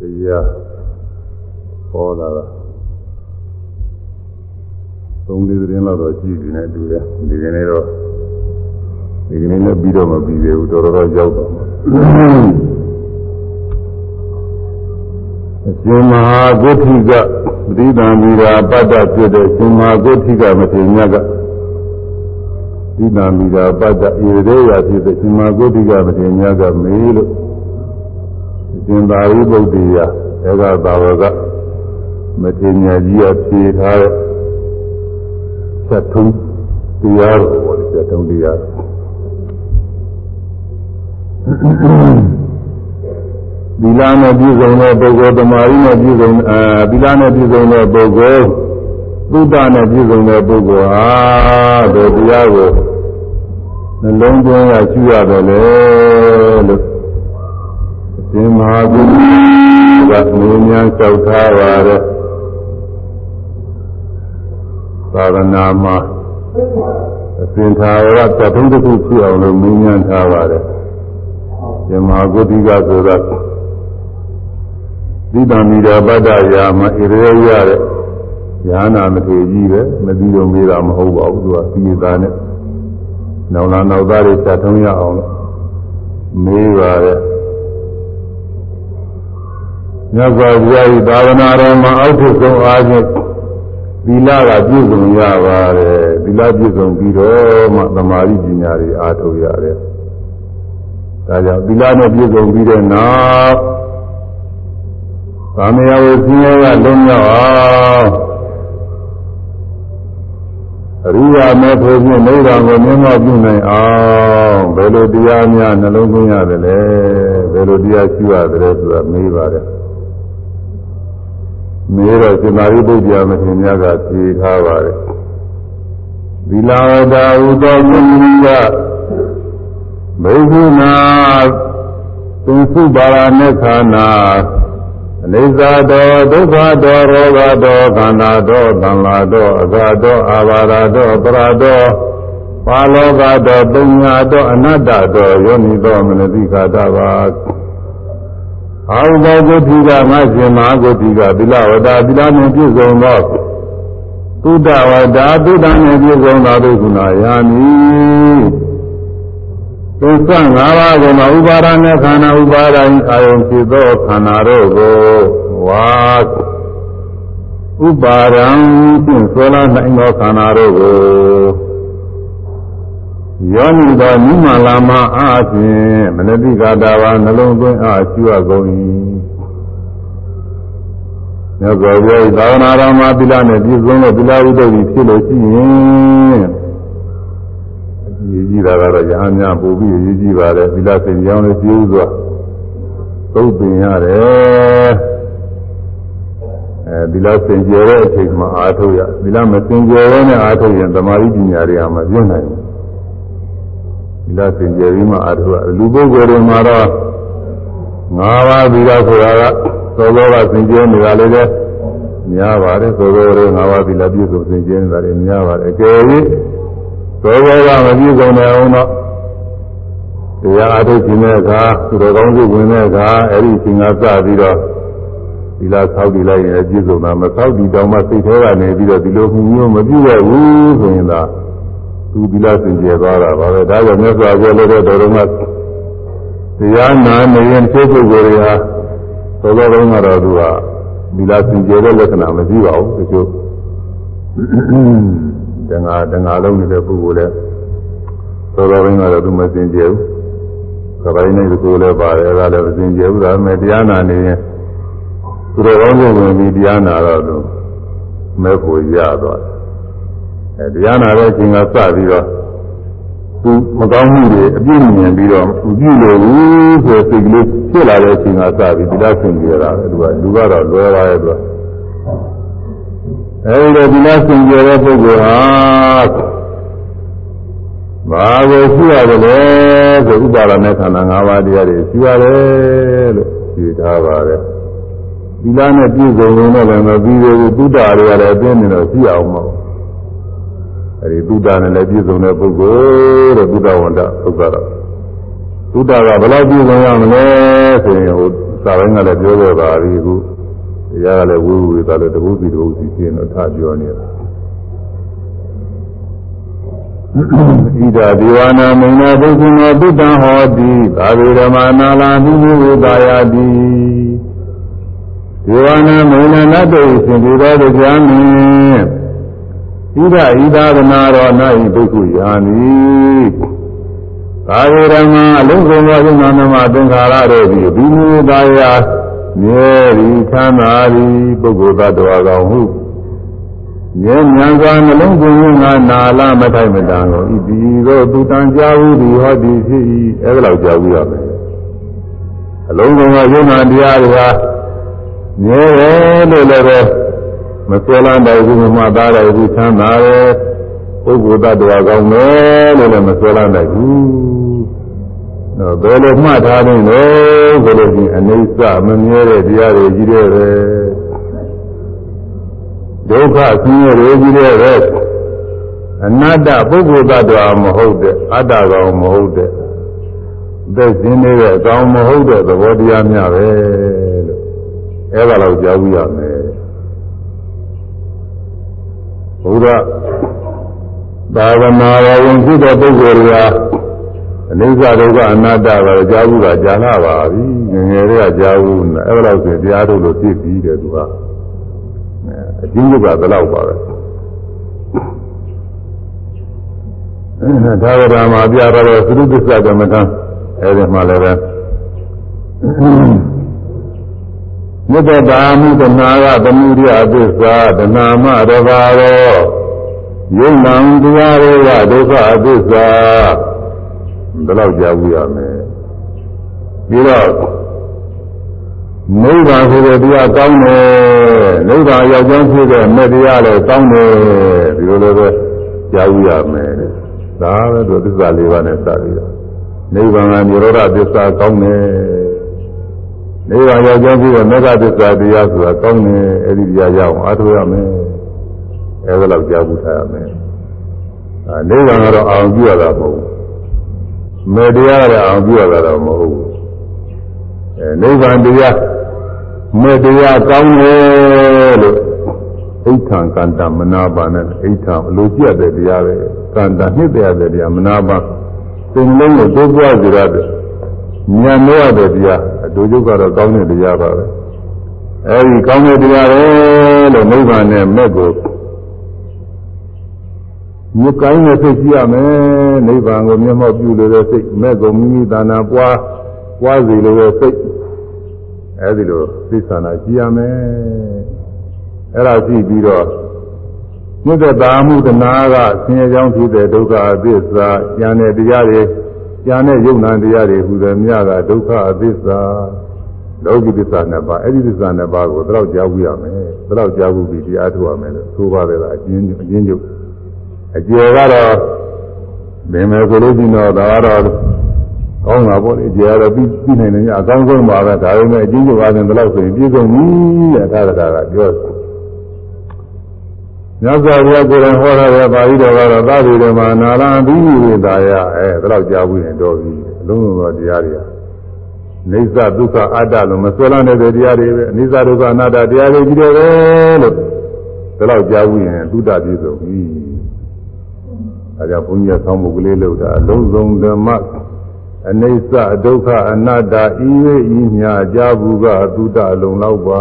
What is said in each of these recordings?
တရားဟောလာတာသုံးလေးသတင်းလောက်တော့ကြည့်နေတယ်တူတယ်ဒီကနေ့တော့ဒီကနေ့လည်းပြီးတော့မပြီးသေးဘူးတော်တော်ရောက်တော့အရှင်မဟာဂုဋ္ဌိကပရိသံဝီရာပတ္တဖြစ်တဲ့ရှင်မဟာဂုဋ္ဌိကမထေရမြတ်ကဒီနာမီရာပတ္တဣရေရဖြစ်တဲ့ရှင်မဟာဂုဋ္ဌိကမထေရမြတ်ကမေးလို့ ရှင်သာရိပုတ္တရာဧကသာဝကမထေရမြတ်ကြီးအဖြေထားတဲ့ချက်ထုံးတရားတော်ပေါ့လေချက်ထုံးတရားသီလနဲ့ပြည့်စုံတဲ့ပုဂ္ဂိုလ်တမာရီနဲ့ပြည့်စုံအာသီလနဲ့ပြည့်စုံတဲ့ပုဂ္ဂိုလ်သုဒ္ဓနဲ့ပြည့်စုံတဲ့ပုဂ္ဂိုလ်ဟာဒီတရားကိုနှလုံးသွင်းရရှိရတယ်လေလို့အ ရှင်မဟာဘုရားကနေများလျှောက်ထားပါတဲ့သာသနာမှာအစဉ်သာရတထုံးတစ်ခုဖြစ်အောင်လို့မင်းညာထားပါတယ်ဇမဟာဂုတိကဆိုတာသီတံမီရာပတ္တရာမဣရေရတဲ့ညာနာမထေကြီးပဲမသိတော့မေးတာမဟုတ်ပါဘူးသူကသီသားနဲ့နောင်လာနောက်သားတွေချက်ထုံးရအောင်လို့မေးပါတယ် မြတ်စွာဘုရားဤသာသနာတော်မှာအောက်ထစ်ဆုံးအားဖြင့်သီလကပြည့်စုံရပါတယ်သီလပြည့်စုံပြီးတော့မှသမာဓိပညာတွေအားထုတ်ရတယ်ဒါကြောင့်သီလနဲ့ပြည့်စုံပြီးတဲ့နောက်သာမယဝဆင်းရဲကလုံးရောက်အောင်အရိယာမေဖို့ဖြင့်နိဗ္ဗာန်ကိုမြင်မောပြုနိုင်အောင်ဘယ်လိုတရားများနှလုံးသွင်းရတယ်လဲဘယ်လိုတရားရှိရတယ်ဆိုတာမေးပါတယ် မေးတော့ရှင်သာရိပုတ္တရာမထေရမြတ်ကဖြေထားပါတယ်သီလဝတ္တဥသောမြင့်ကဘိက္ခုနာသင်္စုပါရမေခာနာအနိစ္စတောဒုက္ခတောရောဂတောခန္ဓာတောသံလာတောအဂါတောအာဘာရတောပရတောပါလောကတောပုညာတောအနတ္တတောယောနိတောမနတိကာတပါ အာဟုဘောဂုတိကငါရှင်မဟာဂုတိကသီလဝတ္တသီလနှင့်ပြည့်စုံသောသုဒ္ဓဝတ္တသုဒ္ဓနှင့်ပြည့်စုံသောဒုက္ခနာယာမိသစ္စာ၅ပါးကိုမှဥပါဒနဲ့ခန္ဓာဥပါဒိအာယုံဖြစ်သောခန္ဓာတို့ကိုဝါဥပါဒံဖြင့်ဆွဲလာနိုင်သောခန္ဓာတို့ကို ယောနိသောနိမလာမအားဖြင့်မနတိကာတာဝနှလုံးသွင်းအားရှိရကုန်၏မြတ်စွာဘုရားသာဝနာတော်မှာသီလနဲ့ပြည့်စုံတဲ့သီလဝိတ္တိဖြစ်လို့ရှိရင်ရေးကြည့်တာကတော့ရဟန်းများပို့ပြီးရေးကြည့်ပါတယ်သီလစင်ကြောင်းလေးပြည့်စွာသုတ်ပင်ရတယ်အဲဒီလစင်ကြယ်တဲ့အချိန်မှာအာထုတ်ရဒီလမစင်ကြယ်တဲ့နဲ့အာထုတ်ရင်သမာဓိပညာတွေကမပြည့်နိုင်ဘူး ဒီလစင်ကြယ်ပြီးမှအာထုတ်ရလူပုဂ္ဂိုလ်တွေမှာတော့၅ပါးသီလဆိုတာကသောသောကစင်ကြယ်နေတာလေးပဲများပါတယ်သောသောတွေ၅ပါးသီလပြည့်စုံစင်ကြယ်နေတာတွေများပါတယ်အကယ်၍သောသောကမပြည့်စုံတဲ့အောင်တော့တရားအထုတ်ခြင်းတဲ့အခါသူတော်ကောင်းစုဝင်တဲ့အခါအဲ့ဒီသင်္ကစပြီးတော့ဒီလားဆောက်တည်လိုက်ရင်ပြည့်စုံတာမဆောက်တည်တောင်မှစိတ်ထဲကနေပြီးတော့ဒီလိုမှုမျိုးမပြုရဘူးဆိုရင်သာ သူဒီလားစင်ကြယ်သွားတာပါပဲဒါကြောင့်မြတ်စွာဘုရားလည်းတော်တော်ကတရားနာနေရင်ဖြစ်ပုဂ္ဂိုလ်တွေဟာသောသောတုန်းကတော့သူကဒီလားစင်ကြယ်တဲ့လက္ခဏာမရှိပါဘူးတချို့တငါတငါလုံးနေတဲ့ပုဂ္ဂိုလ်လည်းသောသောတုန်းကတော့သူမစင်ကြယ်ဘူးကပိုင်းနဲ့ဒီကိုလည်းပါတယ်အဲဒါလည်းမစင်ကြယ်ဘူးဒါပေမဲ့တရားနာနေရင်သူတော်ကောင်းကိုဝင်ပြီးတရားနာတော့သူမဲ့ကိုရသွားတယ် အဲတရားနာတဲ့အချိန်ကစပြီးတော့သူမကောင်းမှုတွေအပြည့်မြင်ပြီးတော့မပြုလို့ဘူးဆိုစိတ်ကလေးဖြစ်လာတဲ့အချိန်ကစပြီးဒီလားဆင်ကြရတာလေသူကလူကတော့လွယ်ပါရဲ့သူကအဲဒီတော့ဒီလားဆင်ကြတဲ့ပုဂ္ဂိုလ်ဟာဘာကိုရှိရတယ်လဲဆိုဥပါဒနဲ့ခန္ဓာ၅ပါးတရားတွေရှိရတယ်လို့ဖြေထားပါတယ်သီလနဲ့ပြည့်စုံရင်တော့လည်းမပြီးသေးဘူးသုဒ္ဓတွေကလည်းအသိနေတော့ရှိအောင်မဟုတ် အဲဒီသုဒ္ဓနဲ့လည်းပြည့်စုံတဲ့ပုဂ္ဂိုလ်တဲ့သုဒ္ဓဝန္တသုဒ္ဓတော့သုဒ္ဓကဘယ်လောက်ပြည့်စုံရမလဲဆိုရင်ဟိုစာပိုင်းကလည်းပြောခဲ့ပါပြီအခုတရားကလည်းဝိဝေသာလည်းတပုစီတပုစီရှင်းတော့ထပြောနေတာဣဒာဒီဝနာမင်္ဂပုဂ္ဂိနောတုတံဟောတိသာဝေဓမ္မနာလာမိမိဝေသာယတိဒီဝနာမင်္ဂနတ်တို့ရှင်ဒီတော်တရားမင်း ဣဒာဣဒာကနာရောနာဤပုဂ္ဂိုလ်ယာနိသာဝေဓမ္မအလုံးစုံသောယုံနာနမသင်္ခါရတို့သည်ဒီမူသာယမြဲသည်ချမ်းသာသည်ပုဂ္ဂိုလ်သတ္တဝါကောင်ဟုဉာဏ်ဉာဏ်စွာနှလုံးသွင်းငါနာလာမထိုက်မတန်ကိုဤဒီသောသူတန်ကြာဟုသည်ဟောသည်ဖြစ်၏အဲဒါလောက်ကြာဘူးရမယ်အလုံးစုံသောယုံနာတရားတွေဟာမြဲတယ်လို့လည်းပဲ မဆွဲလန်းတဲ့ဘူးမှသားတဲ့ဘူးချမ်းသာတယ်ပုဂ္ဂိုလ်တ attva ကောင်းတယ်လို့လည်းမဆွဲလန်းတဲ့ဘူးတော့ဘယ်လိုမှတ်ထားသင့်လဲဆိုလို့ရှိရင်အနိစ္စမမြဲတဲ့တရားတွေကြီးတဲ့ပဲဒုက္ခဆင်းရဲတွေကြီးတဲ့ပဲအနတ္တပုဂ္ဂိုလ်တ attva မဟုတ်တဲ့အတ္တကောင်မဟုတ်တဲ့သက်ရှင်နေတဲ့အကောင်မဟုတ်တဲ့သဘောတရားများပဲလို့အဲ့ဒါတော့ကြားဘူးရမယ် ဘုရားသာဝနာတော်ဝင်ဖြစ်တဲ့ပုဂ္ဂိုလ်တွေဟာအနိစ္စဒုက္ခအနတ္တပဲကြားဘူးတာကြားလာပါပြီငငယ်တွေကကြားဘူးအဲ့ဒါလို့ဆိုတရားထုတ်လို့ဖြစ်ပြီးတယ်သူကအကျဉ်းချုပ်ကဘယ်လောက်ပါပဲသာဝရမှာပြတော့သုတ္တစ္စကမ္မထအဲ့ဒီမှာလည်းပဲ မြတ်တာမှုတနာကသမှုရိယသစ္စာတနာမရဘာရောယုံနံတရားတွေကဒုက္ခသစ္စာဘယ်လောက်ကြားဘူးရမယ်ပြီးတော့နိဗ္ဗာန်ဆိုတဲ့တရားကောင်းတယ်နိဗ္ဗာန်ရောက်ကြောင်းဖြစ်တဲ့မေတ္တရားလည်းကောင်းတယ်ဒီလိုလိုပဲကြားဘူးရမယ်ဒါပဲသူသစ္စာလေးပါးနဲ့စပြီးတော့နိဗ္ဗာန်ကនិရောဓသစ္စာကောင်းတယ် နိဗ္ဗာန်ရောက်ကြောင်းဖြစ်တဲ့မေဃသစ္စာတရားဆိုတာကောင်းတယ်အဲ့ဒီတရားရအောင်အားထုတ်ရမယ်အဲ့ဒါလောက်ကြားဘူးထားရမယ်အာနိဗ္ဗာန်ကတော့အောင်ပြရတာမဟုတ်ဘူးမေတရားလည်းအောင်ပြရတာတော့မဟုတ်ဘူးအဲနိဗ္ဗာန်တရားမေတရားကောင်းတယ်လို့ဣဋ္ဌံကန္တမနာပါနဲ့ဣဋ္ဌံအလိုကျက်တဲ့တရားပဲကန္တနှစ်တဲ့တရားမနာပါသင်လုံးကိုတိုးပွားစေရတယ် ဉာဏ်လို့ရတဲ့တရားအတူတူကတော့ကောင်းတဲ့တရားပါပဲအဲဒီကောင်းတဲ့တရားပဲလို့နိဗ္ဗာန်နဲ့မဲ့ကိုမြတ်ကိုင်းနဲ့စိတ်ကြည့်ရမယ်နိဗ္ဗာန်ကိုမျက်မှောက်ပြုလို့တဲ့စိတ်မဲ့ကိုမိမိသာနာပွားပွားစီလို့တဲ့စိတ်အဲဒီလိုသိသနာကြည့်ရမယ်အဲ့ဒါကြည့်ပြီးတော့မြတ်တဲ့သာမှုတနာကဆင်းရဲကြောင်းဖြစ်တဲ့ဒုက္ခအသစ္စာဉာဏ်နဲ့တရားတွေ ဉာဏ်နဲ့ယုံနာတရားတွေဟူသည်မြတ်ကဒုက္ခအသစ္စာလောကီသစ္စာနှစ်ပါးအဲ့ဒီသစ္စာနှစ်ပါးကိုတော့ကြားဘူးရမယ်တော့ကြားဘူးပြီးတရားထုတ်ရမယ်လို့ဆိုပါတယ်ကအကျဉ်းအကျဉ်းချုပ်အကျေကတော့ဘယ်မဲ့ကိုလို့ရှိတော့ဒါကတော့ကောင်းတာပေါ့လေကျေကတော့ပြီးပြီးနိုင်တယ်ညအကောင်းဆုံးပါပဲဒါပေမဲ့အကျဉ်းချုပ်အားဖြင့်ဒီလောက်ဆိုရင်ပြည့်စုံပြီတဲ့သာသနာကပြောတယ် မြတ်စွာဘုရားကိုယ်တိုင်ဟောရတဲ့ပါဠိတော်ကတော့သာဝေဓမ္မနာလံဘိဝေသာယအဲဒါတော့ကြားဘူးရင်တော့ပြီအလုံးစုံသောတရားတွေဟာနေသဒုက္ခအတ္တလို့မဆွဲလန်းတဲ့တရားတွေပဲနေသဒုက္ခအနတ္တတရားတွေကြီးတယ်ပဲလို့ဒါတော့ကြားဘူးရင်သုတပြည့်စုံပြီအဲကြောင့်ဘုန်းကြီးကဆောင်းမှုကလေးလုပ်တာအလုံးစုံဓမ္မအနိစ္စဒုက္ခအနတ္တဤဝိဤညာကြာဘူးကသုတအလုံးလောက်ပါ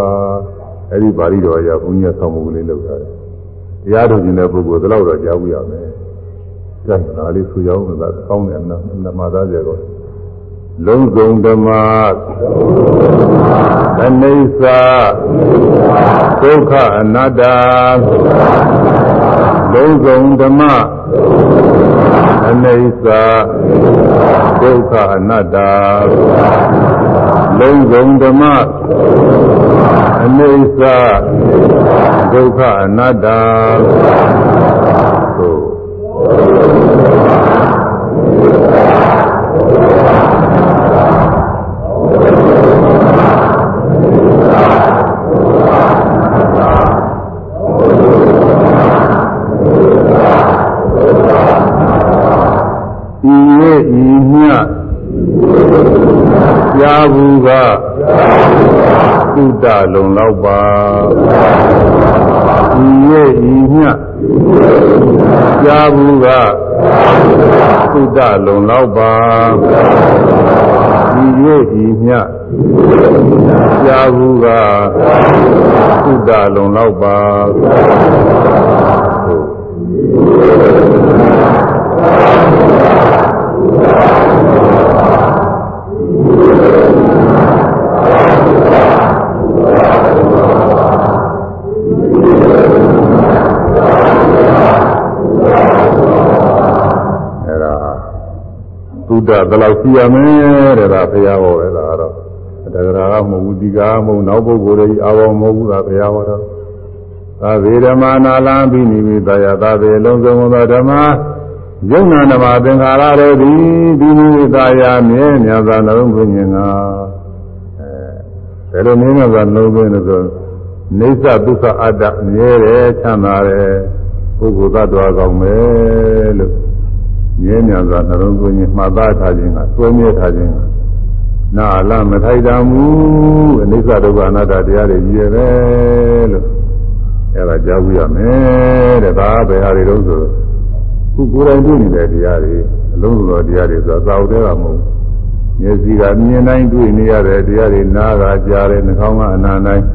အဲဒီပါဠိတော်ရာဘုန်းကြီးကဆောင်းမှုကလေးလုပ်တာ တရားထုတ်ခြင်းတဲ့ပုဂ္ဂိုလ်ဒီလောက်တော့ကြားဘူးရမယ်။ဒါကလေးဆိုရအောင်လားကောင်းတယ်နော်နမသားကြတော့လုံးစုံဓမ္မအနိစ္စဒုက္ခအနတ္တလုံးစုံဓမ္မအနိစ္စဒုက္ခအနတ္တလုံးစုံဓမ္မ အနိစ္စဒုက္ခအနတ္တသို့ကြားဘူးက သုတ လုံလောက်ပါဤရဲ့ဤညကြာဘူးကသုတလုံလောက်ပါဤရဲ့ဤညကြာဘူးကသုတလုံလောက်ပါ ဒ္ဓဘယ်လောက်ရှိရမလဲတဲ့ဒါဘုရားဟောပဲဒါတော့တဂရာကမဟုတ်ဘူးဒီကာမဟုတ်နောက်ပုဂ္ဂိုလ်တွေအာဘောမဟုတ်ဘူးဒါဘုရားဟောတော့သာဝေဓမ္မာနာလံပိနိမိတယသာဝေလုံးစုံသောဓမ္မယုံနာဓမ္မသင်္ခါရတို့သည်ဒီနိမိတယမြဲမြတ်သာနှလုံးသွင်းခြင်းကအဲဘ ယ်လိုမြဲမြတ်သာနှလုံးသွင်းလို့ဆိုနေသဒုက္ခအတ္တမြဲတယ်ချမ်းသာတယ်ပုဂ္ဂိုလ်သတ္တဝါကောင်းမယ်လို့မြဲမြံစွာနှလုံးသွင်းခြင်းမှတ်သားထားခြင်းကစွဲမြဲထားခြင်းကနာလမထိုက်တမှုအနိစ္စဒုက္ခအနတ္တတရားတွေကြီးရပဲလို့အဲ့ဒါကြားဘူးရမယ်တဲ့ဒါပဲဟာတွေတော့ဆိုခုကိုယ်တိုင်တွေ့နေတဲ့တရားတွေအလုံးစုံသောတရားတွေဆိုတာသာဝတ္တကမဟုတ် မျက်စိကမြင်တိုင်းတွေ့နေရတဲ့တရားတွေနားကကြားတယ်နှာခေါင်းကအနာတိုင်း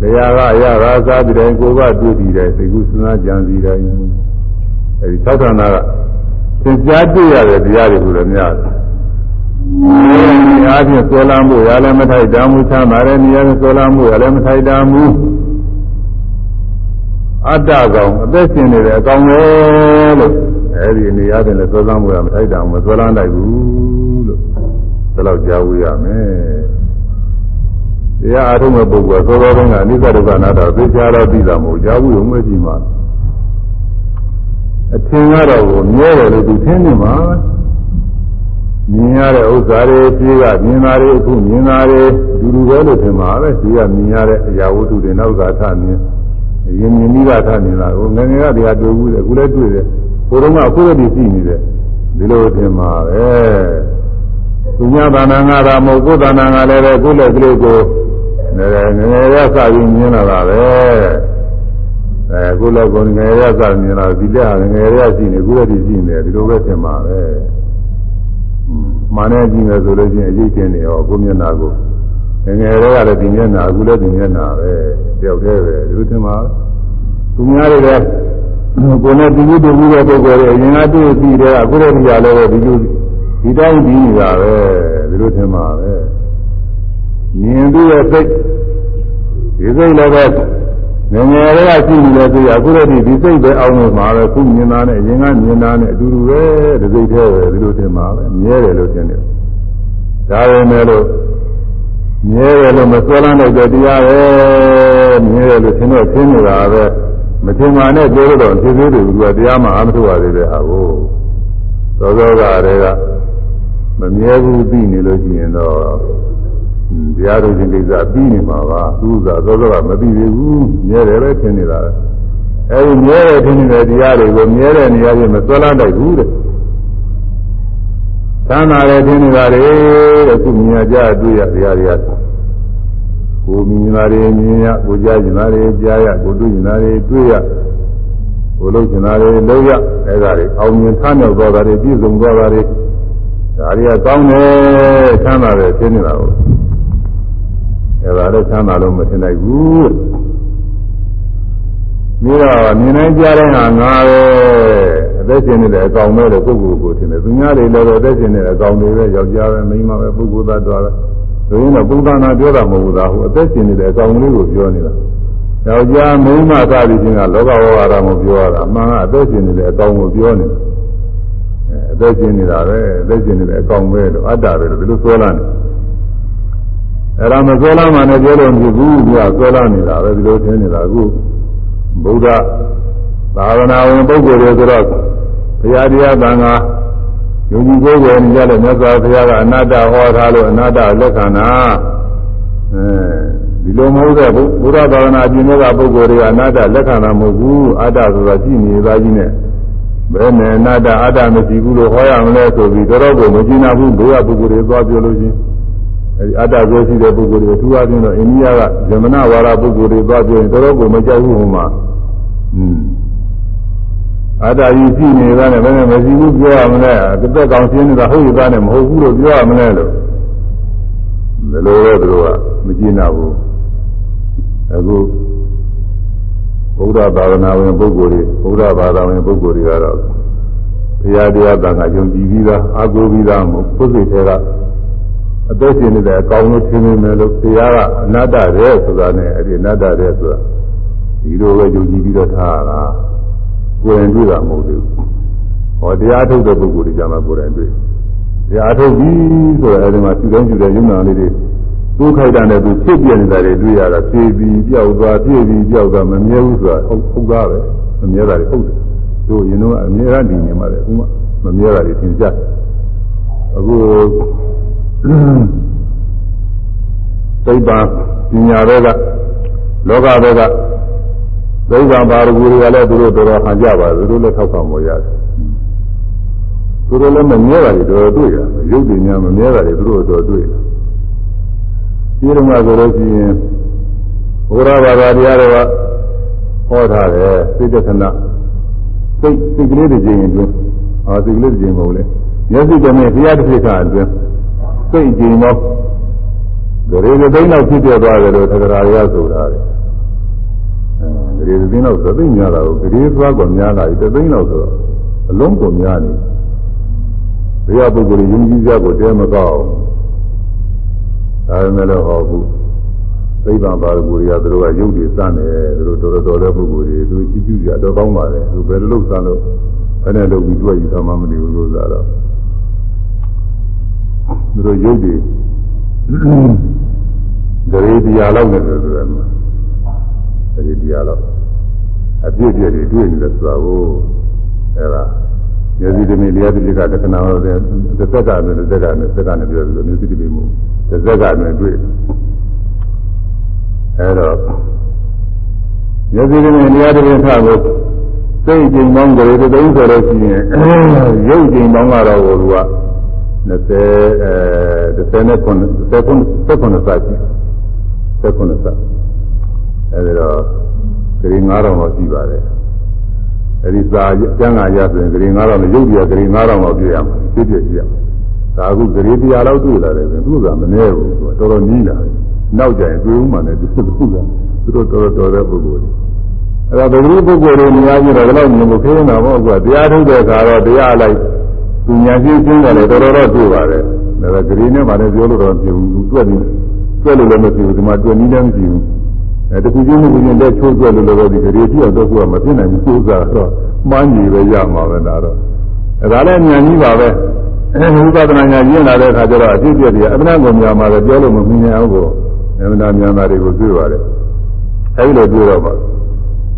တရားကအရာကစားပြီးတိုင်းကိုယ်ကတွေ့ပြီးတယ်သိကုစဉ်းစားကြံစည်တိုင်းအဲဒီသောတာနာကသင်ကြားတွေ့ရတဲ့တရားတွေကိုလည်းများတယ်။ဒီအားဖြင့်ဆွဲလမ်းမှုရလည်းမထိုက်တမ်းမှုချမ်းသာတဲ့နေရာဆွဲလမ်းမှုရလည်းမထိုက်တမ်းမှုအတ္တကောင်အသက်ရှင်နေတဲ့အကောင်ပဲလို့အဲဒီနေရာပြင်လည်းဆွဲလမ်းမှုရမထိုက်တမ်းမဆွဲလမ်းနိုင်ဘူးလို့ ဒါတော့ကြားဝရမယ်။တရားအားထုတ်မဲ့ပုဂ္ဂိုလ်သောသောတိုင်းကအနိစ္စဒုက္ခအနတ္တသိချာတော့သိတာမဟုတ်ကြားဘူးရုံမဲ့ကြည့်မှာ။အထင်ကတော့ကိုမြဲတယ်လို့သူထင်နေမှာမြင်ရတဲ့ဥစ္စာတွေပြေးကမြင်တာတွေအခုမြင်တာတွေဒူဒူပဲလို့ထင်မှာပဲဒီကမြင်ရတဲ့အရာဝတ္ထုတွေနောက်ကထမြင်အရင်မြင်ပြီးကထမြင်တာကိုငငယ်ကတရားတွေ့ဘူးလေအခုလည်းတွေ့တယ်ကိုယ်တော့ကအခုလည်းဒီရှိနေတယ်ဒီလိုထင်မှာပဲ သူညာဘာနာငါသာမဟုတ်ကိုယ်သာနာငါလည်းပဲကိုယ်လည်းကလေးကိုငငယ်ရစပြီးမြင်လာတာပဲအဲကိုယ်လည်းကိုယ်ငယ်ရစမြင်လာဒီလက်ဟာငယ်ရရှိနေကိုယ်လည်းဒီရှိနေတယ်ဒီလိုပဲသင်ပါပဲမာနဲ့ကြည့်မယ်ဆိုလို့ချင်းအရေးချင်းနေရောကိုမျက်နာကိုငယ်ငယ်တွေကလည်းဒီမျက်နာအခုလည်းဒီမျက်နာပဲတယောက်တည်းပဲဒီလိုသင်ပါသူများတွေကကိုယ်နဲ့တူတူတူတဲ့ပုဂ္ဂိုလ်တွေအရင်ကတွေ့ပြီးတဲ့အခုလည်းဒီရလည်းပဲဒီလို ဒီတိုင်းပြီးနေတာပဲဒီလိုသင်ပါပဲမြင်ပြီးတဲ့စိတ်ဒီစိတ်လည်းပဲငငယ်လေးကရှိနေလို့ဆိုရအခုတည်းဒီစိတ်ပဲအောင်းနေမှာပဲခုမြင်တာနဲ့အရင်ကမြင်တာနဲ့အတူတူပဲဒီစိတ်သေးပဲဒီလိုထင်မှာပဲမြဲတယ်လို့ထင်တယ်ဒါပဲမဲ့လို့မြဲတယ်လို့မစွဲလန်းတဲ့တရားပဲမြဲတယ်လို့ထင်တော့ထင်နေတာပဲမထင်မှနဲ့ပြောတော့ဖြစ်သေးတယ်သူကတရားမှအာမထုတ်ရသေးတယ်ဟာကိုသောသောကတွေက မမြဲဘူးသိနေလို့ရှိရင်တော့တရားထုတ်ခြင်းကိစ္စပြီးနေမှာပါသူကသောသောကမပြီးသေးဘူးမြဲတယ်ပဲထင်နေတာအဲဒီမြဲတယ်ထင်နေတဲ့တရားတွေကိုမြဲတဲ့နေရာချင်းမစွဲလာနိုင်ဘူးတဲ့သမ်းသာတယ်ထင်နေတာတွေတဲ့ခုမြင်ကြတွေ့ရတရားတွေကကိုမြင်တာတွေမြင်ရကိုကြားကျင်တာတွေကြားရကိုတွေ့ကျင်တာတွေတွေ့ရကိုလှုပ်ကျင်တာတွေလှုပ်ရအဲဒါတွေအောင်မြင်ထမြောက်သွားတာတွေပြည့်စုံသွားတာတွေ ဒါတွေကကောင်းတယ်သမ်းသာတယ်ထင်နေတာကိုအဲဒါလည်းချမ်းသာလို့မထင်နိုင်ဘူးပြီးတော့မြင်နိုင်ကြတဲ့ဟာငါပဲအသက်ရှင်နေတဲ့အကောင်ပဲလို့ပုဂ္ဂိုလ်ကိုထင်တယ်သူများတွေလည်းအသက်ရှင်နေတဲ့အကောင်တွေပဲယောက်ျားပဲမိန်းမပဲပုဂ္ဂိုလ်သားတော်ပဲဒါရင်တော့ပုဂ္ဂနာပြောတာမဟုတ်ဘူးသားဟိုအသက်ရှင်နေတဲ့အကောင်လေးကိုပြောနေတာယောက်ျားမိန်းမစသည်ချင်းကလောကဝါဒကိုပြောရတာအမှန်ကအသက်ရှင်နေတဲ့အကောင်ကိုပြောနေတာအဲအ သက်ရှင်နေတာပဲအသက်ရှင်နေတဲ့အကောင်ပဲလို့အတ္တပဲလို့ဒီလိုပြောလာတယ်အဲ့ဒါမဆွဲလာမှလည်းပြောလို့မဖြစ်ဘူးသူကဆွဲလာနေတာပဲဒီလိုထင်နေတာအခုဗုဒ္ဓသာသနာဝင်ပုဂ္ဂိုလ်တွေဆိုတော့ဘုရားတရားသံဃာယုံကြည်ကိုယ်ကိုနေကြတဲ့မြတ်စွာဘုရားကအနတ္တဟောထားလို့အနတ္တလက်ခံတာအဲဒီလိုမဟုတ်တဲ့ဘုရားသာသနာပြင်တဲ့ပုဂ္ဂိုလ်တွေကအနတ္တလက်ခံတာမဟုတ်ဘူးအတ္တဆိုတာကြည့်နေသားကြီးနဲ့ ဘယ်နဲ့အနတ္တအတ္တမရှိဘူးလို့ဟောရမလဲဆိုပြီးတော်တော်ကိုမကျင်နာဘူးဘုရားပုဂ္ဂိုလ်တွေသွားပြောလို့ချင်းအဲဒီအတ္တကိုရှိတဲ့ပုဂ္ဂိုလ်တွေအထူးအဖြင့်တော့အိန္ဒိယကဇမနဝါဒပုဂ္ဂိုလ်တွေသွားပြောရင်တော်တော်ကိုမကြောက်ဘူးဟိုမှာอืมအတ္တကြီးရှိနေတာနဲ့ဘယ်နဲ့မရှိဘူးပြောရမလဲအသက်ကောင်ရှင်းနေတာဟုတ်ရသားနဲ့မဟုတ်ဘူးလို့ပြောရမလဲလို့ဘယ်လိုလဲသူတို့ကမကြည့်နာဘူးအခု ဘုရားဘာဝနာဝင်ပုဂ္ဂိုလ်တွေဘုရားဘာသာဝင်ပုဂ္ဂိုလ်တွေကတော့ဘုရားတရားတန်ခါယုံကြည်ပြီးသားအာကိုပြီးသားမဟုတ်ပုစိတ်တွေကအသက်ရှင်နေတဲ့အကောင်လို့ထင်နေမယ်လို့တရားကအနတ္တရဲ့ဆိုတာနဲ့အဲ့ဒီအနတ္တရဲ့ဆိုတာဒီလိုပဲယုံကြည်ပြီးတော့ထားရတာကိုယ်ရင်တွေ့တာမဟုတ်သေးဘူးဟောတရားထုတ်တဲ့ပုဂ္ဂိုလ်တွေကြမှာကိုယ်ရင်တွေ့တရားထုတ်ပြီဆိုတော့အဲ့ဒီမှာသူတိုင်းသူတိုင်းယုံနာလေးတွေ သူ့ခိုက်တာနဲ့သူဖြစ်ပြနေတာတွေတွေ့ရတာဖြည်းပြီးပြောက်သွားဖြည်းပြီးပြောက်သွားမမြဲဘူးဆိုတာဟုတ်ဟုတ်သားပဲမမြဲတာတွေဟုတ်တယ်တို့ရင်တော့အမြဲတမ်းတည်နေမှာလေအခုမှမမြဲတာတွေသင်ကြအခုသိပ္ပံပညာတွေကလောကတွေကသိပ္ပံပါရဂူတွေကလည်းသူတို့တော်တော်ဟန်ကြပါသူတို့လည်းထောက်ခံပေါ်ရတယ်သူတို့လည်းမမြဲတာတွေတော်တော်တွေ့ရတယ်ရုပ်တွေများမမြဲတာတွေသူတို့တော်တော်တွေ့တယ် ဒီလိုမှဆိုလို့ရှိရင်ဘုရားဘာသာတရားတွေကဟောထားတယ်စိတ်တခဏစိတ်စိတ်ကလေးတွေကျင်ရင်တွင်းအာစိတ်ကလေးတွေကျင်မဟုတ်လေမျက်စိတည်းနဲ့တရားတစ်ဖြစ်ခါအတွင်းစိတ်ကျင်တော့ဂရေသသိန်းလောက်ဖြစ်ပြသွားတယ်လို့သက္ကရာရဆိုတာလေအဲဂရေသသိန်းလောက်သသိန်းများတာကိုဂရေသွားကများလာပြီသသိန်းလောက်ဆိုတော့အလုံးကုန်များနေဘုရားပုဂ္ဂိုလ်ယဉ်ကျေးကြကိုတဲမကောက် ဒါပေမဲ့လည်းဟောဘူးသိဗ္ဗံပါရဂူတွေကသူတို့ကရုပ်တွေစမ်းတယ်သူတို့တော်တော်တဲ့ပုဂ္ဂိုလ်တွေသူကြည့်ကြည့်ကြတော့ကောင်းပါလေသူဘယ်လိုလုပ်စမ်းလို့ဘယ်နဲ့လုပ်ပြီးတွေ့ယူသမှမသိဘူးလို့ဆိုတော့သူတို့ရုပ်တွေဂရေတရားလောက်နဲ့ဆိုတယ်မှာဂရေတရားလောက်အပြည့်ပြည့်တွေတွေ့နေတယ်ဆိုတာကိုအဲဒါမျက်စိတမင်တရားတိကတက္ကနာဟောတဲ့တစ်သက်ကနေတစ်သက်ကနေတစ်သက်ကနေပြောလို့မျက်စိတမင်မှု တစ်သက်ကနေတွေ့အဲတော့မျက်စိတမင်တရားတိကထားလို့စိတ်ကျင်ပေါင်းကြရေတုံးဆိုလို့ရှိရင်ရုပ်ကျင်ပေါင်းကတော့ဟိုက20အဲ30နဲ့9 30 30စာရှိ30စာအဲဒီတော့ဂရီ9000တော့ရှိပါတယ်အဲဒီစာကျမ်းဂါရဆိုရင်ဂရီ9000နဲ့ရုပ်တရားဂရီ9000တော့ပြည့်ရမှာဖြစ်ဖြစ်ပြည့်ရမှာ ဒါအခုဂရီတရားလောက်တွေ့လာတယ်ဆိုသူကမနေဘူးသူတော်တော်နီးလာတယ်နောက်ကြရင်တွေ့ဦးမှလည်းသူကသူတို့တော်တော်တဲ့ပုဂ္ဂိုလ်တွေအဲ့တော့ဘုရားပုဂ္ဂိုလ်တွေနေရာကြီးတော့ဘယ်လောက်မြင်လို့ခေးနေတာပေါ့ကွာတရားထုတ်တဲ့အခါတော့တရားလိုက်သူညာရှိချင်းတယ်တော်တော်တော့တွေ့ပါတယ်ဒါကဂရီနဲ့ဗာလည်းပြောလို့တော့ပြုဘူးတွက်ပြီးတွက်လို့လည်းမဖြစ်ဘူးဒီမှာတွက်နည်းလည်းမရှိဘူးအဲတခုချင်းချင်းလက်ချိုးတွက်လို့လည်းဒီဂရီပြည့်တော့သူကမဖြစ်နိုင်ဘူးစိုးစားတော့မှန်းကြီးပဲရမှာပဲဒါတော့အဲဒါလည်းဉာဏ်ကြီးပါပဲ ဝိပဿနာဉာဏ်ကျင့်လာတဲ့အခါကျတော့အဖြစ်အပျက်တွေအမှန်ကုန်များမှာပဲပြောလို့မမြင်အောင်ကိုအမှန်တရားများတာတွေကိုတွေ့ပါတယ်အဲဒီလိုတွေ့တော့ပါ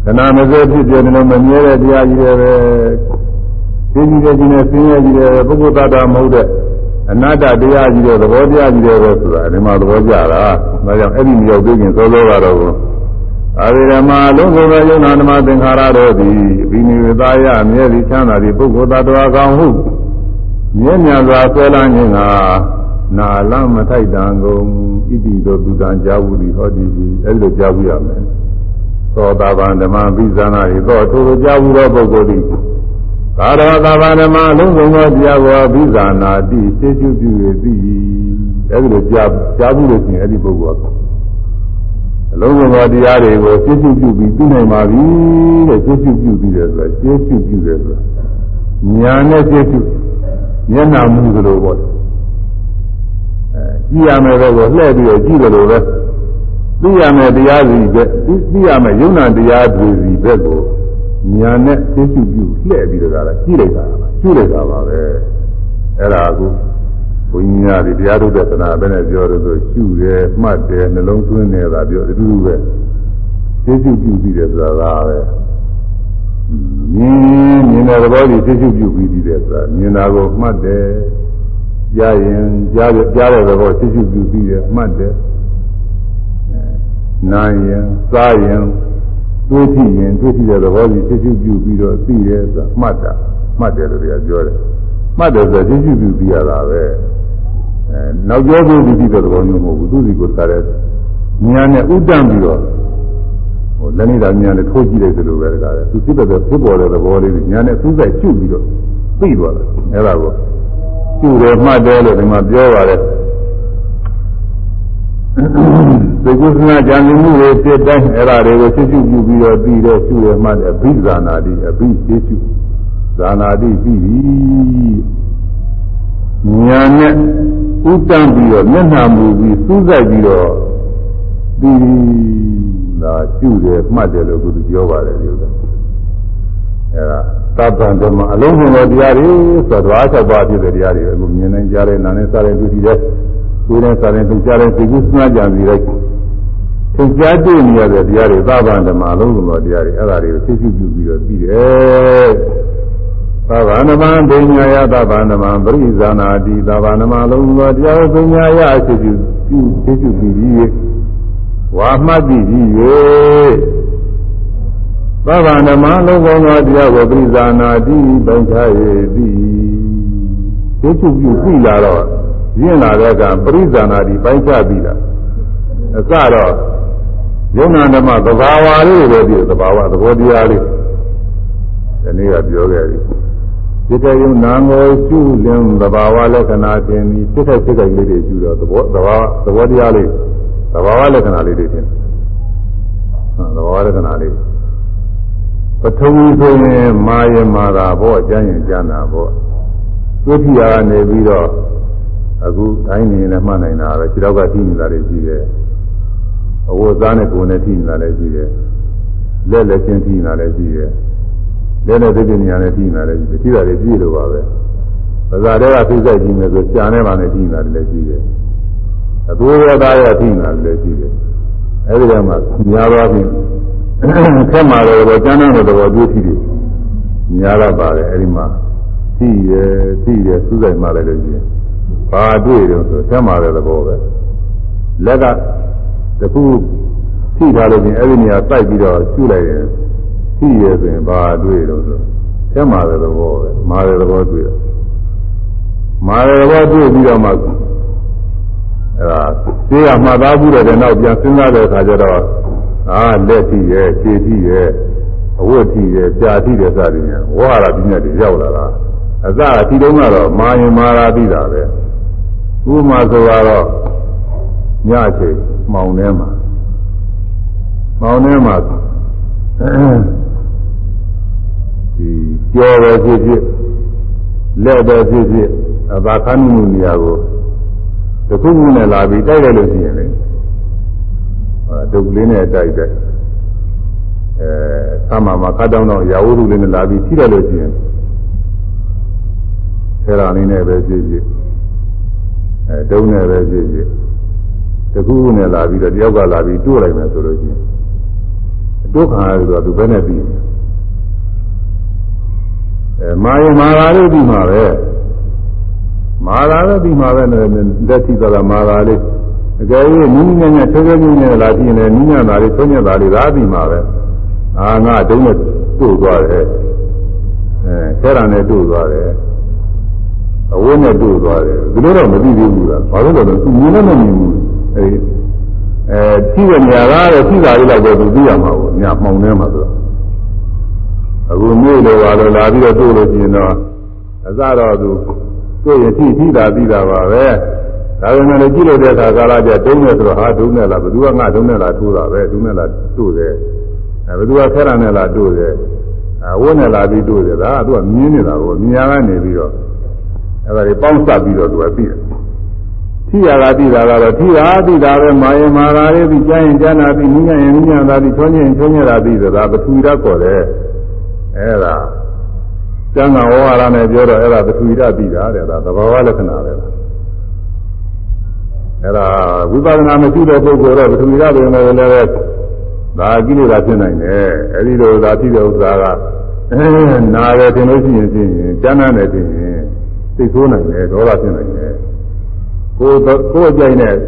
ခဏမစဲဖြစ်ပြနေလို့မမြဲတဲ့တရားကြီးတွေပဲသိကြီးတဲ့ကြီးနဲ့ဆင်းရဲကြီးတဲ့ပုဂ္ဂိုလ်သားတာမဟုတ်တဲ့အနတ္တတရားကြီးတဲ့သဘောတရားကြီးတဲ့ပဲဆိုတာဒီမှာသဘောကျတာဒါကြောင့်အဲ့ဒီမြောက်သိခင်သောသောကတော့အာဝိရမလုံးစုံသောယုံနာဓမ္မသင်္ခါရတို့သည်အဘိနိဝေသယမြဲသည်ချမ်းသာသည်ပုဂ္ဂိုလ်သားတော်ကောင်းဟု မြဲမြံစွာဆွဲလန်းခြင်းကနာလမထိုက်တံကုန်ဣတိတို့သူတံကြာဝူသည်ဟောဒီသည်အဲ့လိုကြာဝူရမယ်သောတာပန်ဓမ္မပိဇာနာဤသောထိုလိုကြာဝူသောပုဂ္ဂိုလ်သည်ကာရဝကဘာဓမ္မအလုံးစုံသောတရားကိုဘိဇာနာတိစေကျုပြု၍သိအဲဒီလိုကြားကြားဘူးလို့ရှိရင်အဲ့ဒီပုဂ္ဂိုလ်ကအလုံးစုံသောတရားတွေကိုစေကျုပြုပြီးသိနိုင်ပါပြီတဲ့စေကျုပြုပြီးတယ်ဆိုတာစေကျုပြုတယ်ဆိုတာညာနဲ့စေကျု မျက်နှာမူသလိုပေါ့အဲကြည့်ရမယ်ဘက်ကိုလှည့်ပြီးတော့ကြည့်တယ်လို့ပဲသိရမယ်တရားစီပဲသိရမယ်ယုံနာတရားတွေစီဘက်ကိုညာနဲ့သိစုပြုလှည့်ပြီးတော့လာကြည့်လိုက်တာပါကြည့်လိုက်တာပါပဲအဲ့ဒါအခုဘုန်းကြီးများဒီတရားထုတ်တဲ့သနာပဲနဲ့ပြောလို့ဆိုရှုတယ်မှတ်တယ်နှလုံးသွင်းတယ်ဒါပြောအတူတူပဲသိစုပြုပြီးတယ်ဆိုတာကပဲ မြင်မြင်တဲ့သဘောကြီးသိစုပြုပြီးပြီးတယ်ဆိုတာမြင်တာကိုမှတ်တယ်ကြားရင်ကြားကြားတဲ့သဘောသိစုပြုပြီးတယ်မှတ်တယ်နာရင်စားရင်တွေးကြည့်ရင်တွေးကြည့်တဲ့သဘောကြီးသိချပြုပြီးတော့သိရဲဆိုတာမှတ်တာမှတ်တယ်လို့ပြောတယ်မှတ်တယ်ဆိုသိချပြုပြီးရတာပဲအဲအဲနောက်ကျောကိုပြီးပြီးတဲ့သဘောမျိုးမဟုတ်ဘူးသူစီကိုတခါတည်းဉာဏ်နဲ့ဥတန့်ပြီးတော့ဟို လက်နေတာဉာဏ်နဲ့ထိုးကြည့်လိုက်သလိုပဲတခါတည်းသူဖြစ်တဲ့ဖြစ်ပေါ်တဲ့သဘောလေးဉာဏ်နဲ့စူးစိုက်ကျุပြီးတော့သိသွားတယ်အဲ့ဒါကိုကျุတယ်မှတ်တယ်လို့ဒီမှာပြောပါတယ်သေကုသနာကြံမှုတွေဖြစ်တိုင်းအဲ့ဒါတွေကိုသိကျุပြုပြီးတော့ပြီးတော့ကျุတယ်မှတ်တယ်အဘိဇာနာတိအဘိသိကျุဇာနာတိပြီးပြီညာနဲ့ဥတန့်ပြီးတော့မျက်နှာမူပြီးစူးစိုက်ပြီးတော့ပြီး လာကျุတယ်မှတ်တယ်လို့သူပြောပါတယ်ဒီဥစ္စာအဲ့ဒါသဗ္ဗံဓမ္မအလုံးစုံသောတရားတွေဆိုတော့အားချက်ပါဖြစ်တဲ့တရားတွေအခုမြင်နိုင်ကြတဲ့နာနဲ့စားတဲ့သူကြီးတဲ့ကိုယ်နဲ့စားတဲ့သူကြားတဲ့သိကုသနာကြံစီလိုက်သင်ကြားတွေ့နေရတဲ့တရားတွေသဗ္ဗံဓမ္မအလုံးစုံသောတရားတွေအဲ့ဒါတွေကိုသိရှိပြုပြီးတော့ပြီးတယ်သဗ္ဗံဓမ္မဒိညာယသဗ္ဗံဓမ္မပရိဇာနာတိသဗ္ဗံဓမ္မလုံးသောတရားပညာယအရှိပြုပြုသိရှိပြီးပြီး ဝါမှတ်ပြီးပြီး၍သဗ္ဗံဓမ္မလုံးသောတရားကိုပရိဇာနာတိပိုင်ချ၍ပြီးသိရှိပြုပြီးလာတော့ရင့်လာတဲ့ကပရိဇာနာတိပိုင်ချပြီးတာအစတော့ယုံနာဓမ္မသဘာဝလေးတွေပဲပြီးသဘာဝသဘောတရားလေးဒီနေ့ကပြောခဲ့ပြီစိတ်တယုံနာငောရှုလင်သဘာဝလက္ခဏာတင်ပြီးစိတ်ထက်စိတ်တိုင်းလေးတွေရှုတော့သဘောသဘာသဘောတရားလေး သဘာဝလက္ခဏာလေးတွေတင်သဘာဝလက္ခဏာလေးပထဝီဆိုရင်မာယမာတာဘောအကျဉ်းရင်ကျမ်းတာဘောသုတိယာကနေပြီးတော့အခုတိုင်းနေလည်းမှတ်နိုင်တာပဲခြေတော့ကထိနေတာတွေရှိတယ်အဝတ်စားနဲ့ကိုယ်နဲ့ထိနေတာလည်းရှိတယ်လက်လက်ချင်းထိနေတာလည်းရှိတယ်လက်နဲ့သိတဲ့နေရာနဲ့ထိနေတာလည်းရှိတယ်ထိတာတွေပြည့်လို့ပါပဲပဇာတွေကဖိစိတ်ကြည့်မယ်ဆိုရှားနေပါနဲ့ထိနေတာလည်းရှိတယ် အသွေးရသားရထိနေတာလည်းရှိတယ်အဲဒီကမှများသွားပြီခက်မှာတော့ကျမ်းတဲ့တော်တွေ့ထိတယ်များတော့ပါတယ်အဲဒီမှာထိရထိရစူးစိုက်မှလည်းလို့ရှိရင်ဘာတွေ့တယ်ဆိုဆက်မှာတဲ့သဘောပဲလက်ကတခုထိထားလို့ချင်းအဲ့ဒီနေရာတိုက်ပြီးတော့ရှုလိုက်ရင်ထိရဆိုရင်ဘာတွေ့တော့ဆိုဆက်မှာတဲ့သဘောပဲမာတဲ့သဘောတွေ့တယ်မာတဲ့သဘောတွေ့ပြီးတော့မှ အဲ့ဒါသိရမှတ်သားပြီးတဲ့နောက်ပြန်စဉ်းစားတဲ့အခါကျတော့အာလက်ထိရဲ့ခြေထိရဲ့အဝတ်ထိရဲ့ကြာထိရဲ့စသည်ဖြင့်ဝါရပညာတွေရောက်လာတာအစအထိတုန်းကတော့မာရင်မာရာပြီးတာပဲဥပမာဆိုတော့ညအချိန်မှောင်ထဲမှာမှောင်ထဲမှာဒီကြော်ပဲဖြစ်ဖြစ်လက်ပဲဖြစ်ဖြစ်အသာခန်းမှုနေရာကို တစ်ခုခုနဲ့လာပြီးတိုက်ရလို့ရှိရင်လေဒုက္ခလေးနဲ့တိုက်တဲ့အဲသမ္မာမှာကတ်တောင်းတော့ရာဝတ္ထုလေးနဲ့လာပြီးထိရလို့ရှိရင်ဆရာအနေနဲ့ပဲဖြစ်ဖြစ်အဲတုံးနဲ့ပဲဖြစ်ဖြစ်တခုခုနဲ့လာပြီးတော့တယောက်ကလာပြီးတိုးလိုက်မယ်ဆိုလို့ရှိရင်တိုးခံရဆိုတော့သူဘယ်နဲ့ပြီးအဲမာယမာရာလေးပြီးမှာပဲ မာရာလေးပြီးမှာပဲလက်ထိသလားမာရာလေးအကယ်၍နင်းညံ့ညံ့ထဲထဲညံ့ညံ့လာပြီးရင်နင်းညံ့တာလေးသုံးညံ့တာလေးသာပြီးမှာပဲအာငါတုံးနဲ့တို့သွားတယ်အဲဆရာနဲ့တို့သွားတယ်အဝိနဲ့တို့သွားတယ်ဒီလိုတော့မသိသေးဘူးလားဘာလို့လဲဆိုသူမြင်လည်းမမြင်ဘူးအဲအဲကြည့်တဲ့နေရာကတော့ကြည့်တာလေးတော့ပဲသူသိရမှာပေါ့ညာမှောင်နေမှာဆိုတော့အခုမြို့လိုပါလို့လာပြီးတော့တို့လို့ရှိရင်တော့အစတော့သူ တွေ့ရင်ကြည့်ကြည့်တာသိတာပါပဲဒါပေမဲ့လည်းကြည့်လို့တဲ့အခါကာလကျတုံးနေဆိုတော့ဟာတုံးနေလားဘယ်သူကငါတုံးနေလားထိုးတာပဲတုံးနေလားတို့တယ်အဲဘယ်သူကဆဲရနေလားတို့တယ်အဝိနဲ့လာပြီးတို့တယ်ဒါကသူကမြင်းနေတာကိုမြင်ရကနေပြီးတော့အဲ့ဒါတွေပေါင်းစပ်ပြီးတော့သူကပြီးတယ်ထိရတာပြီးတာကတော့ထိတာပြီးတာပဲမာယမာရာလေးပြီးကြားရင်ကြားနာပြီးနိညာရင်နိညာတာပြီးချောညင်ချောညင်တာပြီးတာပထဝီဓာတ်ခေါ်တယ်အဲ့ဒါ ကျမ်းဂန်ဝါရနဲ့ပြောတော့အဲ့ဒါပထဝီဓာတ်ပြီးတာတဲ့ဒါသဘာဝလက္ခဏာပဲလားအဲ့ဒါဝိပဿနာမရှိတဲ့ပုဂ္ဂိုလ်တော့ပထဝီဓာတ်ပဲလည်းလည်းဒါကိလေသာဖြစ်နိုင်တယ်အဲ့ဒီလိုသာဖြစ်တဲ့ဥစ္စာကနာတယ်ထင်လို့ရှိရင်ဖြင့်ကျမ်းနာတယ်ဖြင့်စိတ်ဆိုးနိုင်တယ်ဒေါသဖြစ်နိုင်တယ်ကိုယ်ကိုယ်အကြိုက်နဲ့သ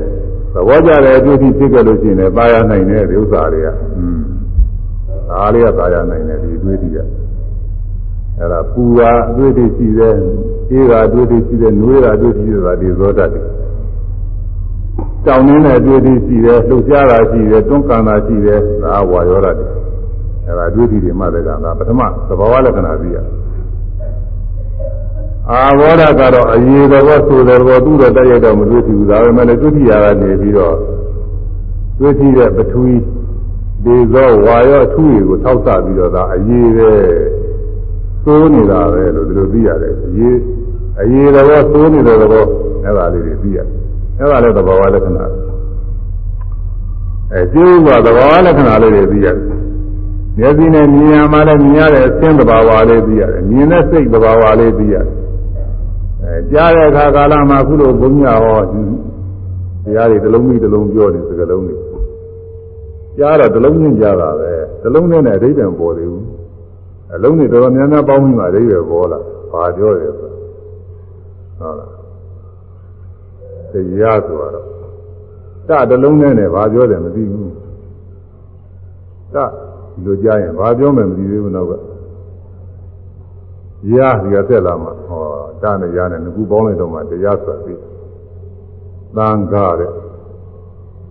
ဘောကြတဲ့အကျိုးဖြစ်ဖြစ်ကြလို့ရှိရင်လည်းပါရနိုင်တယ်ဒီဥစ္စာတွေကอืมဒါလေးကပါရနိုင်တယ်ဒီအတွေ့အထိက အဲ့ဒါပူကအတွေ့အထိရှိတယ်အေးကအတွေ့အထိရှိတယ်နွေးကအတွေ့အထိရှိတာဒီဇောတတ်တယ်တောင်းနေတဲ့တွေ့သည်ရှိတယ်လှုပ်ရှားတာရှိတယ်တွန်းကန်တာရှိတယ်ဒါဝါရောဓတယ်အဲဒါတွေ့သည်တွေမှတဲ့ကံဒါပထမသဘာဝလက္ခဏာသိရအာဘောဓကတော့အရေးတော်ဆိုတယ်ဘောသူ့တော့တက်ရတော့မတွေ့ဘူးဒါပေမဲ့လည်းတွေ့ထရတာနေပြီးတော့တွေ့ထတဲ့ပထဝီဒီသောဝါရောအထူးတွေကိုထောက်ဆပြီးတော့ဒါအရေးပဲ သိုးနေတာပဲလို့ဒီလိုသိရတယ်အရေးအရေးတော်သိုးနေတဲ့ဘောအဲ့ဒါလေးတွေသိရတယ်အဲ့ဒါလည်းသဘာဝလက္ခဏာအဲကျိုးကသဘာဝလက္ခဏာလေးတွေသိရတယ်မျက်စိနဲ့မြင်ရမှလည်းမြင်ရတဲ့အသင်းသဘာဝလေးသိရတယ်မြင်တဲ့စိတ်သဘာဝလေးသိရတယ်အဲကြားတဲ့အခါကာလမှာခုလိုဘုန်းကြီးဟောတရားတွေတစ်လုံးပြီးတစ်လုံးပြောနေစကလုံးတွေကြားတော့တစ်လုံးချင်းကြားတာပဲတစ်လုံးနဲ့အဓိပ္ပာယ်ပေါ်သေးဘူး အလုံးတွေတော်တော်များများပေါင်းပြီးမှအဓိပ္ပာယ်ပေါ်လာဘာပြောတယ်ဆိုဟုတ်လားတရားဆိုတော့တတလုံးနဲ့နဲ့ဘာပြောတယ်မသိဘူးတဒီလိုကြားရင်ဘာပြောမယ်မသိသေးဘူးနောက်ကရာဒီကဆက်လာမှာဟောတနဲ့ရာနဲ့ငကူပေါင်းလိုက်တော့မှတရားဆိုပြီးသံဃာတဲ့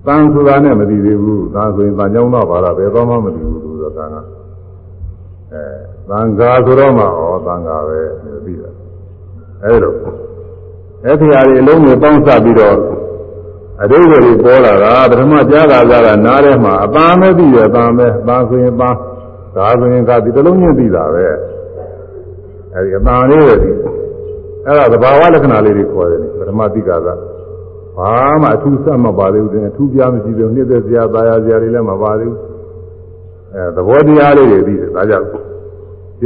သံဆိုတာနဲ့မသိသေးဘူးသံဆိုရင်သံကြောင်းတော့ဘာလားဘယ်တော့မှမသိဘူးလို့ဆိုသံဃာအဲ သံဃာဆိုတော့မှဩသံဃာပဲလို့ပြီးတာအဲလိုအဲ့ဒီဟာတွေအလုံးစုံပေါင်းစပ်ပြီးတော့အတိတ်တွေပေါ်လာတာပထမကြားတာကနားထဲမှာအပန်းပဲပြီးရအပန်းပဲအပန်းဆိုရင်ပန်းဒါဆိုရင်ဒါဒီတစ်လုံးချင်းပြီးတာပဲအဲဒီအပန်းလေးတွေဒီအဲ့ဒါသဘာဝလက္ခဏာလေးတွေခေါ်တယ်ပထမသိကကဘာမှအထူးစမပါသေးဘူးအထူးပြားမရှိသေးဘူးနှိမ့်သက်စရာသာယာစရာတွေလည်းမပါသေးဘူးအဲသဘောတရားလေးတွေပြီးတယ်ဒါကြောင့်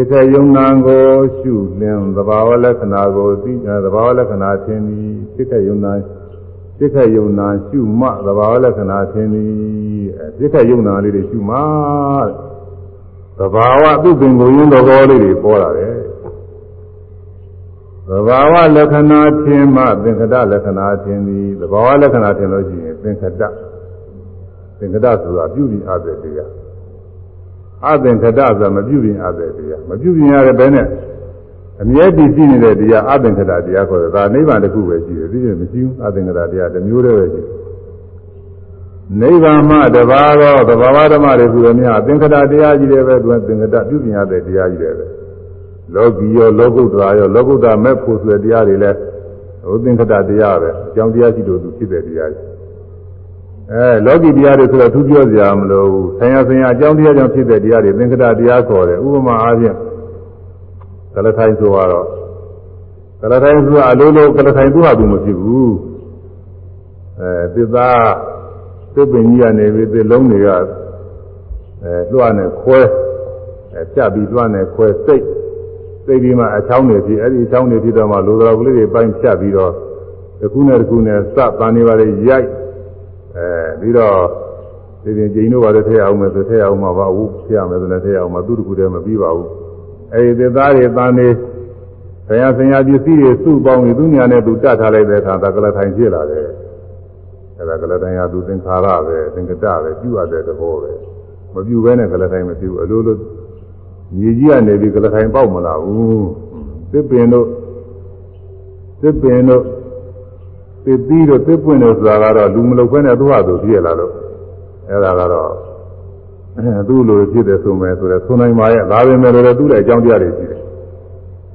စိတ်ယုံနာကိုရှုလင်းသဘာဝလက္ခဏာကိုသိသဘာဝလက္ခဏာသင်သည်စိတ်ယုံနာစိတ်ယုံနာရှုမှသဘာဝလက္ခဏာသင်သည်အဲစိတ်ယုံနာလေးတွေရှုမှသဘာဝသူ့ပင်ကိုရင်းသဘောလေးတွေပေါ်လာတယ်သဘာဝလက္ခဏာသင်မှသင်္ခတလက္ခဏာသင်သည်သဘာဝလက္ခဏာသင်လို့ရှိရင်သင်္ခတသင်္ခတဆိုတာပြုပြီးအပ်တဲ့တရား အသင်္ခတဆိုတာမပြုပြင်အပ်တဲ့တရားမပြုပြင်ရတဲ့ဘဲနဲ့အမြဲတည်ရှိနေတဲ့တရားအသင်္ခတတရားခေါ်တယ်ဒါနိဗ္ဗာန်တစ်ခုပဲရှိတယ်ဒီလိုမရှိဘူးအသင်္ခတတရားတစ်မျိုးတည်းပဲရှိတယ်နိဗ္ဗာန်မှတပါးသောသဘာဝဓမ္မတွေဟူသည်များသင်္ခတတရားကြီးတယ်ပဲသူကသင်္ခတပြုပြင်ရတဲ့တရားကြီးတယ်ပဲလောကီရောလောကုတ္တရာရောလောကုတ္တမဲ့ဖို့ဆိုတဲ့တရားတွေလည်းဟိုသင်္ခတတရားပဲအကြောင်းတရားရှိလို့သူဖြစ်တဲ့တရားကြီး အဲလောကီတရားတွေဆိုတော့သူပြောစရာမလိုဘူးဆင်ရဆင်ရအကြောင်းတရားကြောင့်ဖြစ်တဲ့တရားတွေသင်္ကတတရားခေါ်တယ်ဥပမာအားဖြင့်ကလထိုင်ဆိုတော့ကလထိုင်ဆိုတာအလိုလိုကလထိုင်သူ့ဟာသူမဖြစ်ဘူးအဲသစ္စာသစ်ပင်ကြီးကနေပြီးသစ်လုံးတွေကအဲလွှတ်နဲ့ခွဲအဲဖြတ်ပြီးလွှတ်နဲ့ခွဲစိတ်စိတ်ဒီမှာအချောင်းတွေဖြစ်အဲ့ဒီအချောင်းတွေဖြစ်တော့မှလိုတော်ကလေးတွေပိုင်းဖြတ်ပြီးတော့တစ်ခုနဲ့တစ်ခုနဲ့စပန်နေပါလေရိုက် အဲပြီးတော့ဒီပြင်ကျိန်တို့ဘာလို့ထည့်အောင်မယ်ဆိုထည့်အောင်မှာပါဘူးထည့်ရမယ်ဆိုလည်းထည့်အောင်မှာသူ့တကူတည်းမပြီးပါဘူးအဲဒီသစ္စာတွေတန်နေဆရာဆရာပစ္စည်းတွေစုပေါင်းပြီးသူညာနဲ့သူတတ်ထားလိုက်တဲ့အခါသကလထိုင်ဖြစ်လာတယ်အဲဒါကလထိုင်ကသူသင်္ခါရပဲသင်္ကတပဲပြုရတဲ့သဘောပဲမပြုဘဲနဲ့ကလထိုင်မပြုအလိုလိုညီကြီးကနေပြီးကလထိုင်ပေါက်မလာဘူးသစ်ပင်တို့သစ်ပင်တို့ သစ်သီးတို့သစ်ပွင့်တို့ဆိုတာကတော့လူမလုပ်ခွင့်နဲ့သူ့ဟာသူပြည့်လာလို့အဲ့ဒါကတော့သူ့လိုဖြစ်တယ်ဆိုမယ်ဆိုတော့ဆိုနိုင်ပါရဲ့ဒါပဲမဲ့လို့သူ့ရဲ့အကြောင်းတရားတွေရှိတယ်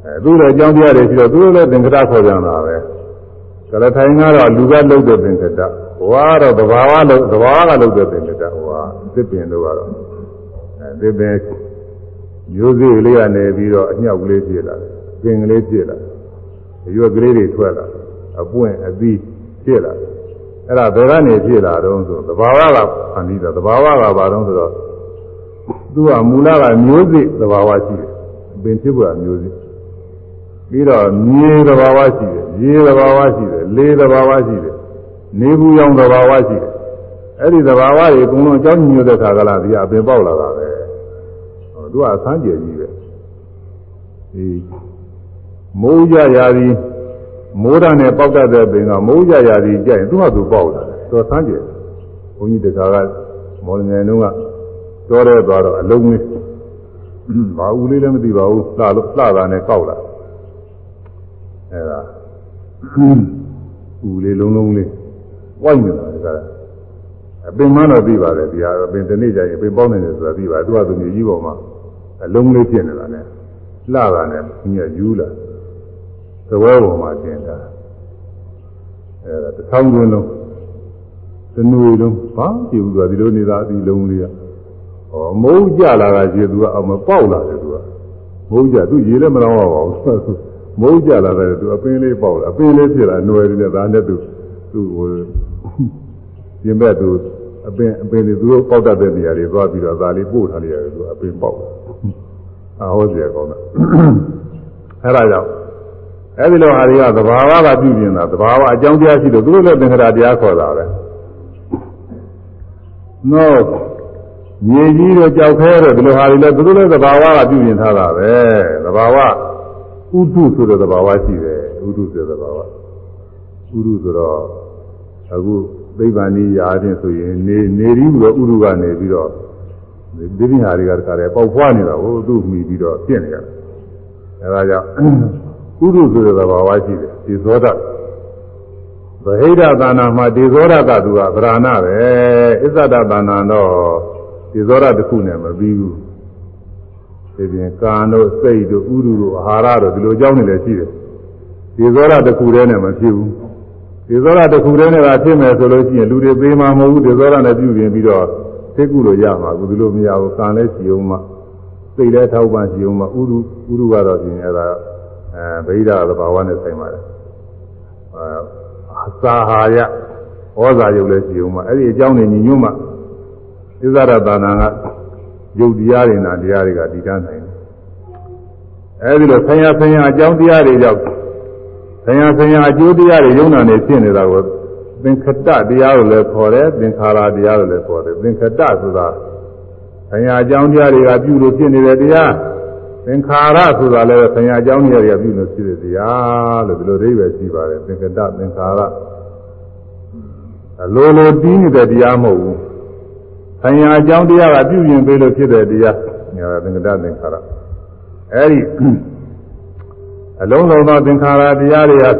အဲသူ့ရဲ့အကြောင်းတရားတွေရှိတော့သူ့လည်းသင်္ကတခေါ်ကြတာပဲကလထိုင်ကတော့လူကလုပ်တဲ့သင်္ကတဟွာတော့သဘာဝလုပ်သဘာဝကလုပ်တဲ့သင်္ကတဟွာသစ်ပင်တို့ကတော့အဲသစ်ပင်မျိုးစေ့လေးကနေပြီးတော့အညှောက်ကလေးဖြစ်လာတယ်ပင်ကလေးဖြစ်လာရွက်ကလေးတွေထွက်လာ အပွင့်အသီးဖြစ်လာအဲ့ဒါဘယ်ကနေဖြစ်လာတော့ဆိုသဘာဝကဖန်ပြီးတော့သဘာဝကဘာတော့ဆိုတော့သူကမူလကမျိုးစိသဘာဝရှိတယ်ပင်ဖြစ်ဖို့ကမျိုးစိပြီးတော့မြေသဘာဝရှိတယ်ရေသဘာဝရှိတယ်လေသဘာဝရှိတယ်နေဘူးရောင်သဘာဝရှိတယ်အဲ့ဒီသဘာဝတွေအကုန်လုံးအကြောင်းညွှန်တဲ့ခါကလာဒီအပင်ပေါက်လာတာပဲဟိုသူကဆန်းကျယ်ကြီးပဲဒီမိုးကြရာသည် မိုးဓာတ်နဲ့ပေါက်တတ်တဲ့ပင်ကမိုးကြရာသည်ကြိုက်ရင်သူ့ဟာသူပေါက်လာတယ်သူဆန်းကျယ်ဘုန်းကြီးတခါကမော်လမြိုင်တုန်းကတော်ရဲသွားတော့အလုံးလေးဘာဦးလေးလည်းမသိပါဘူးလှလို့လှတာနဲ့ကောက်လာအဲဒါဦးလေးလုံးလုံးလေးဝိုက်နေတာဒီကအပင်မတော့ပြီးပါတယ်ဒီဟာအပင်တစ်နေ့ကျရင်အပင်ပေါက်နေတယ်ဆိုတာပြီးပါသူကသူမြေကြီးပေါ်မှာအလုံးလေးဖြစ်နေတာနဲ့လှတာနဲ့ညယူလာသ ဝဲပေါ်မှာတင်တာအဲဒါတစ်ထောင်တွင်းလုံးတနွေလုံးဘာကြည့်ဘူးသူကဒီလိုနေတာဒီလုံးလေးကဟောမိုးကြလာတာကြီးသူကအောင်မပေါက်လာတယ်သူကမိုးကြသူရေလည်းမလောင်းပါဘူးမိုးကြလာတယ်သူအပင်လေးပေါက်လာအပင်လေးဖြစ်လာຫນွယ်နေဒါနဲ့သူသူဟိုပြင်ဘက်သူအပင်အပင်တွေသူတို့ပေါက်တတ်တဲ့နေရာတွေသွားပြီးတော့ဒါလေးပို့ထားလိုက်ရတယ်သူအပင်ပေါက်အာဟောစီရကောင်းတာအဲဒါကြောင့် အဲဒီလိုဟာတွေကသဘာဝကပြုပြင်တာသဘာဝအကြောင်းတရားရှိလို့သူတို့လည်းသင်္ခါရတရားခေါ်တာပဲနောမြေကြီးတို့ကြောက်ခဲတော့ဒီလိုဟာတွေလည်းသူတို့လည်းသဘာဝကပြုပြင်ထားတာပဲသဘာဝဥဒုဆိုတဲ့သဘာဝရှိတယ်ဥဒုဆိုတဲ့သဘာဝဥဒုဆိုတော့အခုသိဗ္ဗာန်ကြီးရာချင်းဆိုရင်နေနေရီးပြီးတော့ဥဒုကနေပြီးတော့ဒီပြဟာတွေကတခါတည်းပေါက်ဖွားနေတာကိုသူ့မိပြီးတော့ပြင့်နေရတယ်အဲဒါကြောင့် ဥဒုဆိုတဲ့သဘာဝရှိတယ်ဒီသောတာဗဟိတသာနာမှာဒီဇောရကသူကဗราဏပဲအစ္ဆဒသာနာတော့ဒီဇောရတစ်ခုနဲ့မပြီးဘူးဒီပြင်ကာတို့စိတ်တို့ဥရုတို့အာဟာရတို့ဒီလိုအကြောင်းတွေလည်းရှိတယ်ဒီဇောရတစ်ခုတည်းနဲ့မဖြစ်ဘူးဒီဇောရတစ်ခုတည်းနဲ့ကဖြစ်မယ်ဆိုလို့ရှိရင်လူတွေသေးမှာမဟုတ်ဘူးဒီဇောရနဲ့ပြုပြင်ပြီးတော့သိကုလို့ရမှာဘူးဒီလိုမရဘူးကံလည်းရှိအောင်မှစိတ်လည်းထောက်ပံ့ရှိအောင်မှဥရုဥရုကတော့ပြင်အဲ့ဒါ အဲဗိဓာသဘာဝနဲ့ဆိုင်ပါတယ်အဲစာဟာရဩဇာယုတ်လည်းရှိအောင်မှအဲ့ဒီအကြောင်းတွေညီညွတ်မှဣဇရတနာကယုတ်တရားတွေနာတရားတွေကတည်တတ်နိုင်တယ်အဲဒီလိုဆင်ရဆင်ရအကြောင်းတရားတွေကြောင့်ဆင်ရဆင်ရအကျိုးတရားတွေယုံနာနေဖြစ်နေတာကိုသင်္ခတတရားလို့လည်းခေါ်တယ်သင်္ခါရတရားလို့လည်းခေါ်တယ်သင်္ခတဆိုတာဆင်ရအကြောင်းတရားတွေကပြုလို့ဖြစ်နေတဲ့တရား သင်္ခါရဆိုတာလည်းဆင်ရအကြောင်းတရားတွေကပြုလို့ဖြစ်တဲ့တရားလို့ဒီလိုအဓိပ္ပာယ်ရှိပါတယ်သင်္ခတသင်္ခါရအလိုလိုတီးနေတဲ့တရားမဟုတ်ဘူးဆံရအကြောင်းတရားကပြုပြင်ပေးလို့ဖြစ်တဲ့တရားညာသင်္ကတသင်္ခါရအဲဒီအလုံးစုံသောသင်္ခါရတရားတွေဟာ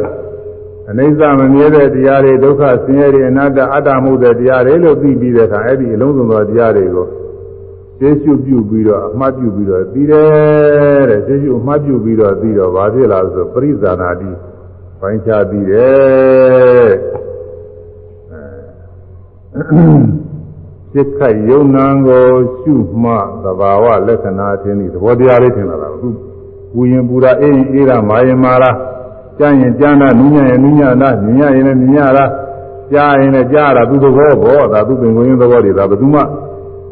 အနိစ္စမမြဲတဲ့တရားတွေဒုက္ခဆင်းရဲတွေအနတ္တအတ္တမှုတဲ့တရားတွေလို့သိပြီးတဲ့အခါအဲ့ဒီအလုံးစုံသောတရားတွေကို သိရှုပြုပြီးတော့အမှတ်ပြုပြီးတော့သိတယ်တဲ့သိရှုအမှတ်ပြုပြီးတော့သိတော့ဘာဖြစ်လာလဲဆိုပရိဇာနာတိပိုင်းခြားသိတယ်စိတ်ခိုက်ယုံနာကိုရှုမှသဘာဝလက္ခဏာအချင်းဒီသဘောတရားလေးထင်လာတာအခုပူရင်ပူတာအေးရင်အေးတာမာရင်မာတာကြားရင်ကြားတာနူးညံ့ရင်နူးညံ့တာမြင်ရရင်လည်းမြင်ရတာကြားရင်လည်းကြားတာသူသဘောဘောဒါသူပင်ကိုရင်းသဘောတွေဒါဘယ်သူမှ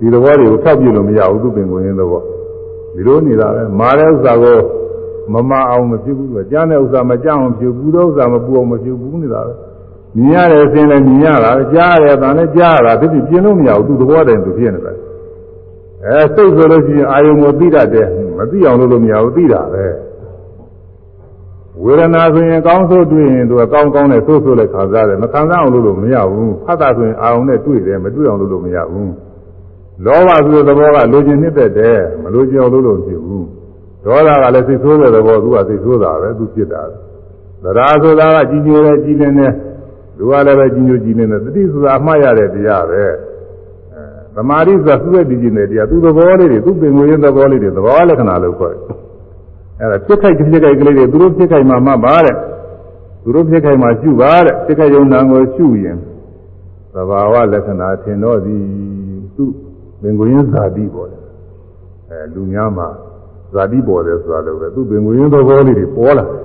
ဒီသဘောတွေကိုထောက်ပြလို့မရဘူးသူပင်ကိုရင်းသဘောဒီလိုနေတာပဲမာတဲ့ဥစ္စာကိုမမအောင်မဖြစ်ဘူးကြားတဲ့ဥစ္စာမကြောက်အောင်ဖြစ်ဘူးတဲ့ဥစ္စာမပူအောင်မဖြစ်ဘူးနေတာပဲမြင်ရတယ်အစင်းလည်းမြင်ရတာကြားရတယ်အတန်လည်းကြားရတာဒီပြင်းလို့မရဘူးသူသဘောတည်းသူဖြစ်နေတယ်အဲစိတ်ဆိုလို့ရှိရင်အာယုံကိုသိတတ်တယ်မသိအောင်လုပ်လို့မရဘူးသိတာပဲဝေဒနာဆိုရင်ကောင်းဆိုးတွေ့ရင်သူကကောင်းကောင်းနဲ့ဆိုးဆိုးလည်းခံစားတယ်မခံစားအောင်လုပ်လို့မရဘူးဖတ်တာဆိုရင်အာယုံနဲ့တွေ့တယ်မတွေ့အောင်လုပ်လို့မရဘူး လောဘဆိုတဲ့သဘောကလိုချင်နှစ်သက်တယ်မလိုချင်အောင်လုပ်လို့မဖြစ်ဘူးဒေါသကလည်းစိတ်ဆိုးတဲ့သဘောသူကစိတ်ဆိုးတာပဲသူဖြစ်တာသရာဆိုတာကကြီးကျယ်တဲ့ကြီးလင်းတဲ့လူကလည်းပဲကြီးညိုကြီးနေတဲ့တတိဆိုတာအမှားရတဲ့တရားပဲအဲသမာဓိဆိုတာသူ့ရဲ့ဒီကြီးတဲ့တရားသူ့သဘောလေးတွေသူ့ပင်ကိုယ်ရဲ့သဘောလေးတွေသဘောလက္ခဏာလို့ခေါ်တယ်အဲဒါဖြစ်ခိုက်ဖြစ်ခိုက်ကလေးတွေသူတို့ဖြစ်ခိုက်မှမှပါတဲ့သူတို့ဖြစ်ခိုက်မှရှုပါတဲ့ဖြစ်ခိုက်ယုံနာကိုရှုရင်သဘာဝလက္ခဏာထင်တော့သည်သူ့ ပင်ကိုယ်ရဲ့ဇာတိပေါ်တယ်အဲလူများမှာဇာတိပေါ်တယ်ဆိုတာလည်းပဲသူ့ပင်ကိုယ်ရဲ့သဘောလေးတွေပေါ်လာတယ်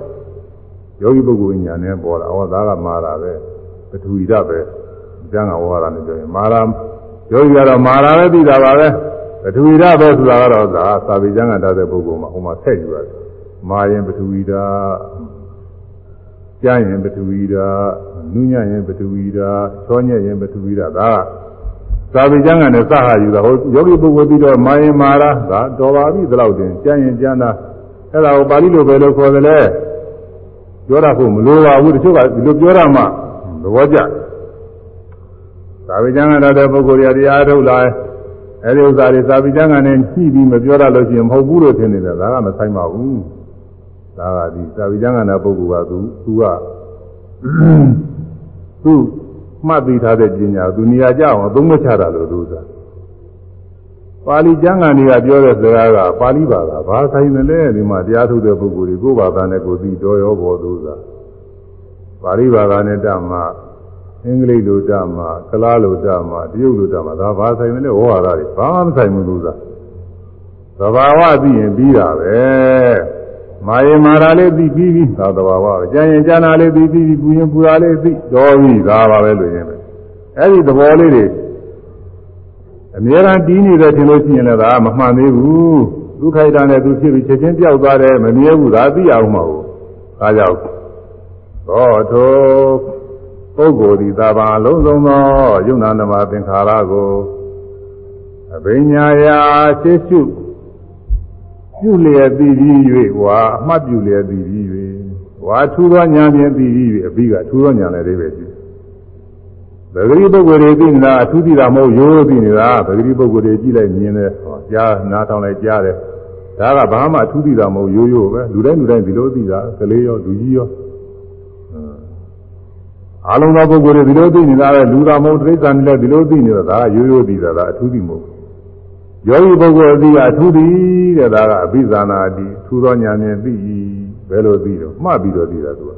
ယောဂီပုဂ္ဂိုလ်ဉာဏ်နဲ့ပေါ်လာဩဒါကမှားတာပဲပထဝီဓာတ်ပဲကျမ်းကဝါရနဲ့ပြောရင်မာရာယောဂီကတော့မာရာပဲသိတာပါပဲပထဝီဓာတ်ပဲဆိုတာကတော့သာသာဝိကျမ်းကတတ်တဲ့ပုဂ္ဂိုလ်မှာဟိုမှာဆက်ယူရတယ်မာရင်ပထဝီဓာတ်ကြားရင်ပထဝီဓာတ်နုညံ့ရင်ပထဝီဓာတ်ချောညက်ရင်ပထဝီဓာတ်ဒါ သာဝိကျမ်းကနဲ့စဟာယူတာဟိုယောဂီပုဂ္ဂိုလ်ပြီးတော့မာရင်မာရာဒါတော်ပါပြီဒီလောက်တင်ကြားရင်ကြားတာအဲ့ဒါကိုပါဠိလိုပဲလို့ခေါ်တယ်လေပြောတာဖို့မလိုပါဘူးတချို့ကဒီလိုပြောတာမှသဘောကျသာဝိကျမ်းကတတဲ့ပုဂ္ဂိုလ်ရတရားထုတ်လာအဲဒီဥစ္စာတွေသာဝိကျမ်းကနဲ့ညှိပြီးမပြောရလို့ရှိရင်မဟုတ်ဘူးလို့ထင်နေတယ်ဒါကမဆိုင်ပါဘူးဒါကဒီသာဝိကျမ်းကနာပုဂ္ဂိုလ်ကသူသူကသူ မှတ်သိထားတဲ့ပညာသူနေရာကြအောင်အသုံးမချတာလို့သူကပါဠိကျမ်းဂန်တွေကပြောတဲ့စကားကပါဠိဘာသာဘာဆိုင်တယ်လဲဒီမှာတရားထုတ်တဲ့ပုဂ္ဂိုလ်တွေကိုယ်ဘာသာနဲ့ကိုယ်သိတော်ရောဘောသူကပါဠိဘာသာနဲ့တတ်မှအင်္ဂလိပ်လိုတတ်မှကလားလိုတတ်မှတရုတ်လိုတတ်မှဒါဘာဆိုင်တယ်လဲဝါရတွေဘာမှမဆိုင်ဘူးသူကသဘာဝသိရင်ပြီးတာပဲ မာယမာရာလေးသိပြီးပြီသာသဘာဝပဲကြံရင်ကြံတာလေးသိပြီးပြီပူရင်ပူတာလေးသိတော်ပြီဒါပါပဲလို့ရင်ပဲအဲ့ဒီသဘောလေးတွေအများအားတီးနေတယ်ထင်လို့ရှိရင်လည်းဒါမမှန်သေးဘူးဒုက္ခိတာနဲ့သူဖြစ်ပြီးချက်ချင်းပြောက်သွားတယ်မမြဲဘူးဒါသိရအောင်မဟုတ်ဒါကြောင့်သောထိုပုဂ္ဂိုလ်ဒီသာဘာလုံးစုံသောယုံနာနမသင်္ခါရကိုအဘိညာယာရှေ့ရှု ပြုလျက်သိပြီး၍ဝါအမှတ်ပြုလျက်သိပြီး၍ဝါထူသောဉာဏ်ဖြင့်သိပြီး၍အပြီးကထူသောဉာဏ်လည်းလေးပဲရှိပဂရိပုဂ္ဂိုလ်တွေသိနေတာအထူးသိတာမဟုတ်ရိုးရိုးသိနေတာပဂရိပုဂ္ဂိုလ်တွေကြည့်လိုက်မြင်တယ်ဟောကြားနားထောင်လိုက်ကြားတယ်ဒါကဘာမှအထူးသိတာမဟုတ်ရိုးရိုးပဲလူတိုင်းလူတိုင်းဒီလိုသိတာကလေးရောလူကြီးရောအလုံးသောပုဂ္ဂိုလ်တွေဒီလိုသိနေတာပဲလူသားမဟုတ်တိရစ္ဆာန်တွေလည်းဒီလိုသိနေတာဒါကရိုးရိုးသိတာဒါအထူးသိမဟုတ် ယောဂီပုဂ္ဂိုလ်အသိကအထူးသိတဲ့ဒါကအဘိဇာနာတိထူသောဉာဏ်ဖြင့်သိဘယ်လိုသိတော့မှတ်ပြီးတော့သိတာသူက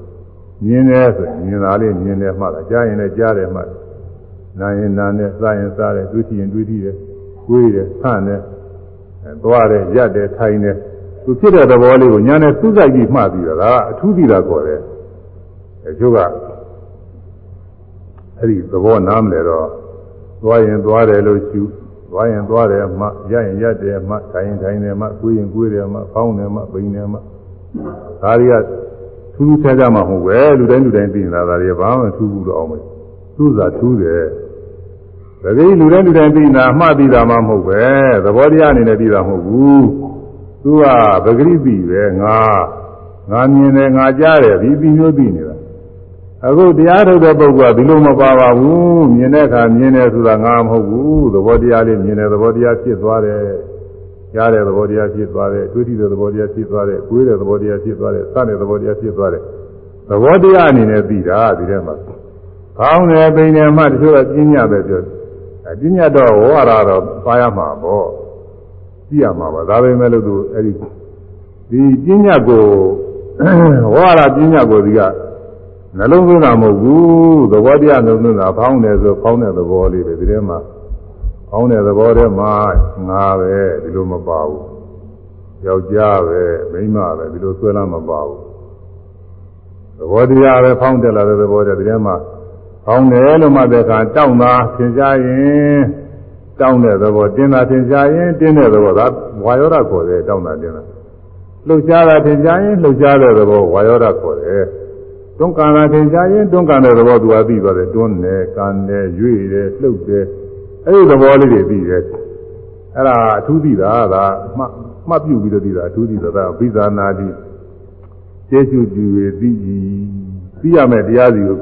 မြင်တယ်ဆိုရင်မြင်တာလေးမြင်တယ်မှတ်တာကြားရင်လည်းကြားတယ်မှတ်တယ်နာရင်နာတယ်စားရင်စားတယ်တွေးကြည့်ရင်တွေးကြည့်တယ်ကိုယ်တယ်ဆန့်တယ်သွားတယ်ရက်တယ်ထိုင်တယ်သူဖြစ်တဲ့သဘောလေးကိုညာနဲ့စူးစိုက်ပြီးမှတ်ပြီးတော့ဒါကအထူးသိတာခေါ်တယ်အကျိုးကအဲ့ဒီသဘောနားမလဲတော့သွားရင်သွားတယ်လို့ရှု သွားရင်သွားတယ်မှရရင်ရတယ်မှထိုင်ရင်ထိုင်တယ်မှကိုယ်ရင်ကိုယ်တယ်မှဖောင်းတယ်မှပိန်တယ်မှဒါတွေကထူးထူးခြားခြားမှမဟုတ်ပဲလူတိုင်းလူတိုင်းသိနေတာဒါတွေဘာမှထူးဘူးတော့အောင်မယ်သူ့သာထူးတယ်ဒါကြီးလူတိုင်းလူတိုင်းသိနေတာမှတ်သိတာမှမဟုတ်ပဲသဘောတရားအနေနဲ့သိတာမဟုတ်ဘူးသူကပဂရိပြီပဲငါငါမြင်တယ်ငါကြားတယ်ဒီပြီးမျိုးသိနေတာ အခုတရားထုတ်တဲ့ပုဂ္ဂိုလ်ကဒီလိုမပါပါဘူးမြင်တဲ့အခါမြင်တယ်ဆိုတာငါမဟုတ်ဘူးသဘောတရားလေးမြင်တယ်သဘောတရားဖြစ်သွားတယ်ကြားတဲ့သဘောတရားဖြစ်သွားတယ်တွေးကြည့်တဲ့သဘောတရားဖြစ်သွားတယ်ကိုယ်တဲ့သဘောတရားဖြစ်သွားတယ်စတဲ့သဘောတရားဖြစ်သွားတယ်သဘောတရားအနေနဲ့သိတာဒီထဲမှာကောင်းတယ်ပိန်တယ်မှတချို့ကပြင်းညပဲပြောအပြင်းညတော့ဝါရတော့ပါရမှာပေါ့ကြည့်ရမှာပါဒါပေမဲ့လို့သူအဲ့ဒီဒီပြင်းညကိုဝါရပြင်းညကိုဒီက နှလုံးသွင်းတာမဟုတ်ဘူးသဘောတရားနှလုံးသွင်းတာဖောင်းတယ်ဆိုဖောင်းတဲ့သဘောလေးပဲဒီထဲမှာဖောင်းတဲ့သဘောထဲမှာငါပဲဒီလိုမပါဘူးယောက်ျားပဲမိန်းမပဲဒီလိုဆွဲလမ်းမပါဘူးသဘောတရားပဲဖောင်းတက်လာတဲ့သဘောတည်းဒီထဲမှာဖောင်းတယ်လို့မှတဲ့အခါတောင်းတာသင်ကြားရင်တောင်းတဲ့သဘောတင်းတာသင်ကြားရင်တင်းတဲ့သဘောဒါဝါယောဓခေါ်တယ်တောင်းတာတင်းတာလှုပ်ရှားတာသင်ကြားရင်လှုပ်ရှားတဲ့သဘောဝါယောဓခေါ်တယ် တွန်းကန်တာသင်ကြားရင်တွန်းကန်တဲ့သဘောသူကသိသွားတယ်တွန်းတယ်ကန်တယ်ရွေ့တယ်လှုပ်တယ်အဲ့ဒီသဘောလေးတွေသိတယ်အဲ့ဒါအထူးသိတာကမှမှတ်ပြုပြီးတော့သိတာအထူးသိတာကဘိဇာနာတိကျေစုကြည်ရသိသိရမယ်တရားစီကို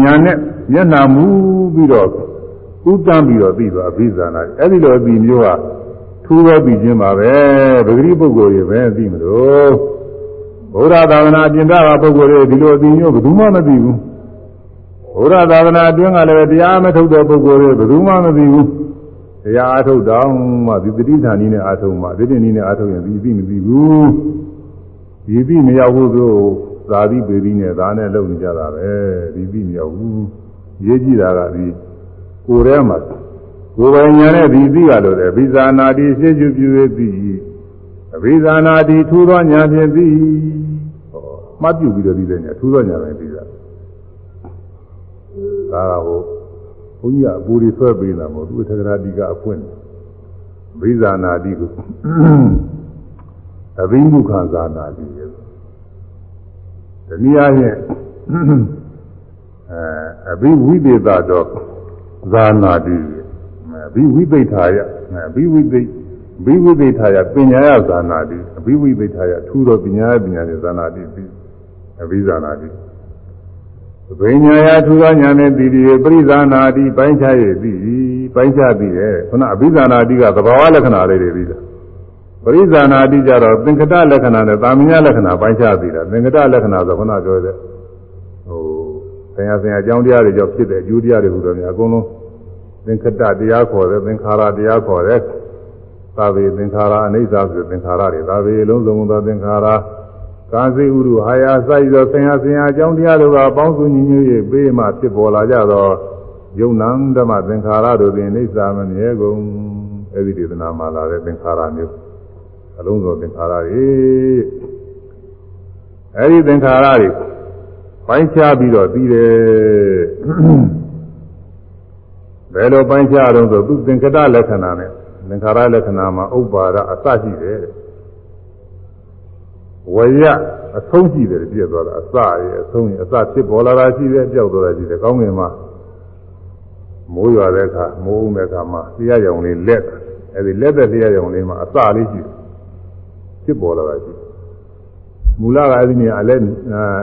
ညာနဲ့မျက်နှာမူပြီးတော့ဥတန်းပြီးတော့သိသွားဘိဇာနာအဲ့ဒီလိုအပြီးမျိုးကထူးသောပြီးခြင်းပါပဲပဂရိပုဂ္ဂိုလ်တွေပဲသိမလို့ ဘုရားသာသနာပြင်တာပုဂ္ဂိုလ်တွေဒီလိုအသိမျိုးဘယ်သူမှမသိဘူးဘုရားသာသနာအတွင်းကလည်းတရားမထုတ်တဲ့ပုဂ္ဂိုလ်တွေဘယ်သူမှမသိဘူးတရားအထုတ်တောင်းမှဒီတတိဌာနီနဲ့အထုတ်မှဒီတိနီနဲ့အထုတ်ရင်ဒီသိမသိဘူးဒီသိမရောက်ဘူးသူသာတိပေပြီးနဲ့ဒါနဲ့လုပ်နေကြတာပဲဒီသိမရောက်ဘူးရေးကြည့်တာကဒီကိုယ်ထဲမှာကိုယ်ပိုင်ညာနဲ့ဒီသိရလို့လေဘိဇာနာတိရှင်းကျူပြည့်သိ အဘိဇာနာတိထူသောညာဖြင့်သိဟောမှတ်ပြုပြီးတော့သိတဲ့ညာထူသောညာပဲသိတာဒါကဟိုဘုန်းကြီးကအပူတွေဆွဲပေးတာမဟုတ်သူအထက်ကရာတိကအဖွင့်ဘိဇာနာတိကိုအဘိမုခဇာနာတိရဲ့တနည်းအားဖြင့်အဲအဘိဝိသေသတော့ဇာနာတိအဘိဝိသိထာယအဘိဝိသိ ဘိဝိသိထာယပညာယဇာနာတိအဘိဝိသိထာယထူသောပညာယပညာရဲ့ဇာနာတိပြီးအဘိဇာနာတိဗိညာယထူသောညာနဲ့တည်တည်ပရိဇာနာတိပိုင်းခြားရသည်ပိုင်းခြားပြီးတယ်ခုနအဘိဇာနာတိကသဘာဝလက္ခဏာလေးတွေပြီးတာပရိဇာနာတိကြတော့သင်္ကတလက္ခဏာနဲ့သာမညလက္ခဏာပိုင်းခြားပြီးတာသင်္ကတလက္ခဏာဆိုခုနပြောတဲ့ဟိုဆင်ရဆင်ရအကြောင်းတရားတွေကြောင့်ဖြစ်တဲ့အကျိုးတရားတွေဟူတော်များအကုန်လုံးသင်္ခတတရားခေါ်တယ်သင်္ခါရတရားခေါ်တယ် သာဝေသင်္ခါရအနိစ္စဆိုသင်္ခါရတွေသာဝေလုံးစုံသောသင်္ခါရကာစိဥရုဟာယာစိုက်သောဆင်ရဆင်ရအကြောင်းတရားတို့ကပေါင်းစုညီညွတ်၍ပေးမှဖြစ်ပေါ်လာကြသောယုံနံဓမ္မသင်္ခါရတို့သည်အိဋ္ဌာမမြဲကုန်အဲ့ဒီဒေသနာမှာလာတဲ့သင်္ခါရမျိုးအလုံးစုံသင်္ခါရတွေအဲ့ဒီသင်္ခါရတွေပိုင်းခြားပြီးတော့ပြီးတယ်ဘယ်လိုပိုင်းခြားတော့ဆိုသူသင်္ကတလက္ခဏာနဲ့ သင်္ခါရလက္ခဏာမှာဥပ္ပါဒအစရှိတယ်ဝရအဆုံးရှိတယ်ပြည့်သွားတာအစရဲ့အဆုံးရဲ့အစဖြစ်ပေါ်လာတာရှိတယ်ပြောက်သွားတာရှိတယ်ကောင်းကင်မှာမိုးရွာတဲ့အခါမိုးဦးတဲ့အခါမှာတရားရောင်လေးလက်အဲဒီလက်သက်တရားရောင်လေးမှာအစလေးရှိတယ်ဖြစ်ပေါ်လာတာရှိတယ်မူလကအဲ့ဒီနေရာအလဲ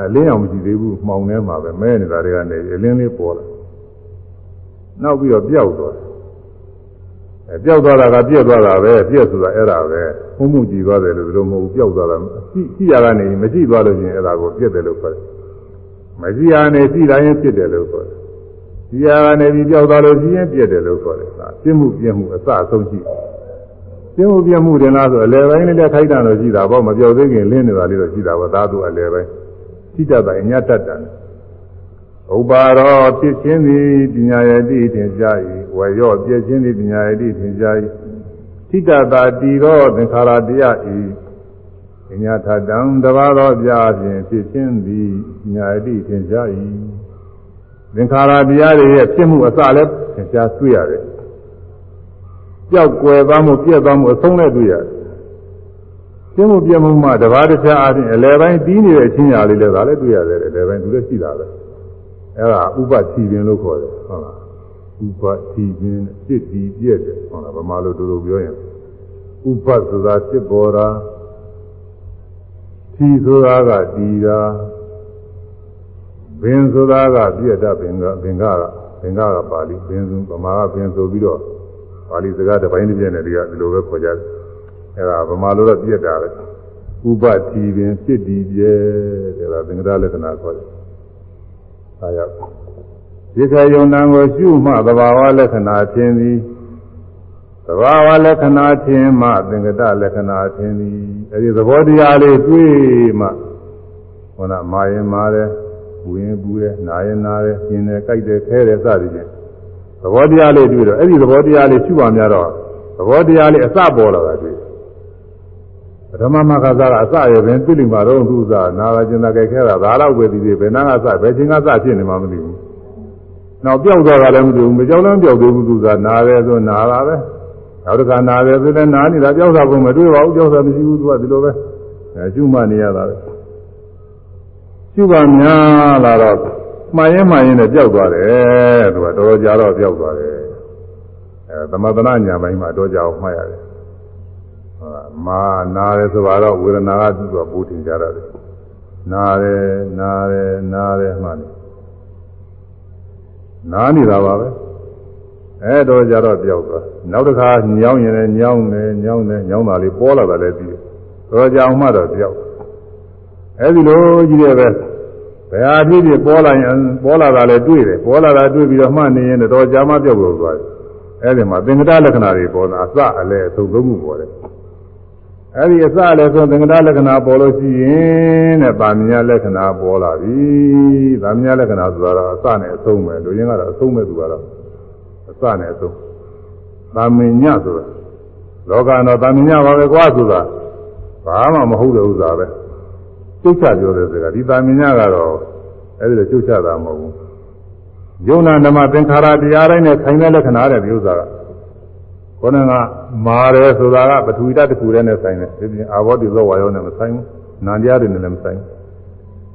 အလင်းအောင်မရှိသေးဘူးမှောင်ထဲမှာပဲမဲနေတာတွေကနေအလင်းလေးပေါ်လာနောက်ပြီးတော့ပျောက်သွားတယ် အဲပျောက်သွားတာကပြည့်သွားတာပဲပြည့်ဆိုတာအဲ့ဒါပဲမှုမှုကြည်သွားတယ်လို့ဒီလိုမဟုတ်ဘူးပျောက်သွားတာရှိရှိရကနေမရှိသွားလို့ရှိရင်အဲ့ဒါကိုပြည့်တယ်လို့ခေါ်တယ်မရှိရနေရှိတိုင်းပြည့်တယ်လို့ခေါ်တယ်ရှိရကနေပြီးပျောက်သွားလို့ရှိရင်ပြည့်တယ်လို့ခေါ်တယ်ဒါပြည့်မှုပြည့်မှုအစအဆုံးရှိတယ်ပြင်းမှုပြင်းမှုတင်လားဆိုအလယ်ပိုင်းလေးလည်းခိုက်တန်လို့ရှိတာပေါ့မပြောသေးခင်လင်းနေတာလေးတော့ရှိတာပေါ့သာသူအလယ်ပိုင်းရှိတတ်တာအညတ်တတ်တယ် ဥပါရောပြည့်ချင်းသည်ပညာရတိထင်ရှား၏ဝေရောပြည့်ချင်းသည်ပညာရတိထင်ရှား၏ထိတတာတီရောသင်္ခါရတရား၏ပညာထတံတဘာသောပြာဖြင့်ဖြစ်ချင်းသည်ပညာရတိထင်ရှား၏သင်္ခါရတရားတွေရဲ့ဖြစ်မှုအစလည်းသင်ရှားတွေ့ရတယ်ပျောက်ကွယ်သွားမှုပြည့်သွားမှုအဆုံးနဲ့တွေ့ရတယ်။ရှင်းမှုပြည့်မှုမှတဘာတခြားအချင်းအလယ်ပိုင်းပြီးနေတဲ့အချင်းရာလေးလည်းဒါလည်းတွေ့ရတယ်အလယ်ပိုင်းသူလည်းရှိတာပဲ။ အဲဒါဥပသီပင်လို့ခေါ်တယ်ဟုတ်လား။ဥပသီပင်စိတ်ဒီပြည့်တယ်ဟုတ်လားဗမာလိုတို့လိုပြောရင်ဥပဆိုတာစိတ်ပေါ်တာသီဆိုတာကတီတာဘင်ဆိုတာကပြည့်တတ်ဘင်ကဘင်ကဘင်ကကပါဠိဘင်စုဗမာကဘင်ဆိုပြီးတော့ပါဠိစကားတစ်ပိုင်းတစ်ပြည့်နဲ့ဒီကဒီလိုပဲခေါ်ကြတယ်အဲဒါဗမာလိုတော့ပြည့်တာပဲဥပတိပင်ဖြစ်တည်ပြဲတဲ့ဒါသင်္ကတလက္ခဏာခေါ်တယ် အဲရောက်ဒီခယုံနံကိုရှုမှသဘာဝလက္ခဏာသင်သည်သဘာဝလက္ခဏာသင်မှသင်္ကတလက္ခဏာသင်သည်အဲဒီသဘောတရားလေးတွေ့မှဟောနာမာရင်မာတယ်ပူရင်ပူတယ်နာရင်နာတယ်ရှင်းတယ်ကြိုက်တယ်ခဲတယ်စသည်ဖြင့်သဘောတရားလေးတွေ့တော့အဲ့ဒီသဘောတရားလေးရှုပါများတော့သဘောတရားလေးအစပေါ်လာတာတွေ့ ပထမမခါစားကအစရပင်ပြလိမာတော့သူ့စားနာလာကျင်သာကြဲခဲတာဒါတော့ပဲဒီဒီဘယ်နာကစဘယ်ချင်းကစဖြစ်နေမှမသိဘူးနောက်ပြောက်သွားတာလည်းမသိဘူးမကြောက်လည်းပြောက်သေးဘူးသူစားနာတယ်ဆိုနာတာပဲနောက်တစ်ခါနာတယ်ဆိုလည်းနာနေတာပြောက်တာပုံမတွေ့ပါဘူးပြောက်တာမရှိဘူးသူကဒီလိုပဲအဲရှုမှနေရတာပဲရှုပါများလာတော့မှားရင်မှားရင်လည်းပျောက်သွားတယ်သူကတော်တော်ကြာတော့ပျောက်သွားတယ်အဲသမထနာညာပိုင်းမှာတော့ကြာအောင်မှားရတယ်ဟုတ်လား မာနာတယ်ဆိုတော့ဝေဒနာကသူ့ကပူတင်ကြရတယ်နာတယ်နာတယ်နာတယ်မှနေနားနေတာပါပဲအဲတော့ကြာတော့ပျောက်သွားနောက်တစ်ခါညောင်းရင်လည်းညောင်းတယ်ညောင်းတယ်ညောင်းတာလေးပေါ်လာတာလည်းပြီးတော့ကြာအောင်မှတော့ပျောက်အဲဒီလိုကြီးတဲ့ပဲဘယ်ဟာဖြစ်ဖြစ်ပေါ်လာရင်ပေါ်လာတာလည်းတွေ့တယ်ပေါ်လာတာတွေ့ပြီးတော့မှတ်နေရင်တော့ကြာမှပြောက်လို့သွားတယ်အဲဒီမှာသင်္ကတလက္ခဏာတွေပေါ်လာအစအလဲအဆုံးသုံးမှုပေါ်တယ် အဲဒီအစအလဲဆုံးသင်္ကတလက္ခဏာပေါ်လို့ရှိရင်တဲ့ဗာမညာလက္ခဏာပေါ်လာပြီဗာမညာလက္ခဏာဆိုတာတော့အစနဲ့အဆုံးပဲလူရင်းကတော့အဆုံးပဲသူကတော့အစနဲ့အဆုံးဗာမညဆိုတာလောကတော့ဗာမညပါပဲကွာဆိုတာဘာမှမဟုတ်တဲ့ဥစ္စာပဲကျုပ်ချပြောတဲ့စကားဒီတာမင်ညကတော့အဲဒီလိုကျုပ်ချတာမဟုတ်ဘူးယုံနာဓမ္မသင်္ခါရတရားတိုင်းနဲ့ဆိုင်တဲ့လက္ခဏာတဲ့ဒီဥစ္စာက ခေါင်းကမာတယ်ဆိုတာကပထဝီဓာတ်တစ်ခုတည်းနဲ့ဆိုင်တယ်ဒီပြင်အာဘောတိသောဝါယောနဲ့မဆိုင်ဘူးနာတရားတွေနဲ့လည်းမဆိုင်ဘူး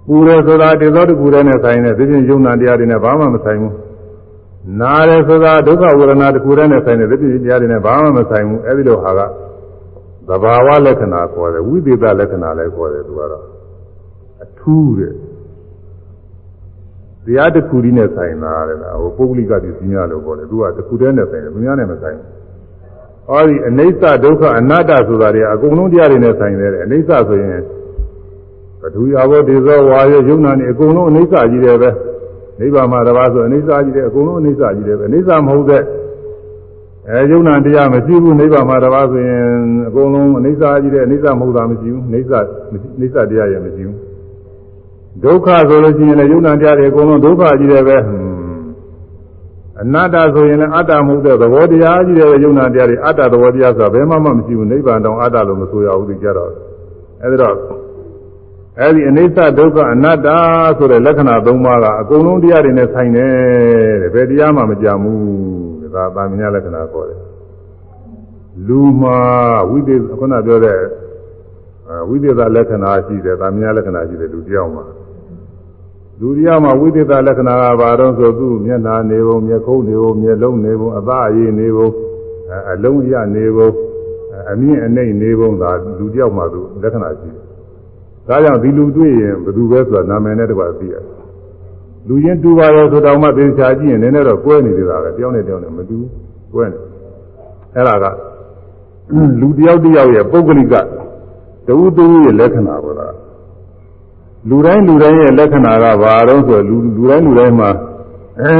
ပူတယ်ဆိုတာတေသောတစ်ခုတည်းနဲ့ဆိုင်တယ်ဒီပြင်ယုံနာတရားတွေနဲ့ဘာမှမဆိုင်ဘူးနာတယ်ဆိုတာဒုက္ခဝေဒနာတစ်ခုတည်းနဲ့ဆိုင်တယ်ဒီပြင်တရားတွေနဲ့ဘာမှမဆိုင်ဘူးအဲဒီလိုဟာကသဘာဝလက္ခဏာခေါ်တယ်ဝိသေသလက္ခဏာလည်းခေါ်တယ်သူကတော့အထူးတဲ့တရားတစ်ခုတည်းနဲ့ဆိုင်တာတဲ့ဟိုပုဂ္ဂလိကပစ္စည်းများလို့ပြောတယ်သူကတစ်ခုတည်းနဲ့ဆိုင်တယ်သူများနဲ့မဆိုင်ဘူး ဟောဒီအနိစ္စဒုက္ခအနတ္တဆိုတာတွေအကုန်လုံးတရားတွေနဲ့ဆိုင်တယ်အနိစ္စဆိုရင်ဘဒုရဘောဒေဇောဝါရယုံနာနေအကုန်လုံးအနိစ္စကြီးတယ်ပဲနိဗ္ဗာန်မှာတပါးဆိုအနိစ္စကြီးတယ်အကုန်လုံးအနိစ္စကြီးတယ်ပဲအနိစ္စမဟုတ်တဲ့အဲယုံနာတရားမရှိဘူးနိဗ္ဗာန်မှာတပါးဆိုရင်အကုန်လုံးအနိစ္စကြီးတယ်အနိစ္စမဟုတ်တာမရှိဘူးနိစ္စနိစ္စတရားရဲ့မရှိဘူးဒုက္ခဆိုလို့ရှိရင်လည်းယုံနာတရားတွေအကုန်လုံးဒုက္ခကြီးတယ်ပဲ အနတ္တဆိုရင်လည်းအတ္တမဟုတ်တဲ့သဘောတရားကြီးတယ်ယုံနာတရားတွေအတ္တသဘောတရားဆိုတာဘယ်မှမမရှိဘူးနိဗ္ဗာန်တောင်အတ္တလို့မဆိုရဘူးဒီကြတော့အဲဒီတော့အဲဒီအနိစ္စဒုက္ခအနတ္တဆိုတဲ့လက္ခဏာ၃ပါးကအကုန်လုံးတရားတွေနဲ့ဆိုင်တယ်တဲ့ဘယ်တရားမှမကြဘူးဒါသာမညလက္ခဏာခေါ်တယ်လူမှာဝိသေခုနပြောတဲ့ဝိသေသလက္ခဏာရှိတယ်သာမညလက္ခဏာရှိတယ်လူတယောက်မှာ လူတယောက်မှာဝိသေသလက္ခဏာကဘာတော့ဆိုသူ့မျက်နှာနေပုံမျက်ခုံးနေပုံမျက်လုံးနေပုံအသားအရည်နေပုံအလုံးအရနေပုံအမြင့်အနှိမ့်နေပုံဒါလူတယောက်မှာသူလက္ခဏာရှိတယ်ဒါကြောင့်ဒီလူတွေ့ရင်ဘယ်သူပဲဆိုတာနာမည်နဲ့တကွာသိရတယ်လူချင်းတူပါရောဆိုတော့မှသေချာကြည့်ရင်နည်းနည်းတော့ကွဲနေသေးတာပဲတယောက်နဲ့တယောက်နဲ့မတူကွဲနေအဲ့ဒါကလူတယောက်တယောက်ရဲ့ပုဂ္ဂလိကတဝူတဝူရဲ့လက္ခဏာပေါ်တာ လူတိုင်းလူတိုင်းရဲ့လက္ခဏာကဘာတော့ဆိုလူလူတိုင်းလူတိုင်းမှာအဲ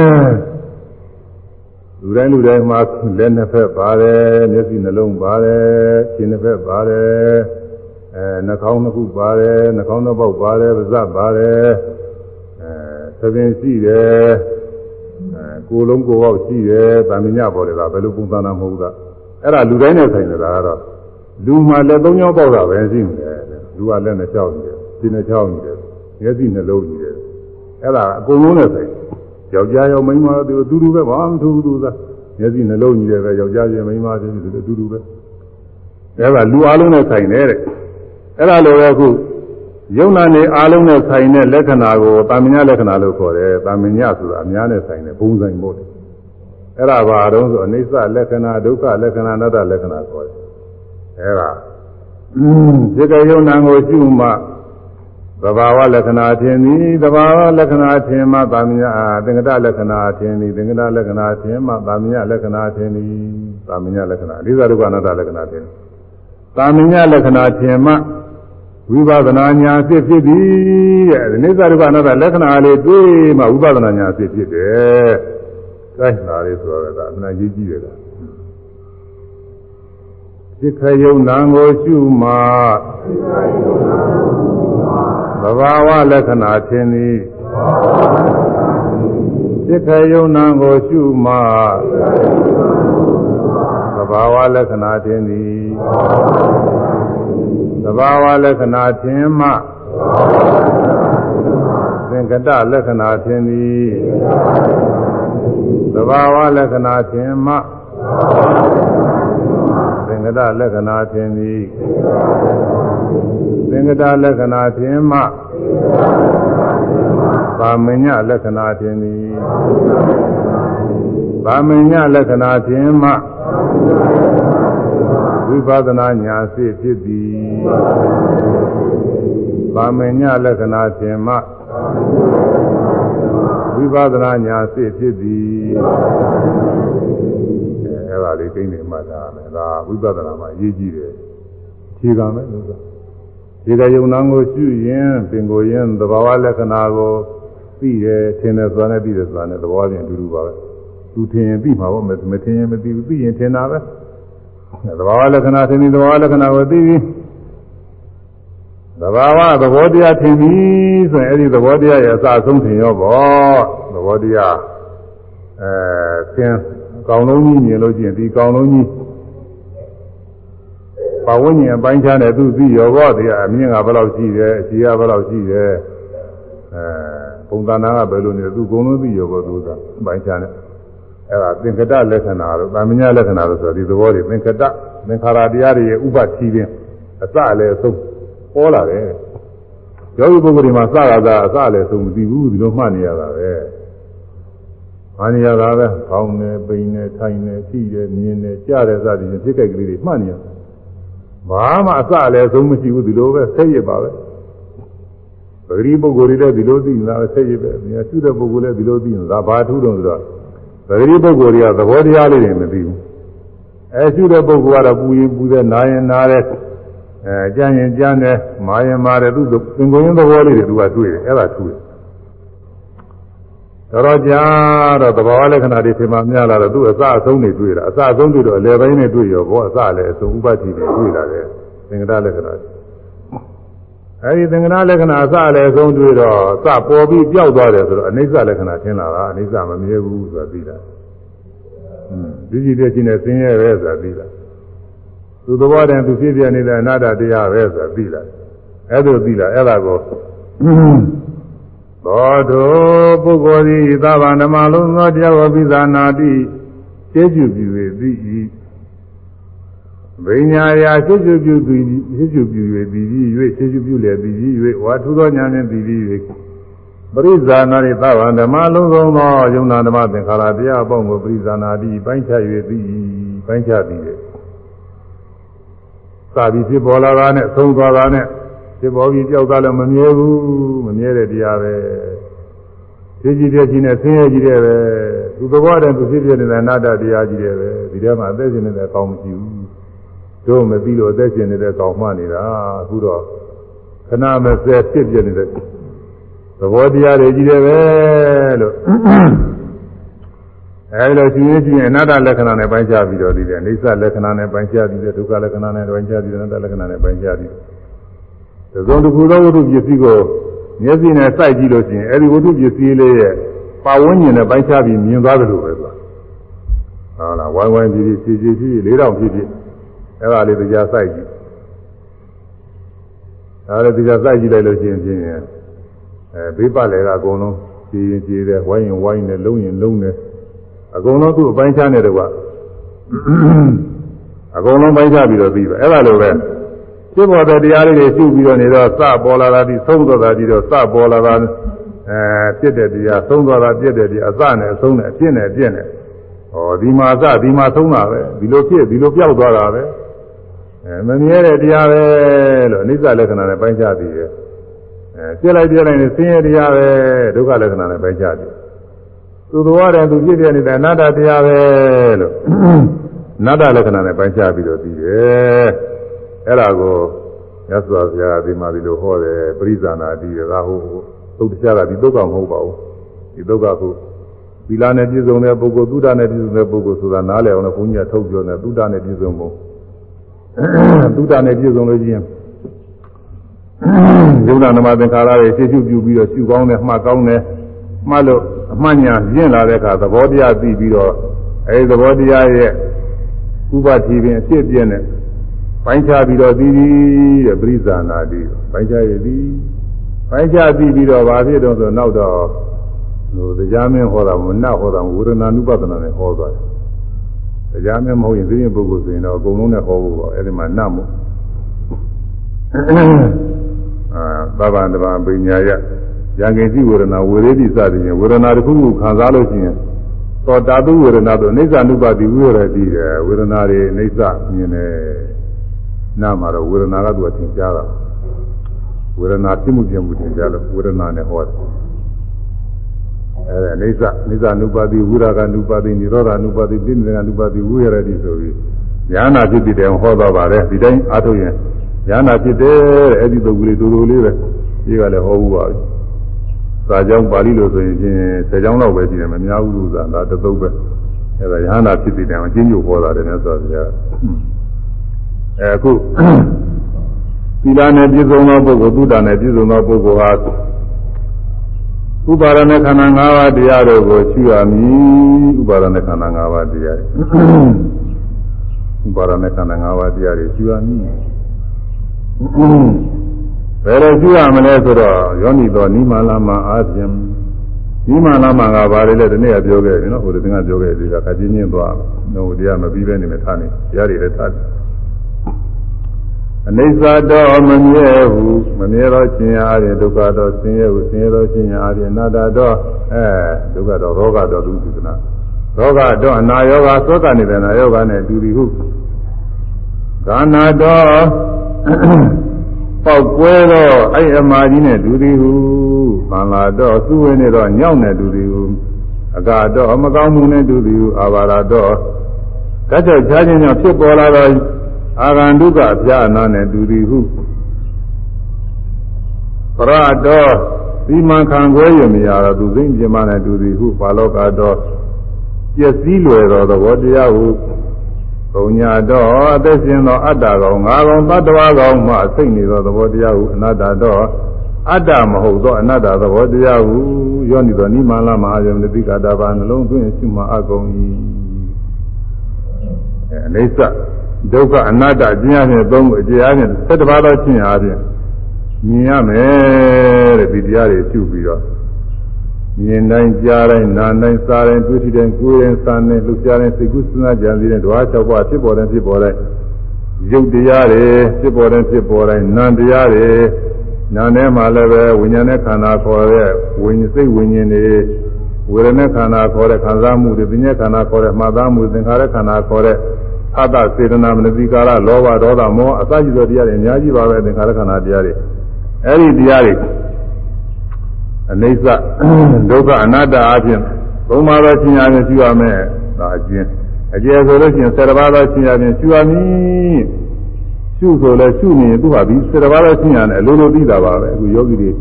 လူတိုင်းလူတိုင်းမှာလက်နှစ်ဖက်ပါတယ်မျက်စိနှလုံးပါတယ်ခြေနှစ်ဖက်ပါတယ်အဲနှာခေါင်းနှစ်ခုပါတယ်နှာခေါင်းနှစ်ပေါက်ပါတယ်ပါးစပ်ပါတယ်အဲသပင်ရှိတယ်အဲကိုယ်လုံးကိုယ်ပေါက်ရှိတယ်ဗာမညပေါ်တယ်ကဘယ်လိုပုံသဏ္ဍာန်မဟုတ်တာအဲ့ဒါလူတိုင်းနဲ့ဆိုင်နေတာကတော့လူမှာလက်သုံးချောင်းပေါက်တာပဲရှိနေတယ်လူကလက်နဲ့ချောက်နေတယ် ခြေနဲ့ချောက်နေတယ်မျက်စိနှလုံးနေတယ်အဲ့ဒါအကုန်လုံးနဲ့ဆိုင်ယောက်ျားရောမိန်းမရောသူအတူတူပဲဘာမှမထူးဘူးသူကမျက်စိနှလုံးကြီးတယ်ပဲယောက်ျားချင်းမိန်းမချင်းသူအတူတူပဲအဲ့ဒါလူအလုံးနဲ့ဆိုင်တယ်တဲ့အဲ့ဒါလိုပဲအခုယုံနာနေအားလုံးနဲ့ဆိုင်တဲ့လက္ခဏာကိုတာမညလက္ခဏာလို့ခေါ်တယ်တာမညဆိုတာအများနဲ့ဆိုင်တဲ့ဘုံဆိုင်မို့တယ်အဲ့ဒါဘာတော့ဆိုအနိစ္စလက္ခဏာဒုက္ခလက္ခဏာအနတ္တလက္ခဏာခေါ်တယ်အဲ့ဒါဒီကယုံနာကိုရှုမှ သဘာဝလက္ခဏာထင်သည်သဘာဝလက္ခဏာထင်မှတာမညသင်္ကတလက္ခဏာထင်သည်သင်္ကတလက္ခဏာထင်မှတာမညလက္ခဏာထင်သည်တာမညလက္ခဏာအနိစ္စဒုက္ခအနတ္တလက္ခဏာထင်တာမညလက္ခဏာထင်မှဝိပဿနာညာဖြစ်ဖြစ်သည်တဲ့ဒီနိစ္စဒုက္ခအနတ္တလက္ခဏာလေးတွေ့မှဝိပဿနာညာဖြစ်ဖြစ်တယ်။ဒါနာလေးဆိုတော့ကအမှန်ကြီးကြီးတယ်လား။ စိခယုံနာကိုရှုမှသဘာဝလက္ခဏာထင်သည်စိခယုံနာကိုရှုမှသဘာဝလက္ခဏာထင်သည်သဘာဝလက္ခဏာထင်မှသင်္ကတလက္ခဏာထင်သည်သဘာဝလက္ခဏာထင်မှ သင်္ကတလက္ခဏာထင်သည်သင်္ကတလက္ခဏာထင်မှသာမညလက္ခဏာထင်သည်သာမညလက္ခဏာထင်မှဝိပဿနာညာစိဖြစ်သည်။ဗာမညလက္ခဏာသင်မှဝိပဿနာညာစိဖြစ်သည်။ အဲဒါလေးသိနေမှသာမယ်။ဒါဝိပဿနာမှာအရေးကြီးတယ်။ခြေကမယ်လို့ဆို။ခြေကယုံနာကိုရှုရင်ပင်ကိုရင်သဘာဝလက္ခဏာကိုသိတယ်ထင်တယ်ဆိုတာနဲ့သိတယ်ဆိုတာနဲ့သဘောချင်းအတူတူပါပဲ။သူထင်ရင်သိမှာပေါ့မထင်ရင်မသိဘူးသိရင်ထင်တာပဲ။သဘာဝလက္ခဏာသင်ပြီးသဘာဝလက္ခဏာကိုသိပြီးသဘာဝသဘောတရားထင်ပြီးဆိုရင်အဲ့ဒီသဘောတရားရဲ့အစအဆုံးထင်ရောပေါ့သဘောတရားအဲသင် ကောင်းလုံးကြီးမြင်လို့ရှိရင်ဒီကောင်းလုံးကြီးပါဝဉ္ဉအပိုင်းခြားနဲ့သူသိရောပေါ့တရားအမြင့်ကဘယ်လောက်ရှိတယ်အရှိကဘယ်လောက်ရှိတယ်အဲပုံသဏ္ဍာန်ကဘယ်လိုနေလဲသူအကုန်လုံးသိရောပေါ့သူကအပိုင်းခြားနဲ့အဲ့ဒါသင်္ကတလက္ခဏာတို့ဗာမညလက္ခဏာတို့ဆိုဒီသဘောတွေသင်္ကတသင်္ခါရတရားတွေရဲ့ဥပတိပင်အစလည်းအဆုံးပေါ်လာတယ်ယောဂီပုဂ္ဂိုလ်တွေမှာစကားသာအစလည်းဆုံးမသိဘူးဒီလိုမှတ်နေရတာပဲ မှတ်နေရတာပဲခေါင်းနဲ့ပိန်နဲ့ထိုင်နဲ့ကြည့်တယ်မြင်တယ်ကြားတယ်စသည်ဖြင့်ဖြစ်ခဲ့ကလေးတွေမှတ်နေရဘာမှအစလည်းဆုံးမရှိဘူးဒီလိုပဲဆက်ရပါပဲပဂရိပုဂ္ဂိုလ်တွေလည်းဒီလိုသိနေတာပဲဆက်ရပဲ။မြတ်ရှိတဲ့ပုဂ္ဂိုလ်လည်းဒီလိုသိနေတာဘာထူးတော့ဆိုတော့ပဂရိပုဂ္ဂိုလ်တွေကသဘောတရားလေးတွေမသိဘူးအဲရှိတဲ့ပုဂ္ဂိုလ်ကတော့ပူရင်ပူတယ်နားရင်နားတယ်အဲကြမ်းရင်ကြမ်းတယ်မာရင်မာတယ်သူသင်္ကိုင်းသဘောလေးတွေသူကတွေ့တယ်အဲ့ဒါထူးတယ် တော်တော်ကြာတော့သဘာဝလက္ခဏာတွေထင်မှများလာတော့သူ့အစအဆုံးတွေတွေ့တာအစအဆုံးတွေ့တော့အလယ်ပိုင်းနဲ့တွေ့ရောဘောအစလည်းအဆုံးဥပတိတွေတွေ့လာတယ်သင်္ကတလက္ခဏာအဲဒီသင်္ကတလက္ခဏာအစလည်းအဆုံးတွေ့တော့စပေါ်ပြီးပျောက်သွားတယ်ဆိုတော့အနိစ္စလက္ခဏာထင်လာတာအနိစ္စမမြဲဘူးဆိုတာသိတာอืมဒီကြည့်တဲ့ချင်းနဲ့ဆင်းရဲပဲဆိုတာသိတာသူသဘောတည်းသူဖြစ်ပြနေတဲ့အနာတ္တတရားပဲဆိုတာသိတာအဲ့ဒါသိတာအဲ့ဒါကို သောတောပုဂ္ဂိုလ်သည်သဗ္ဗဓမ္မလုံးသောတရားဝပိသနာတိကျေကျူပြု၍သိ၏ဘိညာယာကျေကျူပြုသည်ကျေကျူပြု၍သိ၏၍ကျေကျူပြုလည်းသိ၏၍ဝါထုသောဉာဏ်ဖြင့်သိ၏၍ပရိဇာနာတိသဗ္ဗဓမ္မလုံးစုံသောယုံနာဓမ္မသင်္ခါရတရားအပေါင်းကိုပရိဇာနာတိပိုင်းခြား၍သိ၏ပိုင်းခြားသည်လေသာပြီးဖြစ်ပေါ်လာတာနဲ့သုံးသွားတာနဲ့ ဖြစ်ပေါ်ပြီးကြောက်တာလည်းမမြဲဘူးမမြဲတဲ့တရားပဲသိကြည့်တဲ့ချင်းနဲ့ဆင်းရဲကြည့်တဲ့ပဲသူသဘောတည်းသူဖြစ်ဖြစ်နေတဲ့နာတ္တတရားကြီးတဲ့ပဲဒီထဲမှာအသက်ရှင်နေတဲ့အကောင်မရှိဘူးတို့မသိလို့အသက်ရှင်နေတဲ့ကောင်မှနေတာအခုတော့ခဏမစဲဖြစ်ပြနေတဲ့သဘောတရားတွေကြီးတယ်ပဲလို့အဲဒီလိုရှင်ရင်ရှင်အနာတ္တလက္ခဏာနဲ့ပိုင်းခြားပြီးတော့ဒီတဲ့အိဋ္ဌလက္ခဏာနဲ့ပိုင်းခြားပြီးတဲ့ဒုက္ခလက္ခဏာနဲ့ပိုင်းခြားပြီးတဲ့အနတ္တလက္ခဏာနဲ့ပိုင်းခြားပြီး သုံးတစ်ခုသောဝတ္ထုပစ္စည်းကိုမျက်စိနဲ့စိုက်ကြည့်လို့ရှိရင်အဲဒီဝတ္ထုပစ္စည်းလေးရဲ့ပါဝန်းကျင်နဲ့ပိုင်းခြားပြီးမြင်သွားတယ်လို့ပဲဆိုတာဟုတ်လားဝိုင်းဝိုင်းကြည့်ကြည့်ကြည့်ကြည့်ကြည့်လေးတောင်ဖြစ်ဖြစ်အဲဒါလေးတရားစိုက်ကြည့်အဲဒါတရားစိုက်ကြည့်လိုက်လို့ရှိရင်ဖြင့်အဲဘေးပတ်လေကအကုန်လုံးကြည်ရင်ကြည်တယ်ဝိုင်းရင်ဝိုင်းတယ်လုံးရင်လုံးတယ်အကုန်လုံးသူ့အပိုင်းခြားနေတယ်ကွာအကုန်လုံးပိုင်းခြားပြီးတော့ပြီးပဲအဲ့ဒါလိုပဲ ဖြစ်ပေါ်တဲ့တရားလေးတွေရှုပြီးတော့နေတော့စပေါ်လာတာဒီသုံးသွားတာဒီတော့စပေါ်လာတာအဲပြစ်တဲ့တရားသုံးသွားတာပြစ်တဲ့တရားအစနဲ့အဆုံးနဲ့အပြစ်နဲ့အပြစ်နဲ့ဟောဒီမှာအစဒီမှာသုံးတာပဲဒီလိုဖြစ်ဒီလိုပြောက်သွားတာပဲအဲမမြဲတဲ့တရားပဲလို့အနိစ္စလက္ခဏာနဲ့ပိုင်းခြားပြီးရဲ့အဲပြစ်လိုက်ပြစ်လိုက်နေဆင်းရဲတရားပဲဒုက္ခလက္ခဏာနဲ့ပိုင်းခြားပြီးသူတော်တယ်သူပြည့်ပြည့်နေတဲ့အနာတ္တတရားပဲလို့အနာတ္တလက္ခဏာနဲ့ပိုင်းခြားပြီးတော့ပြီးတယ် အဲ့ဒါကိုမြတ်စွာဘုရားဒီမှာဒီလိုဟောတယ်ပရိဇာနာတိရကဟိုသုတ်တရားကဒီသုတ်ကမဟုတ်ပါဘူးဒီသုတ်ကကိုသီလနဲ့ပြည့်စုံတဲ့ပုဂ္ဂိုလ်သုဒ္ဓနဲ့ပြည့်စုံတဲ့ပုဂ္ဂိုလ်ဆိုတာနားလည်အောင်လို့ဘုန်းကြီးကထုတ်ပြောတယ်သုဒ္ဓနဲ့ပြည့်စုံဖို့သုဒ္ဓနဲ့ပြည့်စုံလို့ချင်းယုံနာနမသင်္ခါရတွေရှင်းရှုပြုပြီးတော့ရှုကောင်းတယ်မှတ်ကောင်းတယ်မှတ်လို့အမှန်ညာပြင့်လာတဲ့အခါသဘောတရားသိပြီးတော့အဲဒီသဘောတရားရဲ့ဥပတိပင်အဖြစ်ပြည့်တဲ့ ပိုင်းခြားပြီးတော့ပြီးပြီတဲ့ပရိဇာနာတိပိုင်းခြားရသည်ပိုင်းခြားပြီးပြီးတော့ဘာဖြစ်တော့ဆိုနောက်တော့ဟိုတရားမင်းဟောတာမနတ်ဟောတာဝေဒနာနုပဒနာနဲ့ဟောသွားတယ်တရားမင်းမဟုတ်ရင်သိရင်ပုဂ္ဂိုလ်ဆိုရင်တော့အကုန်လုံးနဲ့ဟောဖို့ပေါ့အဲ့ဒီမှာနတ်မို့အာသဗ္ဗံတဗံပညာယယံကိစီဝေဒနာဝေရေတိစသည်ဖြင့်ဝေဒနာတစ်ခုခုခံစားလို့ရှိရင်သောတာတုဝေဒနာဆိုအိဋ္ဌနုပတိဝိရတိတယ်ဝေဒနာတွေအိဋ္ဌမြင်တယ် နာမှာတော့ဝေဒနာကသူကသင်ကြားတာဝေဒနာပြမှုပြမှုသင်ကြားလို့ဝေဒနာနဲ့ဟောတယ်အဲဒါအိဋ္ဌအိဋ္ဌနုပတိဝိရာကနုပတိនិရောဓနုပတိပြိနေကနုပတိဝိရတိဆိုပြီးဉာဏဖြစ်ပြီးတယ်ဟောတော့ပါတယ်ဒီတိုင်းအားထုတ်ရင်ဉာဏဖြစ်တယ်အဲ့ဒီပုဂ္ဂိုလ်တူတူလေးပဲဒီကလည်းဟောဘူးပါပြီစာကြောင်းပါဠိလိုဆိုရင်ချင်းဆယ်ကြောင်းလောက်ပဲရှိတယ်မများဘူးလို့ဆိုတာဒါတသုတ်ပဲအဲ့ဒါရဟန္တာဖြစ်ပြီးတယ်အချင်းချုပ်ဟောတာတယ်နဲ့ဆိုတော့ အဲအခုသီလနဲ့ပြည့်စုံသောပုဂ္ဂိုလ်သုဒ္ဓနဲ့ပြည့်စုံသောပုဂ္ဂိုလ်ဟာဥပါရณะခန္ဓာ၅ပါးတရားတို့ကိုရှုရမည်ဥပါရณะခန္ဓာ၅ပါးတရားဥပါရณะခန္ဓာ၅ပါးတရားတွေရှုရမည်ဘယ်လိုရှုရမလဲဆိုတော့ယောနိတော်နိမာလာမအားဖြင့်နိမာလာမကဘာလဲလဲဒီနေ့ကပြောခဲ့ပြီနော်ဟိုဒီကပြောခဲ့ပြီကခချင်းချင်းသွားတော့တရားမပြီးပဲနေမယ်ထားနေတရားတွေလည်းထားတယ် အနိစ္စတော့မမြဲဘူးမမြဲတော့ခြင်းအားဖြင့်ဒုက္ခတော့ဆင်းရဲဘူးဆင်းရဲတော့ခြင်းအားဖြင့်အနာတ္တတော့အဲဒုက္ခတော့ရောဂတော့လူသုဒနာရောဂတော့အနာယောဂသောကနေတဲ့နာယောဂနဲ့တူပြီဟုခန္ဓာတော့ပေါက်ကွဲတော့အဲ့အမာကြီးနဲ့တူသည်ဟုခန္ဓာတော့သူ့ဝင်နေတော့ညောင်းနေတူသည်ဟုအကတော့အမကောင်းမှုနဲ့တူသည်ဟုအာဘာရတော့ကတ်ချက်ချားခြင်းကြောင့်ဖြစ်ပေါ်လာတော့ အာဂန္တုကအပြာအနာနဲ့တူသည်ဟုပရတော်သီမံခံခွဲရမရတော့သူစိမ့်ပြမနဲ့တူသည်ဟုပါလောကတော့ပျက်စီးလွယ်သောသဘောတရားဟုဘုံညာတော့အသက်ရှင်သောအတ္တကောင်ငါကောင်တတ္တဝါကောင်မှစိတ်နေသောသဘောတရားဟုအနတ္တတော့အတ္တမဟုတ်သောအနတ္တသဘောတရားဟုယောနိသောနိမလာမဟာယမတိကတာဘာနှလုံးသွင်းရှုမှအကုန်၏အဲအိဋ္ဌ ဒုက္ခအနတ္တကျင့်ရတဲ့သုံးခုအကျဉ်းအားဖြင့်၁၁ပါးသောကျင့်အားဖြင့်မြင်ရမယ်တဲ့ဒီတရားတွေရှုပြီးတော့မြင်တိုင်းကြားတိုင်းနားတိုင်းစားတိုင်းတွေ့ထိတိုင်းကိုယ်ရင်စားတိုင်းလှုပ်ရှားတိုင်းစိတ်ကူးစဉ်းစားကြံစည်တဲ့ဓဝါ၆ပါးဖြစ်ပေါ်တဲ့ဖြစ်ပေါ်တဲ့ရုပ်တရားတွေဖြစ်ပေါ်တဲ့ဖြစ်ပေါ်တိုင်းနာမ်တရားတွေနာမ်ထဲမှာလည်းပဲဝိညာဉ်နဲ့ခန္ဓာခေါ်တဲ့ဝိညာဉ်စိတ်ဝိညာဉ်တွေဝေဒနာခန္ဓာခေါ်တဲ့ခံစားမှုတွေပညာခန္ဓာခေါ်တဲ့မှတ်သားမှုသင်္ခါရခန္ဓာခေါ်တဲ့ သတ္တစေတနာမနတိကာရလောဘဒေါသမောဟအစရှိသောတရားတွေအများကြီးပါပဲသင်္ခါရခန္ဓာတရားတွေအဲ့ဒီတရားတွေအနိစ္စဒုက္ခအနတ္တအပြင်သုံးပါးသောရှင်ရခြင်းရှိရမယ်ဒါအကျဉ်းအကျယ်ဆိုလို့ရှိရင်၁၀ပါးသောရှင်ရခြင်းရှိရမည်ရှုဆိုလဲရှုနေရင်သူဟာဒီ၁၀ပါးသောရှင်ရနဲ့အလိုလိုသိတာပါပဲအခုယောဂီတွေ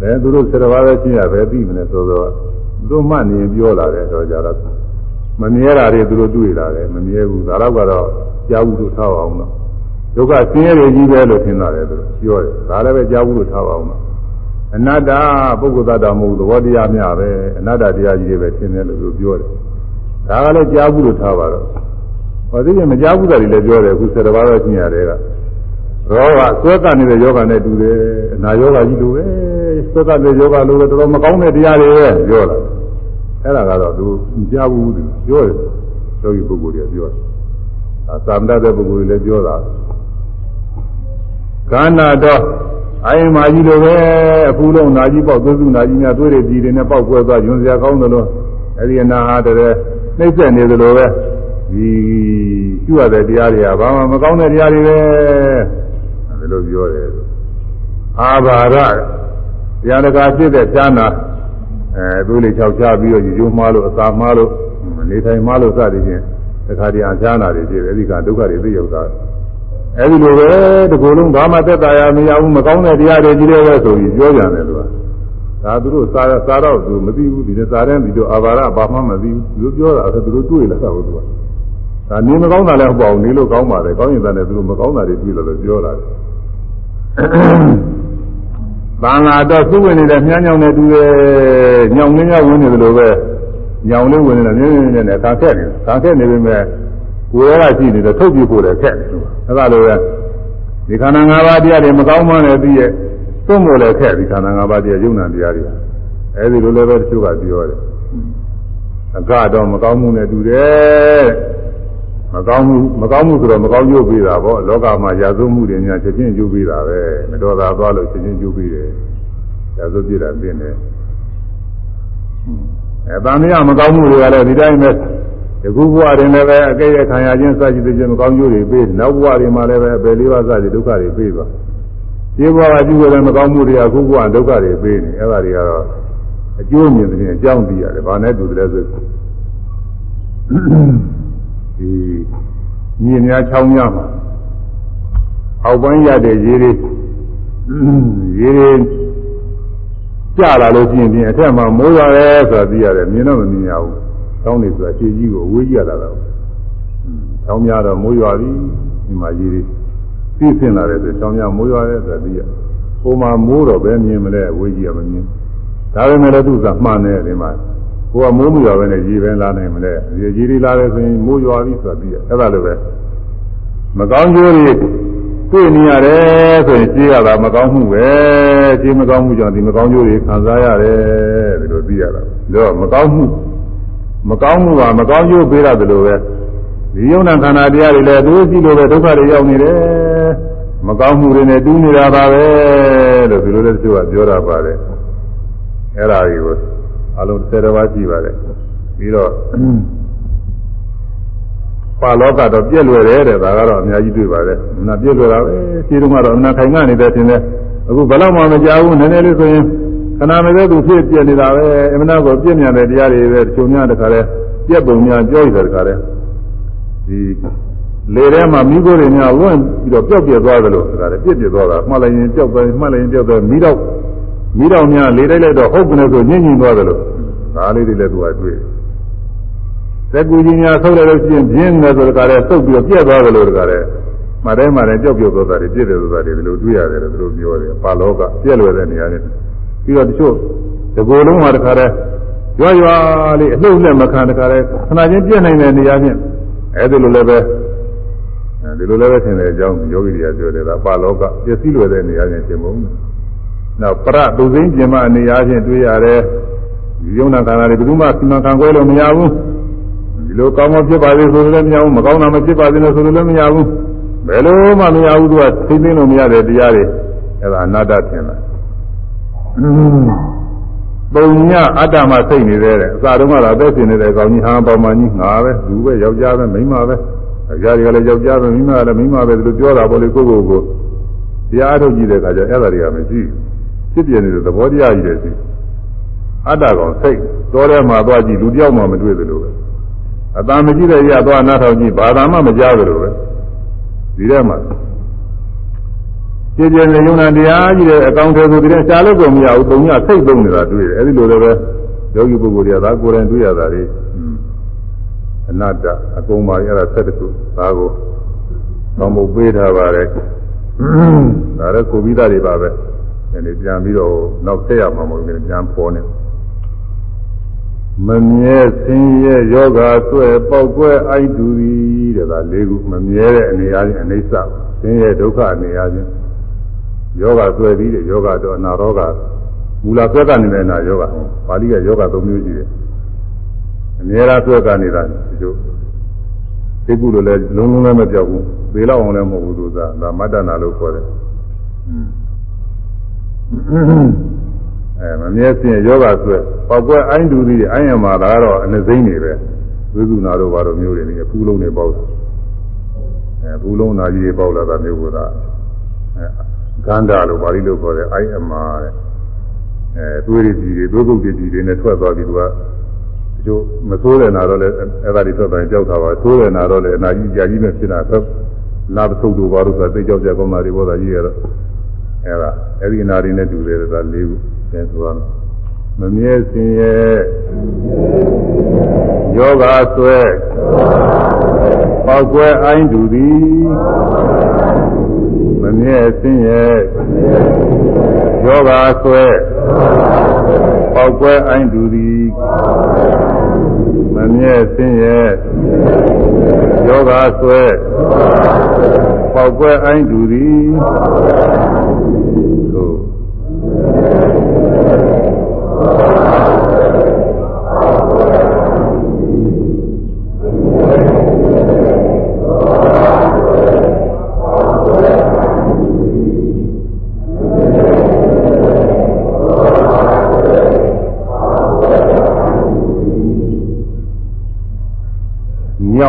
လည်းသူတို့၁၀ပါးသောရှင်ရပဲသိမလဲဆိုတော့သူတို့မှတ်နေပြောလာတယ်တော့ကြတော့ မမြဲတာတွေသူတို့တွေ့လာတယ်မမြဲဘူးဒါတော့ကတော့ကြားဘူးလို့ထားအောင်တော့ဒုက္ခဆင်းရဲကြီးပဲလို့ထင်တာလေသူပြောတယ်ဒါလည်းပဲကြားဘူးလို့ထားအောင်တော့အနတ္တပုဂ္ဂိုလ်သတ္တမဟုတ်သဘောတရားများပဲအနတ္တတရားကြီးတွေပဲသင်တယ်လို့သူပြောတယ်ဒါကလည်းကြားဘူးလို့ထားပါတော့ဟောဒီကမကြားဘူးတာတွေလည်းပြောတယ်အခု၁၀ပါးတော့ကျင်ရတယ်ကရောဂဆွဲကနေတဲ့ယောဂနဲ့တူတယ်အနာယောဂကြီးလိုပဲဆွဲကတဲ့ယောဂလိုပဲတော်တော်မကောင်းတဲ့တရားတွေပဲပြောတာ အဲ့ဒါကတော့သူမကြားဘူးသူပြောတယ်ယောဂီပုဂ္ဂိုလ်တွေပြောတယ်အာသံတတဲ့ပုဂ္ဂိုလ်တွေလည်းပြောတာကာနာတော့အိမ်မာကြီးလိုပဲအဖူးလုံးနာကြီးပေါက်သွေးစုနာကြီးများသွေးတွေကြီးတွေနဲ့ပေါက်ကွဲသွားညွန်စရာကောင်းသလိုအဲ့ဒီအနာဟာတည်းနှိမ့်ဆက်နေသလိုပဲဒီကျွရတဲ့တရားတွေကဘာမှမကောင်းတဲ့တရားတွေပဲဒါလိုပြောတယ်အာဘာရတရားတကာဖြစ်တဲ့ဈာနာ အဲသွေးလေးခြောက်ချပြီးတော့ယူကျိုးမှားလို့အသာမှားလို့နေထိုင်မှားလို့စသည်ဖြင့်တခါတည်းအဈာနာတွေဖြစ်တယ်အဲဒီကဒုက္ခတွေသိရောက်တာအဲဒီလိုပဲဒီကိုယ်လုံးဘာမှသက်သာရမရဘူးမကောင်းတဲ့တရားတွေကြီးတယ်ပဲဆိုပြီးပြောကြတယ်သူကဒါသူတို့စားစားတော့သူမသိဘူးဒီနေ့စားတဲ့ဒီလိုအာဘာရဘာမှမသိဘူးသူတို့ပြောတာဆိုသူတို့တွေ့လာတာဟုတ်သူကဒါနေမကောင်းတာလည်းဟုတ်ပါဘူးနေလို့ကောင်းပါတယ်ကောင်းရင်လည်းသူတို့မကောင်းတာတွေတွေ့လို့ပြောလာတယ် တန်လာတော့သူ့ဝင်နေတဲ့မြန်းညောင်နဲ့တူတယ်ညောင်လေးညောင်ဝင်နေတယ်လို့ပဲညောင်လေးဝင်နေတာမြင်းမြင်းနဲ့နဲ့ခံခက်နေခံခက်နေပေမဲ့ကိုယ်ရရှိနေတော့ထုတ်ပြဖို့လည်းခက်တယ်အဲ့ဒါလိုပဲဒီခန္ဓာ၅ပါးတရားတွေမကောင်းမှလည်းသိရဲ့သုံးဖို့လည်းခက်ဒီခန္ဓာ၅ပါးတရားယုံနာတရားတွေအဲ့ဒီလိုလည်းပဲတချို့ကပြောတယ်အကတော့မကောင်းမှုနဲ့တူတယ် မကောင်းမှုမကောင်းမှုဆိုတော့မကောင်းကျိုးပေးတာပေါ့လောကမှာရာဇဝမှုတွေများချက်ချင်းကျိုးပေးတာပဲမတော်တာသွားလို့ချက်ချင်းကျိုးပေးတယ်ရာဇဝပြတာပြင်းတယ်အဲတန်မြမကောင်းမှုတွေကလည်းဒီတိုင်းပဲဒီခုဘဝတွင်လည်းပဲအကဲ့ရဲ့ခံရခြင်းစသဖြင့်မကောင်းကျိုးတွေပေးနောက်ဘဝတွေမှာလည်းပဲအပယ်လေးပါးစသဖြင့်ဒုက္ခတွေပေးပါဒီဘဝကပြုတဲ့မကောင်းမှုတွေကခုဘဝဒုက္ခတွေပေးနေအဲဒါတွေကတော့အကျိုးမြင်တဲ့အကြောင်းသိရတယ်ဘာနဲ့တူတယ်ဆို ဒီမြေများချောင်းများမှာအောက်ပိုင်းရတဲ့ရေတွေရေတွေကြလာလို့ရှိရင်ပြင်အထက်မှာမိုးရတယ်ဆိုတာသိရတယ်မြင်တော့မမြင်ရဘူး။တောင်းနေဆိုတာခြေကြီးကိုအဝေးကြီးရလာတော့။တောင်းများတော့မိုးရွာပြီဒီမှာရေတွေပြည့်စင်လာတယ်ဆိုတောင်းများမိုးရွာတယ်ဆိုတာသိရ။ဟိုမှာမိုးတော့ပဲမြင်မလဲအဝေးကြီးကမမြင်။ဒါပေမဲ့လည်းသူကမှန်တယ်ဒီမှာ ကိုကမိုးမရွာပဲနဲ့ရေပဲလာနိုင်မလဲ။ရေကြီးလာတယ်ဆိုရင်မိုးရွာပြီဆိုတာသိရ။အဲ့ဒါလိုပဲမကောင်းကျိုးတွေတွေ့နေရတယ်ဆိုရင်ရှင်းရတာမကောင်းမှုပဲရှင်းမကောင်းမှုကြောင့်ဒီမကောင်းကျိုးတွေခံစားရတယ်ဒီလိုသိရတာဒါတော့မကောင်းမှုမကောင်းမှုကမကောင်းကျိုးပေးရတယ်လို့ပဲဒီယုံနာခန္ဓာတရားတွေလည်းသူရှိလို့ပဲဒုက္ခတွေရောက်နေတယ်မကောင်းမှုတွေနဲ့တူးနေတာပါပဲလို့ဒီလိုလည်းသူကပြောတာပါတယ်အဲ့ဒါတွေကို အလုံး၁၀ပါးရှိပါတယ်ပြီးတော့ပါလောကတော့ပြည့်လွယ်တယ်တဲ့ဒါကတော့အများကြီးတွေ့ပါတယ်။နာပြည့်လွယ်တာပဲ။ခြေတုံးကတော့နာခိုင်ကနေတယ်ထင်တယ်။အခုဘယ်တော့မှမကြောက်ဘူးနည်းနည်းလေးဆိုရင်ခဏမသေးသူဖြစ်ပြည့်နေတာပဲ။အမှန်တော့ပြည့်မြန်တဲ့တရားတွေပဲတချို့များတခါလဲပြည့်ပုံများကြောက်ရတဲ့တခါလဲဒီလေထဲမှာမိခိုးတွေများလွင့်ပြီးတော့ပျောက်ပြသွားသလိုတခါလဲပြည့်ပြသွားတာမှတ်လိုက်ရင်ပျောက်သွားမှတ်လိုက်ရင်ပျောက်သွားမိတော့ မိတော်များလေးတိုက်လိုက်တော့ဟုတ်ကနေဆိုညင်ညင်သွားတယ်လို့ဒါလေးတွေလည်းသူကတွေ့စက်ကူကြီးများဆုပ်လိုက်လို့ရှိရင်ပြင်းနေဆိုတခါလဲဆုပ်ပြီးတော့ပြက်သွားတယ်လို့တခါလဲမတိုင်းမတိုင်းကြောက်ကြောက်သွားတာတွေပြည့်တယ်ဆိုတာတွေဒီလိုတွေ့ရတယ်လို့သူတို့ပြောတယ်ပါလောကပြက်လွယ်တဲ့နေရာတွေပြီးတော့တချို့ဒီကိုယ်လုံးမှာတခါလဲရွာရွာလေးအလှုပ်နဲ့မခံတခါလဲခဏချင်းပြက်နိုင်တဲ့နေရာချင်းအဲဒီလိုလည်းပဲဒီလိုလည်းပဲထင်တယ်အကြောင်းယောဂီတွေကပြောတယ်ကပါလောကပျက်စီးလွယ်တဲ့နေရာချင်းရှင်မုံနော က်ပရသူစိမ့်ပြင်မအနေအားဖြင့်တွေ့ရတယ်ဒီယုံနာခန္ဓာတွေဘယ်သူမှစီမံခံခွဲလို့မရဘူးဒီလိုကောင်းမဖြစ်ပါသေးဆိုလို့လည်းမရဘူးမကောင်းတာမဖြစ်ပါသေးလို့ဆိုလို့လည်းမရဘူးဘယ်လိုမှမရဘူးသူကသိသိလို့မရတဲ့တရားတွေအဲဒါအနာတ္တထင်လာပုံညအတ္တမှစိတ်နေတဲ့အစာတုန်းကတော့အသက်ရှင်နေတဲ့ကောင်ကြီးဟာပေါမကြီးငါပဲလူပဲယောက်ျားပဲမိန်းမပဲယောက်ျားတွေကလည်းယောက်ျားပဲမိန်းမကလည်းမိန်းမပဲဒီလိုပြောတာပေါ့လေကိုယ့်ကိုယ်ကိုတရားထုတ်ကြည့်တဲ့အခါကျအဲ့ဒါတွေကမရှိဘူး ဖြစ်ပြနေတဲ့သဘောတရားကြီးတွေရှိအတ္တကောင်စိတ်တော်ထဲမှာသွားကြည့်လူတယောက်မှမတွေ့သလိုပဲအတန်မကြည့်တဲ့ရသွားနားထောင်ကြည့်ဘာသာမှမကြားသလိုပဲဒီထဲမှာကြည်ကြည်နေယုံနာတရားကြီးတဲ့အကောင်ထဲဆိုဒီထဲရှားလို့ကိုမရဘူးပုံညစိတ်သုံးနေတာတွေ့တယ်အဲဒီလိုလည်းပဲယောဂီပုဂ္ဂိုလ်တွေကသာကိုယ်တိုင်တွေ့ရတာလေအနတ္တအကုန်ပါရတာဆက်တခုဒါကိုသောမှုပေးထားပါတယ်ဒါလည်းကိုပြီးသားတွေပါပဲ ဒီပြန်ပြီးတော့နောက်ဆက်ရမှာမဟုတ်ဘူးပြန်ပေါ်နေမမြဲဆင်းရဲယောဂဆွဲပေါက်ကွဲအိုက်တူသည်တဲ့ဒါလေးခုမမြဲတဲ့အနေအားဖြင့်အိဋ္ဌဆင်းရဲဒုက္ခအနေအားဖြင့်ယောဂဆွဲပြီးတဲ့ယောဂတော့အနာရောဂါမူလဆွဲကနေတဲ့အနာယောဂပါဠိကယောဂ၃မျိုးရှိတယ်အများအားဆွဲကနေနေတာဒီလိုသိကုလို့လည်းလုံးလုံးလည်းမပြောက်ဘူးသေလောက်အောင်လည်းမဟုတ်ဘူးသူကဒါမတ္တနာလို့ခေါ်တယ် အဲမမြဲစင်ယောဂဆွဲပောက်ကွဲအိုင်းတူသည်အိုင်းရမှာဒါကတော့အနှစိမ့်နေပဲဝိသုနာတို့ဘာလို့မျိုးတွေနေအဖူးလုံးတွေပေါက်တယ်အဲဖူးလုံးနာကြီးတွေပေါက်လာတာမျိုးကအဲဂန္ဓာလို့ပါဠိလိုခေါ်တယ်အိုင်းအမာတဲ့အဲသွေးရည်ကြီးတွေသွေးပုတ်တွေကြီးတွေနဲ့ထွက်သွားပြီးသူကကျိုးမဆိုးတဲ့နာတော့လည်းအဲ့ဒါတွေသက်တိုင်းကြောက်တာပါဆိုးတဲ့နာတော့လည်းအနာကြီးကြာကြီးနဲ့ဖြစ်တာသက်လာပစုပ်တို့ဘာလို့ဆိုသိကြောက်ကြကောင်းတာတွေဘောသာကြီးရတော့ အဲ့ဒါအဲ့ဒီအနာတွေနဲ့တူတယ်ဒါလေးခုသင်ဆိုရမယ်မမြဲစင်ရဲ့ယောဂဆွဲပောက်ကွဲအိုင်းတူသည်မမြဲစင်ရဲ့ယောဂဆွဲပေါက်ကွဲအိုင်းတူသည်မမြဲစင်းရဲ့ယောဂဆွဲပေါက်ကွဲအိုင်းတူသည်သို့ညော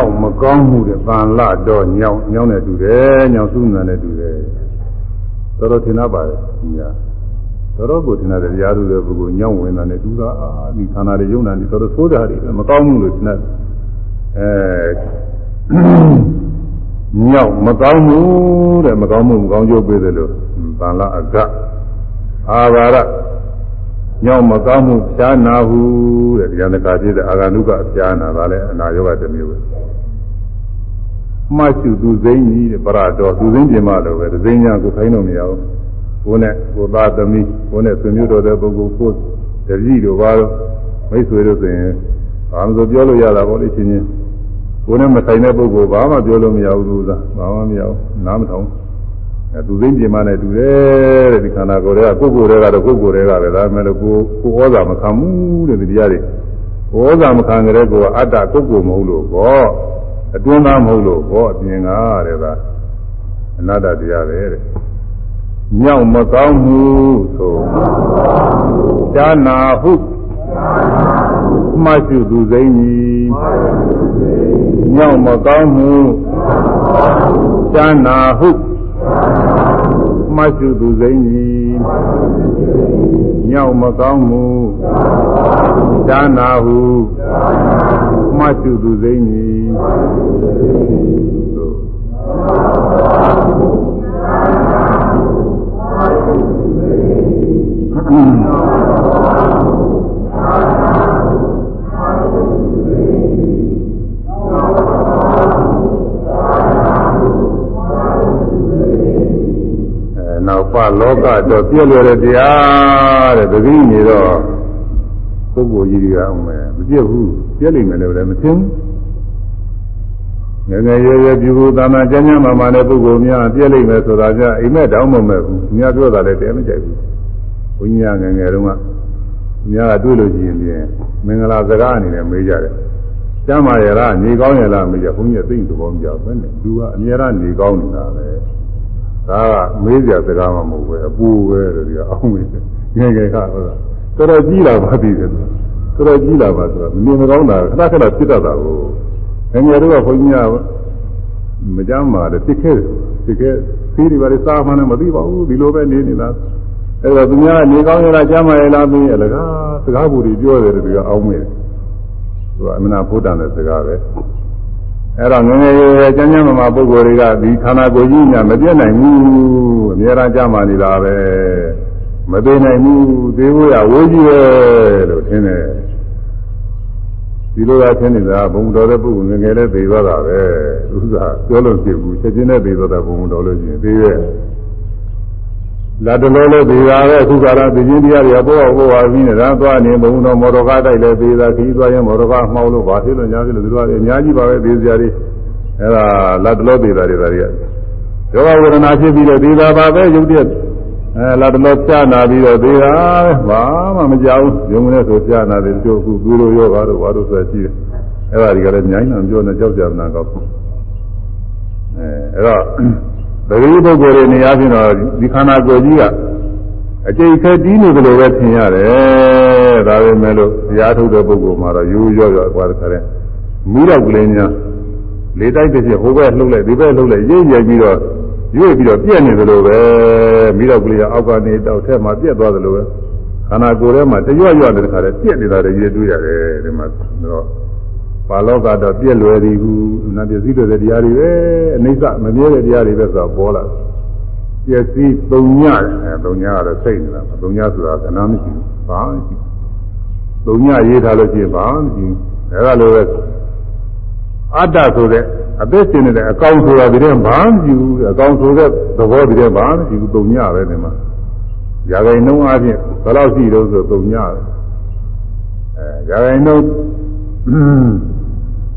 က်မကောင်းမှုတဲ့ပန်လာတော့ညောက်ညောင်းနဲ့တူတယ်ညောင်စုနံနဲ့တူတယ်တော်တော်ထင်တတ်ပါတယ်ဒီက တော်တော်ကိုထင်တဲ့တရားသူတဲ့ပုဂ္ဂိုလ်ညောင်းဝင်တာနဲ့တူတာအာဒီခန္ဓာတွေယုံနာနေတော်တော်ဆိုးတာတွေမကောင်းမှုလို့ထင်တဲ့အဲညောက်မကောင်းမှုတဲ့မကောင်းမှုမကောင်းကျိုးပေးတယ်လို့ပန်လာအကအာဘာရညောင်းမကောင်းမှုဖြာနာဟုတဲ့တရားတကာဖြစ်တဲ့အာဂန္ဓုကဖြာနာဒါလည်းအနာယောဂတစ်မျိုးပဲမှတ်ရှုသူစိမ့်ကြီးတဲ့ပရတော်သူစိမ့်ပြင်မလို့ပဲသိညာကိုခိုင်းလို့မရဘူး ကိုယ်နဲ့ကိုသားသမီးကိုယ်နဲ့ဆွေမျိုးတော်တဲ့ပုဂ္ဂိုလ်ကိုတတိတို့ဘာလို့မိတ်ဆွေတို့ဆိုရင်ဘာမှဆိုပြောလို့ရတာပေါ့လေချင်းချင်းကိုယ်နဲ့မဆိုင်တဲ့ပုဂ္ဂိုလ်ဘာမှပြောလို့မရဘူးသူသာဘာမှမရဘူးနားမထောင်အဲသူသိပြင်မနဲ့တူတယ်တဲ့ဒီခန္ဓာကိုယ်တွေကကိုယ်ကိုယ်တွေကတော့ကိုယ်ကိုယ်တွေကပဲဒါမှမဟုတ်ကိုကိုဩဇာမခံဘူးတဲ့ဒီတရားတွေကိုဩဇာမခံကြတဲ့ကိုကအတ္တကိုယ်ကိုယ်မဟုတ်လို့ဘောအတွင်းသားမဟုတ်လို့ဘောအပြင်ကတဲ့ဒါအနတ္တတရားပဲတဲ့ မြောက်မကောင်းမှုဆိုဈာနာဟုမှတ်စုသူစိမ့်ကြီးမြောက်မကောင်းမှုဈာနာဟုမှတ်စုသူစိမ့်ကြီးမြောက်မကောင်းမှုဈာနာဟုမှတ်စုသူစိမ့်ကြီး လောကတော့ပြည့်လွယ်တဲ့တရားတဲ့တပည့်နေတော့ပုဂ္ဂိုလ်ကြီးတွေကအောင်မယ်မပြည့်ဘူးပြည့်လိမ့်မယ်လို့လည်းမသိဘူးငငယ်ရွယ်ရွယ်ပြုဘူးသာမန်ကျမ်းကျမ်းမာမာတဲ့ပုဂ္ဂိုလ်များပြည့်လိမ့်မယ်ဆိုတာကြအိမ်မက်တောင်းမမဲ့ဘူးသူများပြောတာလည်းတဲမကြိုက်ဘူး ဘုန်းကြီးကငယ်ငယ်တုန်းကများကတွေ့လို့ရှိရင်ပြင်မင်္ဂလာစကားအနေနဲ့မေးကြတယ်။ကျမ်းမာရလားနေကောင်းရလားမေးကြဘုန်းကြီးသိသဘောမကြောက်ဘဲနဲ့သူကအများအားနေကောင်းနေတာပဲ။ဒါကမေးကြစကားမှမဟုတ်ပဲအပူပဲလို့ဒီကအောင်းမေးတယ်။ငယ်ငယ်ကဟုတ်လား။တော်တော်ကြီးလာပါပြီတယ်။တော်တော်ကြီးလာပါဆိုတော့မနေမကောင်းတာခဏခဏဖြစ်တတ်တာကိုငငယ်တော့ဘုန်းကြီးကမကြမ်းပါတဲ့သိခဲ့သိခဲ့သီးတွေပါလေစားမှန်းမသိပါဘူးဒီလိုပဲနေနေတာ အဲ့တော့သူများနေကောင်းရလားကြမ်းပါရလားသိရလကားစကားဘူးတွေပြောတယ်တူကအောင်းမေးတယ်သူကအမနာဘုဒ္ဓနဲ့စကားပဲအဲ့တော့ငငယ်ရွယ်ရွယ်ကျမ်းကျမ်းမာမာပုဂ္ဂိုလ်တွေကဒီခန္ဓာကိုယ်ကြီးညာမပြည့်နိုင်ဘူးအများအားကြမ်းပါနေတာပဲမသိနိုင်ဘူးသေဖို့ရဝေးကြီးပဲလို့ထင်တယ်ဒီလိုသာဖြစ်နေတာဘုံတော်တဲ့ပုဂ္ဂိုလ်ငယ်ငယ်လေးသိသွားတာပဲဥစ္စာပြောလို့ဖြစ်ဘူးချက်ချင်းနဲ့သိသွားတာဘုံတော်လို့ရှိရင်သိရဲ့ လာတလို့လို့သိတာပဲအခုကရာသိချင်းတရားတွေပေါ်ပေါ်ပါပြီးနေတာသွားနေဘုံတော်မော်တော်ကားတိုက်လည်းသိတာခီးသွားရင်မော်တော်ကားမှောက်လို့ဘာဖြစ်လို့ညာဖြစ်လို့သူတို့ကအများကြီးပါပဲသိစရာတွေအဲ့ဒါလာတလို့သိတာတွေဒါတွေကယောဂဝေဒနာဖြစ်ပြီးတော့သိတာပါပဲရုပ်တရက်အဲလာတလို့ကြာနာပြီးတော့သေးတာဘာမှမကြောက်ရုံနဲ့ဆိုကြာနာတယ်တို့အခုသွေးလိုရောဂါတို့ဘာလို့ဆိုရှိတယ်အဲ့ဒါတွေကလည်းမြိုင်းအောင်ပြောနေကြောက်ကြမနာကောက်အဲအဲ့တော့ ပရိပုဂ္ဂိုလ်တွေနေရာချင်းတော့ဒီခန္ဓာကိုယ်ကြီးကအကျိတ်ခဲတီးနေတယ်လို့ပဲထင်ရတယ်ဒါပေမဲ့လို့တရားထုတ်တဲ့ပုဂ္ဂိုလ်မှာတော့ရိုးရောရောကွာတဲ့ခါတဲ့မူတော့ကလေးများလေတိုက်တစ်ချက်ဟိုဘက်လှုပ်လိုက်ဒီဘက်လှုပ်လိုက်ရိပ်ရိုက်ပြီးတော့ရွေ့ပြီးတော့ပြက်နေသလိုပဲမိတော့ကလေးကအောက်ကနေတောက်ထက်မှာပြက်သွားသလိုပဲခန္ဓာကိုယ်ထဲမှာတရွရွတဲ့ခါတည်းပြက်နေတာတွေရွေ့တွေ့ရတယ်ဒီမှာတော့ ပါလောကတော့ပြက်လွယ်သည်ဟုနာပစ္စည်းတွေတရားတွေပဲအနိစ္စမမြဲတဲ့တရားတွေပဲဆိုတော့ပေါ်လာပစ္စည်းသုံညတယ်သုံညကတော့စိတ်နေတာသုံညဆိုတာကနာမရှိဘူးဘာမရှိသုံညရေးထားလို့ရှိရင်ဘာမရှိဘူးဒါကလိုပဲအတ္တဆိုတဲ့အသက်ရှင်နေတဲ့အကောင်ဆိုတာဒီထဲဘာမှမရှိဘူးအကောင်ဆိုတဲ့သဘောဒီထဲဘာမှမရှိဘူးတုံညပဲဒီမှာရာဂိန်နှုံးအချင်းဘယ်လောက်ရှိတော့ဆိုတုံညပဲအဲရာဂိန်နှုံး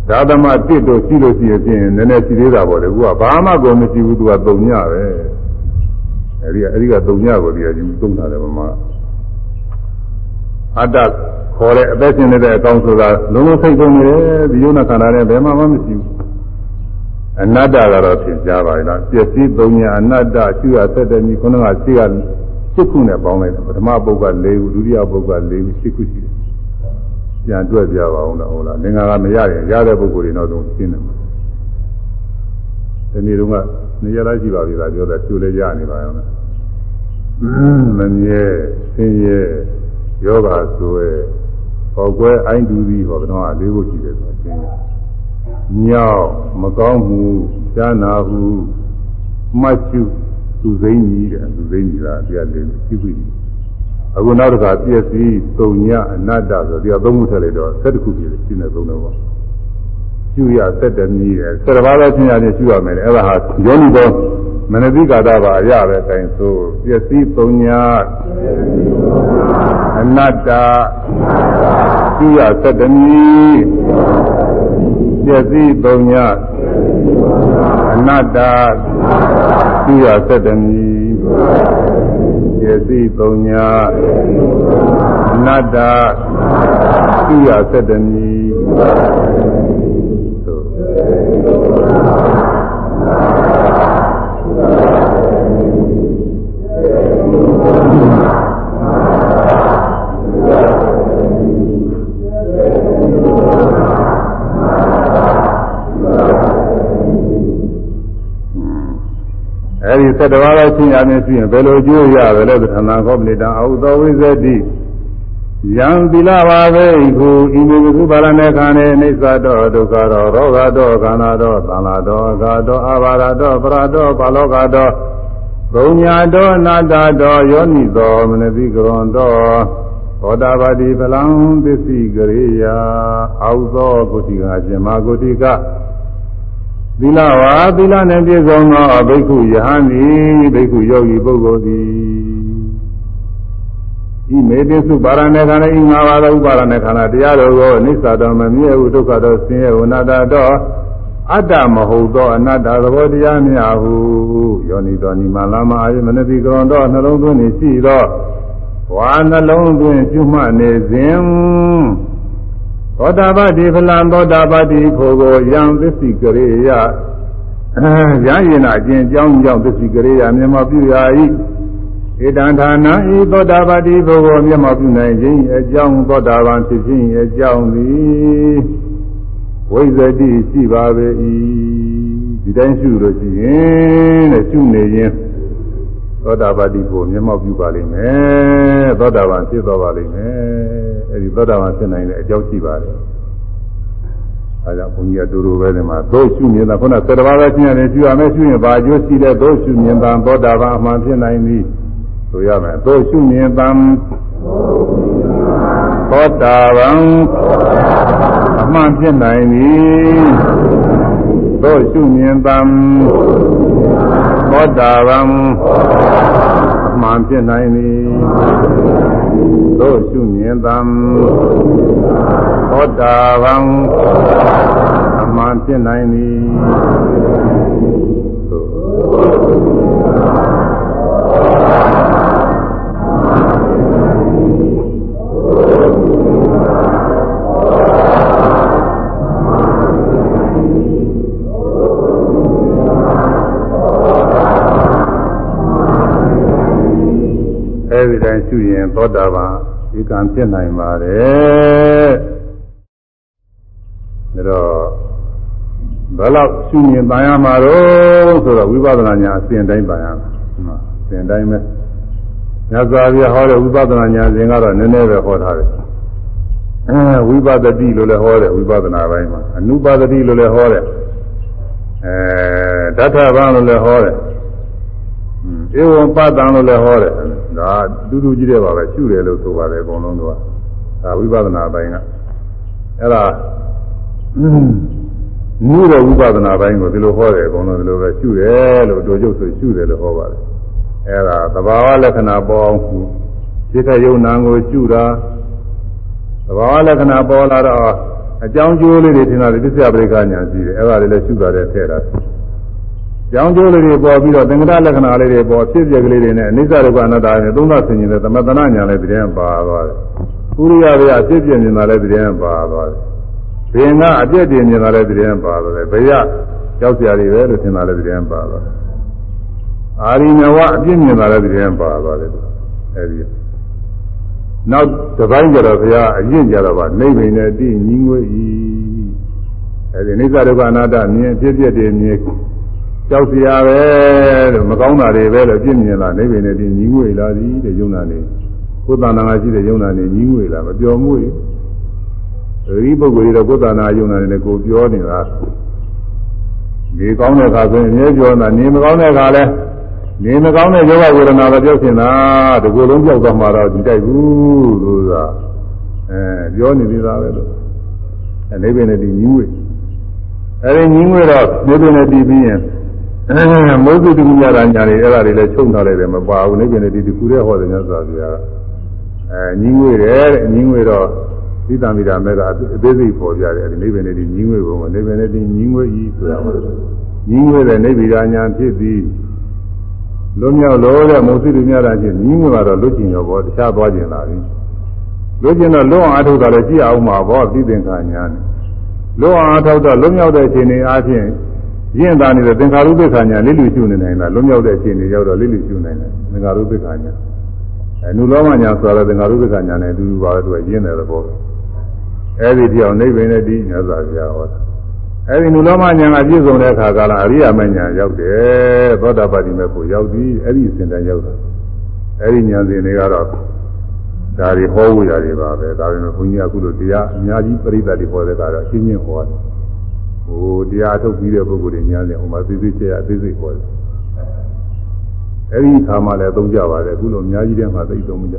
သာသမတစ်တို့ရှိလို့ရှိရင်ဖြင့်နည်းနည်းရှိသေးတာပေါ့လေကူကဘာမှကိုမရှိဘူးသူကတုံညပဲအဲဒီအဲဒီကတုံညကိုဒီကကြီးတုံတာတယ်ဗမာအတ္တခေါ်တဲ့အသက်ရှင်နေတဲ့အကောင်ဆိုတာလုံးလုံးစိတ်ကုန်နေတယ်ဒီယုံနာခန္ဓာနဲ့ဘယ်မှမရှိဘူးအနတ္တကတော့သင်ကြားပါလားပျက်စီးသုံးညာအနတ္တရှုရသက်တဲ့ဒီခုနကရှိကစိတ်ခုနဲ့ပေါင်းလိုက်တယ်ပထမပုဂ္ဂ၄ခုဒုတိယပုဂ္ဂ၄ခုစိတ်ခုရှိတယ် ပြန်တွက်ပြပါအောင်တော့ဟုတ်လားသင်္ဃာကမရရင်ရတဲ့ပုဂ္ဂိုလ်တွေတော့သုံးရှင်းတယ်ဒီနေ့တော့ကနေရာရှိပါပြီလားပြောတယ်ကျိုးလေးရနေပါအောင်လားမမြဲဆင်းရဲယောဂဆိုရဲဟောကွဲအိုင်းတူပြီးဟောတော့လေးခုရှိတယ်ဆိုရှင်းတယ်ညောင်းမကောင်းမှုရှားနာမှုမှတ်ရှုသူစိမ့်ကြီးတဲ့သူစိမ့်ကြီးလားတရားလေးရှိပြီ အခုနောက်တစ်ခါပြည့်စည်သုံညအနတ္တဆိုတရားသုံးခုထည့်လိုက်တော့ဆက်တစ်ခုပြည့်ရှင်းနေသုံးတော့ပေါ့ရှုရဆက်တည်းတယ်ဆက်တစ်ပါးသောရှင်းရတယ်ရှုရမယ်လေအဲ့ဒါဟာယောနိဘောမနတိကာတာပါအရပဲတိုင်ဆိုပြည့်စည်သုံညအနတ္တရှုရဆက်တည်းပျက်စီးသုံးညအနတ္တသူရသတ္တမီပျက် စီးသုံးညအနတ္တသူရသတ္တမီ အဲဒီ၁၁ပါးသောရှင်းရမင်းရှိရင်ဘယ်လိုအကျိုးရပဲလဲသဏ္ဍာန်ကောပဏိတံအဟုသောဝိဇ္ဇတိယံသီလပါပဲခုဤမေကုပါရဏေခန္ဓေအိစ္ဆတောဒုက္ခတောရောဂတောခန္ဓာတောသံလာတောဂါတောအာဘာရတောပရတောပါလောကတောဘုံညာတောအနာတ္တတောယောနိသောမနတိကရွန်တောသောတာပတိပလံသစ္စိကရိယာအာဟုသောကုတိကအရှင်မကုတိက သီလဝါသီလနဲ့ပြည့်စုံသောဘိက္ခုယဟန်သည်ဘိက္ခုယောဂီပုဂ္ဂိုလ်သည်ဤမေတ္တုပါရဏေခန္ဓာဤငါးပါးသောဥပါရဏေခန္ဓာတရားတို့ကိုအနိစ္စတော်မမြဲဟုဒုက္ခတော်ဆင်းရဲဝနာတတော်အတ္တမဟုတ်သောအနတ္တသဘောတရားများဟုယောနိတော်နိမလာမအာယမနတိကရောတော်နှလုံးသွင်းရှိသောဝါနှလုံးသွင်းကျွမှတ်နေစဉ် သောတာပတိဖလံသောတာပတိဖို့ကိုယံသစ္စိကရေယရရင်နာအကျင့်ကြောင်းကြောင့်သစ္စိကရေယမျက်မှောက်ပြုရာ၏ဧတံဌာနဤသောတာပတိဖို့ကိုမျက်မှောက်ပြုနိုင်ခြင်းအကြောင်းသောတာပန်ဖြစ်ခြင်းအကြောင်းသည်ဝိဇ္ဇတိရှိပါပေ၏ဒီတိုင်းရှုလို့ရှိရင်တဲ့ရှုနေရင် သောတာပတိဖို့မျက်မှောက်ပြုပါလိမ့်မယ်သောတာပန်ဖြစ်သွားပါလိမ့်မယ်အဲဒီသောတာပန်ဖြစ်နိုင်တဲ့အကြောင်းရှိပါတယ်အဲကြောင့်ဘုန်းကြီးကတူတူပဲဒီမှာသို့ရှုမြင်တာခုနသတ္တဝါပဲရှင်းရတယ်ရှုရမယ်ရှုရင်ဘာအကျိုးရှိလဲသို့ရှုမြင်တာသောတာပန်အမှန်ဖြစ်နိုင်သည်ဆိုရမယ်သို့ရှုမြင်တာသောတာပန်အမှန်ဖြစ်နိုင်သည်သို့ရှုမြင်တာ သောတာပန်မှန်ဖြစ်နိုင်သည်သို့ရှုမြင်သံသောတာပန်အမှန်ဖြစ်နိုင်သည် ရှုရင်သောတာပန်ဒီကံဖြစ်နိုင်ပါတယ်ဒါတော့ဘယ်လောက်ရှုမြင်ပန်ရမှာတော့ဆိုတော့ဝိပဿနာညာအစဉ်တိုင်းပန်ရမှာအစဉ်တိုင်းပဲညဇာပြဟောတဲ့ဝိပဿနာညာစဉ်ကတော့နည်းနည်းပဲဟောထားတယ်အဲဝိပဿတိလို့လည်းဟောတယ်ဝိပဿနာပိုင်းမှာအနုပဒတိလို့လည်းဟောတယ်အဲဓာတ်ထဘာလို့လည်းဟောတယ်ဧဝံပတံလို့လည်းဟောတယ် ဒါတူတူကြီးတဲ့ပါပဲရှုတယ်လို့ဆိုပါတယ်အကုန်လုံးတော့ဒါဝိပဿနာပိုင်းကအဲ့ဒါနုတဲ့ဝိပဿနာပိုင်းကိုဒီလိုဟောတယ်အကုန်လုံးဒီလိုပဲရှုတယ်လို့တို့ကျုပ်ဆိုရှုတယ်လို့ဟောပါတယ်အဲ့ဒါသဘာဝလက္ခဏာပေါ်အောင်စိတ်တယုံနာကိုရှုတာသဘာဝလက္ခဏာပေါ်လာတော့အကြောင်းကျိုးလေးတွေထင်တာဒီပစ္စယပရိက္ခညာရှိတယ်အဲ့ဒါလေးလည်းရှုတာတဲ့ထည့်တာ ကြောင်းကျိုးလေးတွေပေါ်ပြီးတော့သင်္ကတလက္ခဏာလေးတွေပေါ်ဖြစ်ပြကလေးတွေနဲ့အနိစ္စဒုက္ခအနတ္တနဲ့သုံးသဆင်ញင်တဲ့သမတနာညာလည်းတရားပါသွားတယ်။ဥရိယဗျာဖြစ်ပြမြင်တာလည်းတရားပါသွားတယ်။ဘင်ကအပြည့်တင်မြင်တာလည်းတရားပါသွားတယ်။ဘယကြောက်ကြရည်ပဲလို့ထင်တာလည်းတရားပါသွားတယ်။အာရိနဝအပြည့်မြင်တာလည်းတရားပါသွားတယ်။အဲဒီနောက်တစ်ပိုင်းကျတော့ဘုရားအရင်ကြတော့ဗာနိဗ္ဗာန်နဲ့တည်ညီငွေဤအဲဒီအနိစ္စဒုက္ခအနတ္တမြင်ဖြစ်ပြတဲ့မြင် ကြောက်စရာပဲလို့မကောင်းတာတွေပဲလို့ပြည့်မြင်လာနေပြီနဲ့ဒီညီငွေလာသည်တဲ့ယုံနာနေကိုယ်တဏ္ဍာရှိတဲ့ယုံနာနေညီငွေလာမပြောမှုရဒီပုဂ္ဂိုလ်တွေတော့ကိုယ်တဏ္ဍာယုံနာနေကိုပြောနေတာနေကောင်းတဲ့အခါဆိုရင်အမြဲပြောတာနေမကောင်းတဲ့အခါလဲနေမကောင်းတဲ့ယောဂဝေဒနာပဲပြောချင်တာဒီကိုယ်လုံးပြောက်သွားမှတော့ဒီတိုက်ဘူးလို့သာအဲပြောနေသေးတာပဲလို့အနေနဲ့ဒီညီငွေအဲဒီညီငွေတော့နေပင်နဲ့တည်ပြီးရင်အဲ မိုးစုတူမြတာညာတွေအဲ့ဒါတွေလည်းချုံထားလိုက်တယ်မပါဘူးနေပြင်ဒီဒီကူရဲဟောတယ်မြတ်စွာဘုရားအဲညီငွေတယ်တဲ့ညီငွေတော့သီတံမိတာမဲ့ကအသေးစိတ်ပေါ်ပြတယ်ဒီနေပြင်ဒီညီငွေပုံကနေပြင်ဒီညီငွေကြီးဆိုတာပါညီငွေတဲ့နေဗိဒာညာဖြစ်ပြီးလွမြောက်လို့တဲ့မိုးစုတူမြတာချင်းညီငွေကတော့လွတ်ကျင်ရောပေါ့တခြားသွားကျင်လာပြီလွတ်ကျင်တော့လွတ်အောင်အထုတ်တာလည်းကြည့်အောင်ပါပေါ့သိသင်္ခါညာနဲ့လွတ်အောင်အထုတ်တော့လွမြောက်တဲ့အချိန်တွေအားဖြင့် ရင့်တာနေတဲ့သင်္ခါရုပ္ပခာညာလိလူရှုနေနိုင်တာလွန်မြောက်တဲ့အချိန်တွေရောက်တော့လိလူရှုနိုင်တယ်သင်္ခါရုပ္ပခာညာအဲနုလောမညာဆိုတော့သင်္ခါရုပ္ပခာညာနဲ့အတူတူပါပဲသူကရင့်တဲ့သဘောအဲဒီပြောင်းနိဗ္ဗာန်နဲ့ဒီညဇာပြဟောတာအဲဒီနုလောမညာကပြည့်စုံတဲ့အခါကလာအရိယာမညာရောက်တယ်သောတာပတိမေကိုရောက်ပြီအဲဒီအစဉ်တန်းရောက်တာအဲဒီညာစဉ်တွေကတော့ဒါတွေဟောဝရတွေပါပဲဒါပေမဲ့ဘုန်းကြီးကအခုလိုတရားအများကြီးပြိဿတွေဟောတဲ့ကတော့ရှင်းရှင်းဟောတယ် ဟိုတရားထုတ်ပြီးတဲ့ပုဂ္ဂိုလ်တွေညားတယ်ဟိုမှာသိသိချေအသေးစိတ်ခေါ်တယ်အဲဒီခါမှလည်းသုံးကြပါတယ်အခုလိုအများကြီးတည်းမှာသိသုံးမကြ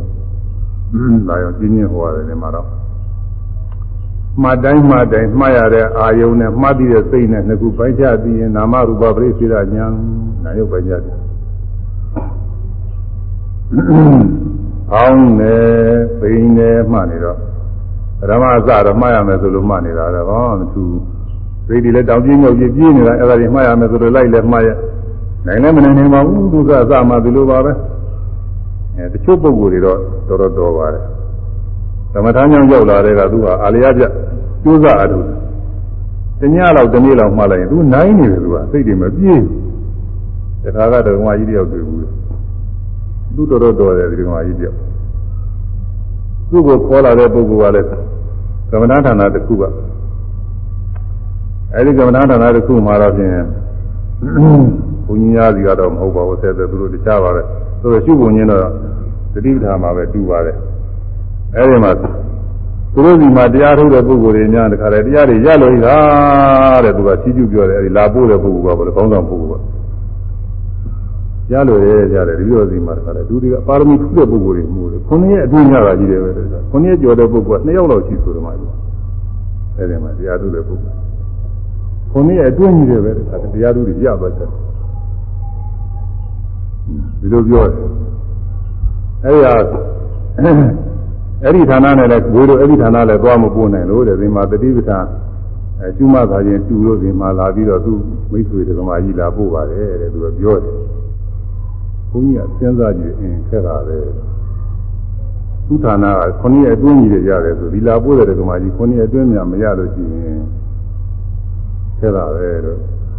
ဘူးဒါရောပြင်းပြင်းဟောရတယ်ဒီမှာတော့မှတ်တိုင်းမှတ်တိုင်းမှတ်ရတဲ့အာယုံနဲ့မှတ်ပြီးတဲ့စိတ်နဲ့နှစ်ခုပိုင်းခြားပြီးရင်နာမရူပပရိစ္ဆေဒညာနာယုတ်ပိုင်းခြားတယ်။အောင်းတယ်ပိန်တယ်မှတ်နေတော့ဓမ္မအစတော့မှတ်ရမယ်ဆိုလို့မှတ်နေတာတော့ဘာမှမထူး စိတ်ဒီလည်းတောင်ပြင်းညောက်ပြင်းပြင်းနေတာအဲ့ဒါတွေမှတ်ရမယ်ဆိုလို့လိုက်လဲမှတ်ရနိုင်လည်းမနိုင်နိုင်ပါဘူးသူကအစမှဒီလိုပါပဲအဲတချို့ပုံကိုယ်တွေတော့တော်တော်တော်ပါတယ်သမထမ်းကြောင့်ရောက်လာတဲ့ကသူကအာလျာပြကျိုးစားအထုတညလောက်တနေ့လောက်မှလိုက်ရင်သူနိုင်နေတယ်သူကစိတ်တွေမပြေးတခါကတက္ကမကြီးတယောက်တွေ့ဘူးသူတော်တော်တော်တယ်ဒီကမကြီးတယောက်သူ့ကိုခေါ်လာတဲ့ပုဂ္ဂိုလ်ကလည်းသမထဌာနတစ်ခုက အဲဒီကမ္မဋ္ဌာန်းတစ်ခုမှာတော့ဖြင့်ဘုန်းကြီးများစီကတော့မဟုတ်ပါဘူးဆက်သက်သူတို့တခြားပါပဲသူတို့ရှုပုံချင်းတော့သတိပဋ္ဌာန်မှာပဲတူပါတယ်အဲဒီမှာသူတို့ဒီမှာတရားထုတ်တဲ့ပုဂ္ဂိုလ်တွေများတခါတည်းတရားတွေရလို့ရတဲ့သူကစီးကျူးပြောတယ်အဲဒီလာပို့တဲ့ပုဂ္ဂိုလ်ကဘယ်လိုကောင်းဆောင်ပုဂ္ဂိုလ်ကရလို့ရရတယ်ဒီလိုစီမှာတခါတည်းသူတွေကပါရမီထူးတဲ့ပုဂ္ဂိုလ်တွေမှုတယ်ခုနှစ်ရက်အတွင်းရတာကြီးတယ်ပဲခုနှစ်ရက်ကျော်တဲ့ပုဂ္ဂိုလ်ကနှစ်ယောက်လောက်ရှိဆိုတော့မှအဲဒီမှာတရားထုတ်တဲ့ပုဂ္ဂိုလ် ခုနှစ်အတွင်းကြီးတယ်ပဲတရားသူတွေရသွားတယ်ဒီလိုပြောတယ်အဲ့ဒီဟာအဲ့ဒီဌာနနဲ့လည်းဘိုးတို့အဲ့ဒီဌာနလည်းသွားမပို့နိုင်လို့တဲ့ဒီမှာတတိပဋ္ဌာန်အဲကျွမသာချင်းတူလို့ဒီမှာလာပြီးတော့သူမိတ်ဆွေတွေကမာကြီးလာပို့ပါတယ်တဲ့သူကပြောတယ်ဘုန်းကြီးကစဉ်းစားကြည့်အင်းခက်တာပဲသူဌာနကခုနှစ်အတွင်းကြီးတွေရတယ်ဆိုဒီလာပို့တဲ့ကမာကြီးခုနှစ်အတွင်းများမရလို့ရှိရင် ခဲ့တာပဲလို့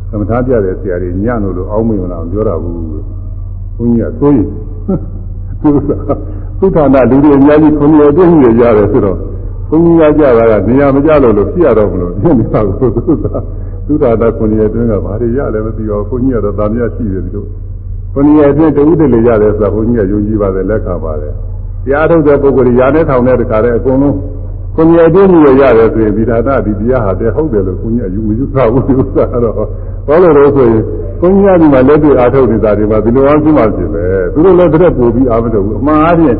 သမထပြတဲ့ဆရာတွေညံ့လို့လို့အောင်းမယုံလာပြောတာဘူးဘုန်းကြီးကသိုးရင်သူသုထာနာလူတွေအများကြီးခုနှစ်အတွင်းကြီးရတယ်ဆိုတော့ဘုန်းကြီးကကြတာကနေရာမကြလို့လို့ဖြစ်ရတော့မလို့ဖြစ်နေတာကိုသုထာသုထာနာခုနှစ်အတွင်းကဘာတွေရလဲမသိပါဘူးဘုန်းကြီးကတော့တာမြရှိတယ်ဒီလိုခုနှစ်အတွင်းတဦးတလေရတယ်ဆိုတာဘုန်းကြီးကယုံကြည်ပါတယ်လက်ခံပါတယ်တရားထုတ်တဲ့ပုဂ္ဂိုလ်ရာနဲ့ထောင်တဲ့တခါတည်းအကုန်လုံး ကိုယ်ရအတွင်းကြီးရတယ်ဆိုရင်ဒီဌာနဒီတရားဟာတည်းဟုတ်တယ်လို့ကိုကြီးအယူမယူဆဘူးဒီဥစ္စာတော့ဘာလို့လဲဆိုရင်ကိုကြီးကဒီမှာလက်တွေ့အားထုတ်နေတာဒီမှာဒီလိုအောင်ရှိမှဖြစ်ပဲသူတို့လည်းတစ်ပို့ပြီးအားမထုတ်ဘူးအမှန်အားဖြင့်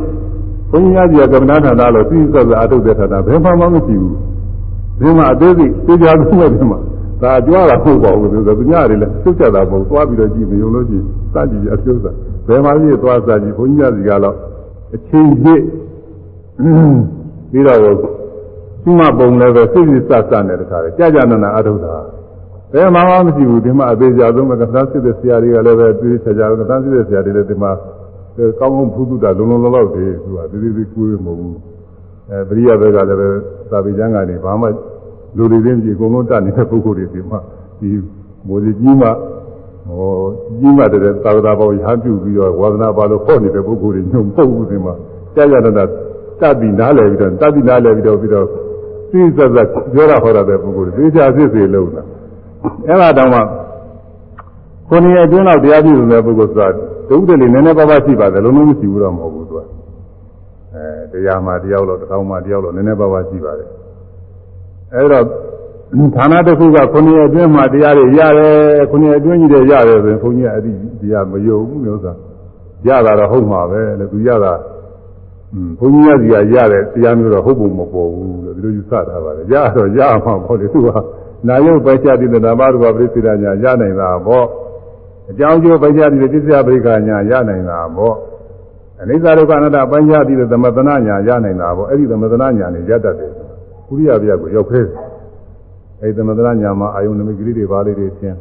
ကိုကြီးကကမ္မဋ္ဌာန်းလို့သိသက်သက်အားထုတ်တဲ့ဌာနဘယ်မှမမရှိဘူးဒီမှာအသေးစိတ်သိကြဘူးမဲ့ဒီမှာဒါကြွားတာဟုတ်ပါဘူးဆိုတော့သူညတွေလည်းသုတ်ကြတာပုံသွားပြီးတော့ကြည့်မယုံလို့ကြည့်စကြည့်အကျိုးစားဘယ်မှာကြီးသွားစကြည့်ဘုန်းကြီးကစီကတော့အချိန်ပြည့်ပြီးတော့ သူ့မပုံလည်းပဲစိတ်စိတ်ဆဆနဲ့တခါလေကြာကြာနာနာအထုတာဘယ်မှမရှိဘူးဒီမှာအသေးချာဆုံးကသံစစ်တဲ့ဆရာတွေကလည်းပဲသိချာချာကသံစစ်တဲ့ဆရာတွေလည်းဒီမှာကောင်းကောင်းဖူးသူတာလုံလုံလောက်လောက်တည်းသူကဒီဒီဒီကိုယ်မဟုတ်ဘူးအဲပရိယဘက်ကလည်းပဲသာပိကျမ်းကနေဘာမှလူတွေချင်းကြီးအကုန်လုံးတတ်နေတဲ့ပုဂ္ဂိုလ်တွေဒီမှာဒီမိုးစီကြီးမှဟောကြီးမှတဲ့သာဝတာပေါရဟပြုပြီးတော့ဝါသနာပါလို့ဟောနေတဲ့ပုဂ္ဂိုလ်တွေညုံပုတ်ဘူးဒီမှာကြာကြာနာနာတတ်ပြီးနားလည်ပြီးတော့တတ်ပြီးနားလည်ပြီးတော့ပြီးတော့ သိစက်စက်ပြောရဟောရတဲ့ပုဂ္ဂိုလ်တွေသိချာစစ်စေလုံးတာအဲ့ဒါတောင်မှခုနှစ်အတွင်းတော့တရားပြည့်စုံတဲ့ပုဂ္ဂိုလ်ဆိုတာဒုက္ခတွေနည်းနည်းပါးပါးရှိပါတယ်လုံးလုံးမရှိဘူးတော့မဟုတ်ဘူးသူကအဲတရားမှတရားလို့တစ်ထောင်မှတရားလို့နည်းနည်းပါးပါးရှိပါတယ်အဲ့တော့ဌာနတစ်ခုကခုနှစ်အတွင်းမှာတရားတွေရတယ်ခုနှစ်အတွင်းကြီးတွေရတယ်ဆိုရင်ဘုန်းကြီးအဲ့ဒီတရားမယုံဘူးမျိုးစားရတာတော့ဟုတ်မှာပဲလေသူရတာ ဘုန်းကြီးရစီကရတဲ့တရားမျိုးတော့ဟုတ်ပုံမပေါ်ဘူးလို့ဒီလိုယူဆထားပါတယ်ရတော့ရမှာပေါ့လေသူကနာယုတ်ပိုက်ချတိတဲ့နာမရူပပရိစ္ဆေဒညာရနိုင်တာပေါ့အကြောင်းကျိုးပိုက်ချတိတဲ့ပစ္စယပရိက္ခညာရနိုင်တာပေါ့အနိစ္စဒုက္ခအနတ္တပိုက်ချတိတဲ့သမတနာညာရနိုင်တာပေါ့အဲ့ဒီသမတနာညာနဲ့ရတတ်တယ်ကုရိယပြကိုရောက်ခဲအဲ့ဒီသမတနာညာမှာအာယုန်နမိတ်ကလေးတွေပါလေးတွေသင်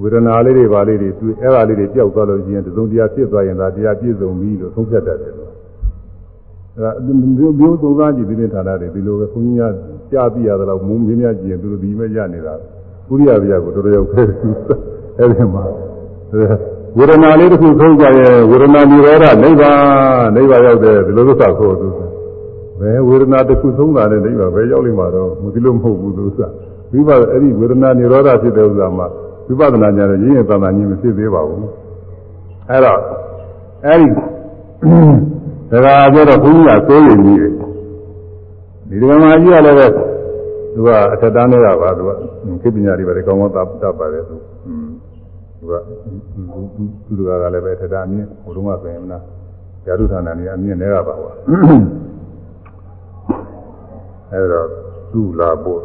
ဝေဒနာလေးတွေပါလေးတွေတွေ့အဲ့ဒါလေးတွေပျောက်သွားလို့ရှိရင်သုံးတရားဖြစ်သွားရင်ဒါတရားပြည့်စုံပြီလို့သုံးဖြတ်တတ်တယ် အဲမျိုးမျိုးသုံးသားကြည့်ပြီးတဲ့ဌာနတွေဒီလိုပဲခွန်ကြီးကကြားပြရသလောက်မုံမင်းများကြည့်ရင်သူတို့ဒီမဲ့ရနေတာကုရိယဗျာကိုတော်တော်ရောက်ခဲ့အဲ့ဒီမှာဝေဒနာလေးတစ်ခုဆုံးကြရဲ့ဝေဒနာនិရောဓနိဗ္ဗာန်နိဗ္ဗာန်ရောက်တယ်ဒီလိုသစ္စာခေါ်သူဘယ်ဝေဒနာတစ်ခုဆုံးတာနဲ့နိဗ္ဗာန်ပဲရောက်လိမ့်မှာတော့မဒီလိုမဟုတ်ဘူးသူကဝိပဿနာအဲ့ဒီဝေဒနာនិရောဓဖြစ်တဲ့ဥစ္စာမှာဝိပဿနာညာနဲ့ရင်းရင်တန်တာကြီးမဖြစ်သေးပါဘူးအဲ့တော့အဲ့ဒီ ဒါကပြောတော့ဘုန်းကြီးကစိုးရိမ်ကြီးတယ်ဒီဓမ္မကြီးကလည်းပဲသူကအထက်တန်းတွေကပါသူကခေပညာတွေပဲကောင်းကောင်းတတ်ပါတယ်သူသူကသူသူကလည်းပဲအထက်တန်းအမြင့်ဘုရုံးကဆိုရင်နာဇာတုဌာနနေအမြင့်တွေကပါပါအဲဒါသူ့လာဖို့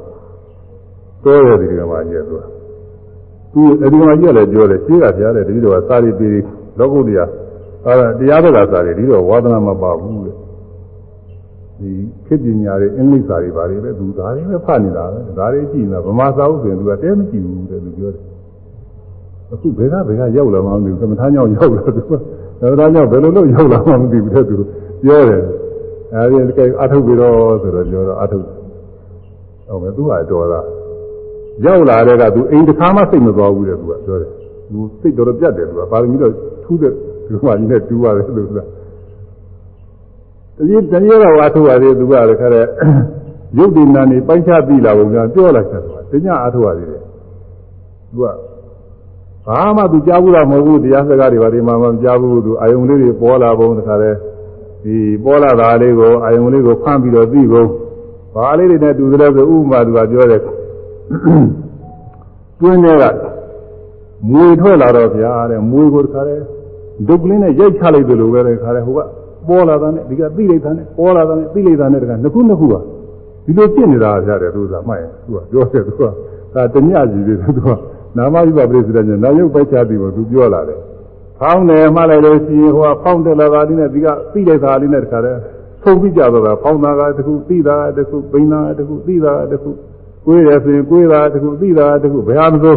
တော်ရဒီကမှာကျက်သူသူအဲဒီကမှာကျက်လည်းပြောတယ်ရှင်းကပြားတယ်တတိတော်ကစာရီပေလောကုတ္တရာ အဲတရားဘက်ကစာရီဒီတော့ဝါသနာမပါဘူးလေဒီခေတ်ပညာတွေအင်္ဂလိပ်စာတွေဘာတွေပဲသူဒါတွေပဲဖတ်နေတာပဲဒါတွေကြည့်နေတာဗမာစာအုပ်ဆိုရင်သူကတဲမကြည့်ဘူးတဲ့သူပြောတယ်အခုဘယ်ကဘယ်ကရောက်လာမှမသိဘူးကမ္မထာညောင်းရောက်လာသူကကမ္မထာညောင်းဘယ်လိုလုပ်ရောက်လာမှမသိဘူးတဲ့သူပြောတယ်အဲဒီကဲအထုတ်ပြီးတော့ဆိုတော့ပြောတော့အထုတ်ဟုတ်မယ်သူကတော်တာရောက်လာတဲ့ကသူအိမ်တစ်ခါမှစိတ်မသွားဘူးတဲ့သူကပြောတယ်သူစိတ်တော်တော်ပြတ်တယ်သူကပါရမီတော့ထူးတဲ့ ဒီမှာကြီးနဲ့တူရတယ်လို့ဆိုတာတတိတတိယတော့အထုတ်ရတယ်သူကလည်းခါတဲ့ရုပ်တည်နာနေပိုင်းခြားပြီးလာပုံကပြောလိုက်တယ်သူကတညအထုတ်ရတယ်သူကဘာမှသူကြားဘူးတော့မဟုတ်ဘူးတရားစကားတွေဘာတွေမှမကြားဘူးသူအာယုံလေးတွေပေါ်လာပုံတခါတဲ့ဒီပေါ်လာတာလေးကိုအာယုံလေးကိုဖမ်းပြီးတော့သိကုန်ဘာလေးတွေနဲ့တူတယ်ဆိုဥပမာသူကပြောတယ်တွင်းထဲကမွေထွက်လာတော့ဗျာတဲ့မွေကိုတခါတဲ့ ဒုတ်ကလေးနဲ့ရိုက်ချလိုက်တယ်လို့ပဲတခါတဲ့ဟိုကပေါ်လာတာနဲ့ဒီကသိလိုက်တာနဲ့ပေါ်လာတာနဲ့သိလိုက်တာနဲ့တခါနှစ်ခုနှစ်ခုပါဒီလိုပြင့်နေတာဗျာတဲ့သူကမှတ်ရင်သူကပြောတယ်သူကဒါတညကြီးတယ်သူကနာမယုပပရိစ္ဆေဒညနာယုတ်ပိုက်ချပြီးတော့သူပြောလာတယ်ဖောင်းတယ်မှလိုက်လို့ရှိရင်ဟိုကဖောင်းတယ်လာတာလေးနဲ့ဒီကသိလိုက်တာလေးနဲ့တခါတဲ့ဆုံးပြီးကြတော့တာဖောင်းတာကတခုသိတာကတခုပိန်တာကတခုသိတာကတခုကိုယ်ရဆိုရင်ကိုယ်တာတခုသိတာတခုဘယ်ဟာမဆို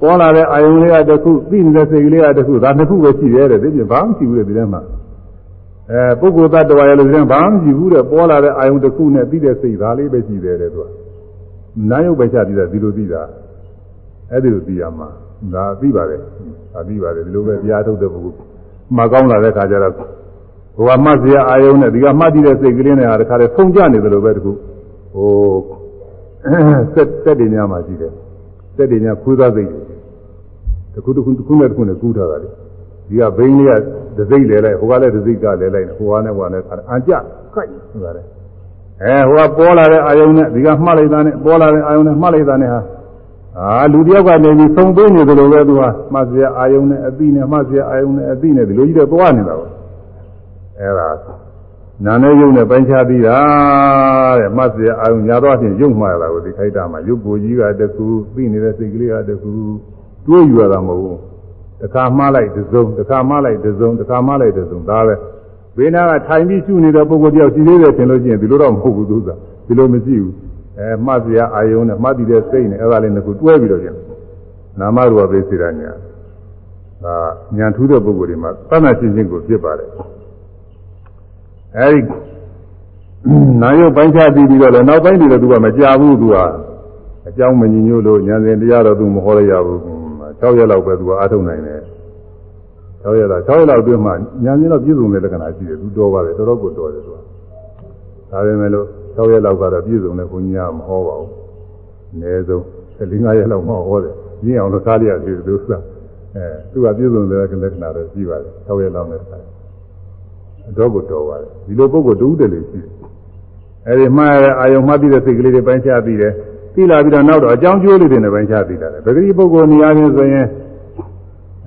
ပေါ်လာတဲ့အာယုံလေးကတခုသိနေတဲ့စိတ်ကလေးကတခုဒါနှစ်ခုပဲရှိတယ်တဲ့ဒီပြင်ဘာမှမရှိဘူးတဲ့ဒီထဲမှာအဲပုဂ္ဂိုလ်တ attva ရလို့ဒီထဲဘာမှမရှိဘူးတဲ့ပေါ်လာတဲ့အာယုံတစ်ခုနဲ့သိတဲ့စိတ်ဒါလေးပဲရှိတယ်တဲ့သူကနာယုတ်ပဲချပြီးတာဒီလိုသိတာအဲ့ဒီလိုသိရမှာဒါသိပါတယ်ဒါသိပါတယ်ဒီလိုပဲတရားထုတ်တဲ့ပုဂ္ဂိုလ်မှကောင်းလာတဲ့ခါကျတော့ဘုရားမှတ်စရာအာယုံနဲ့ဒီကမှတ်တည်တဲ့စိတ်ကလေးနဲ့ဟာတခါတည်းဖုံကြနေတယ်လို့ပဲတခုဟိုစက်စက်တွေများမှရှိတယ်စက်တွေများခူးသားစိတ်တွေတ ခုတခုတခုနဲ့တခုနဲ့ကူးထားတာလေဒီကဘိန်းလေးကဒစိတ်လဲလိုက်ဟိုကလည်းဒစိတ်ကလဲလိုက်ဟိုကနဲ့ဟိုကနဲ့အကြကိုက်ဆိုတာလေအဲဟိုကပေါ်လာတဲ့အာယုံနဲ့ဒီကမှတ်လိုက်တာနဲ့ပေါ်လာတဲ့အာယုံနဲ့မှတ်လိုက်တာနဲ့ဟာအာလူတယောက်ကနေပြီးသုံးသွင်းနေတယ်လို့ပဲသူကမှတ်စရာအာယုံနဲ့အတိနဲ့မှတ်စရာအာယုံနဲ့အတိနဲ့ဒီလိုကြီးတော့သွားနေတာပေါ့အဲဒါနာနဲ့ယုံနဲ့ပိုင်းခြားပြီးတာတဲ့မှတ်စရာအာယုံညာတော့အချင်းယုံမှားတာကိုဒီခိုက်တာမှာယုတ်ကိုကြီးကတကူပြီးနေတဲ့စိတ်ကလေးကတကူ တွေးယူရတာမဟုတ်ဘူးတခါမှားလိုက်တစ်စုံတခါမှားလိုက်တစ်စုံတခါမှားလိုက်တစ်စုံဒါပဲဘေးနာကထိုင်ပြီးရှုနေတဲ့ပုဂ္ဂိုလ်တယောက်ရှိသေးတယ်ထင်လို့ရှိရင်ဒီလိုတော့မဟုတ်ဘူးသူကဒီလိုမရှိဘူးအဲမှတ်စရာအာယုံနဲ့မှတ်တည်တဲ့စိတ်နဲ့အဲ့ဒါလေးနှစ်ခုတွဲပြီးတော့ကျင်နာမရူပပိစိရညာဒါညာထူးတဲ့ပုဂ္ဂိုလ်တွေမှာသတ်မှတ်ချင်းချင်းကိုဖြစ်ပါတယ်အဲဒီနာယုတ်ပိုင်းခြားပြီးပြီးတော့လည်းနောက်ပိုင်းတွေတော့သူကမကြဘူးသူကအကြောင်းမညီညွတ်လို့ဉာဏ်စဉ်တရားတော့သူမဟောရရဘူး 6ရက်လောက်ပဲသူကအားထုတ်နိုင်တယ်6ရက်လောက်6ရက်လောက်အတွင်းမှာဉာဏ်စဉ်တော့ပြည့်စုံတဲ့လက္ခဏာရှိတယ်သူတော်ပါတယ်တော်တော်ကိုတော်တယ်သူကဒါပေမဲ့လို့6ရက်လောက်ကတော့ပြည့်စုံတဲ့ဘုန်းကြီးကမဟောပါဘူးအနည်းဆုံး4-5ရက်လောက်မှဟောတယ်ရင်းအောင်လို့ကားရသေးတယ်သူကအဲသူကပြည့်စုံတဲ့လက္ခဏာတော့ရှိပါတယ်6ရက်လောက်နဲ့ဆိုင်တော့ကိုတော်ပါတယ်ဒီလိုပုဂ္ဂိုလ်တူးတယ်လို့ရှိတယ်အဲဒီမှားရတဲ့အာယုံမှတ်ပြီးတဲ့စိတ်ကလေးတွေပိုင်းခြားပြီးတယ် သိလာပြီးတော့နောက်တော့အကြောင်းကျိုးလေးတွေနဲ့ပိုင်းခြားသိလာတယ်ပဂတိပုဂ္ဂိုလ်နေရာချင်းဆိုရင်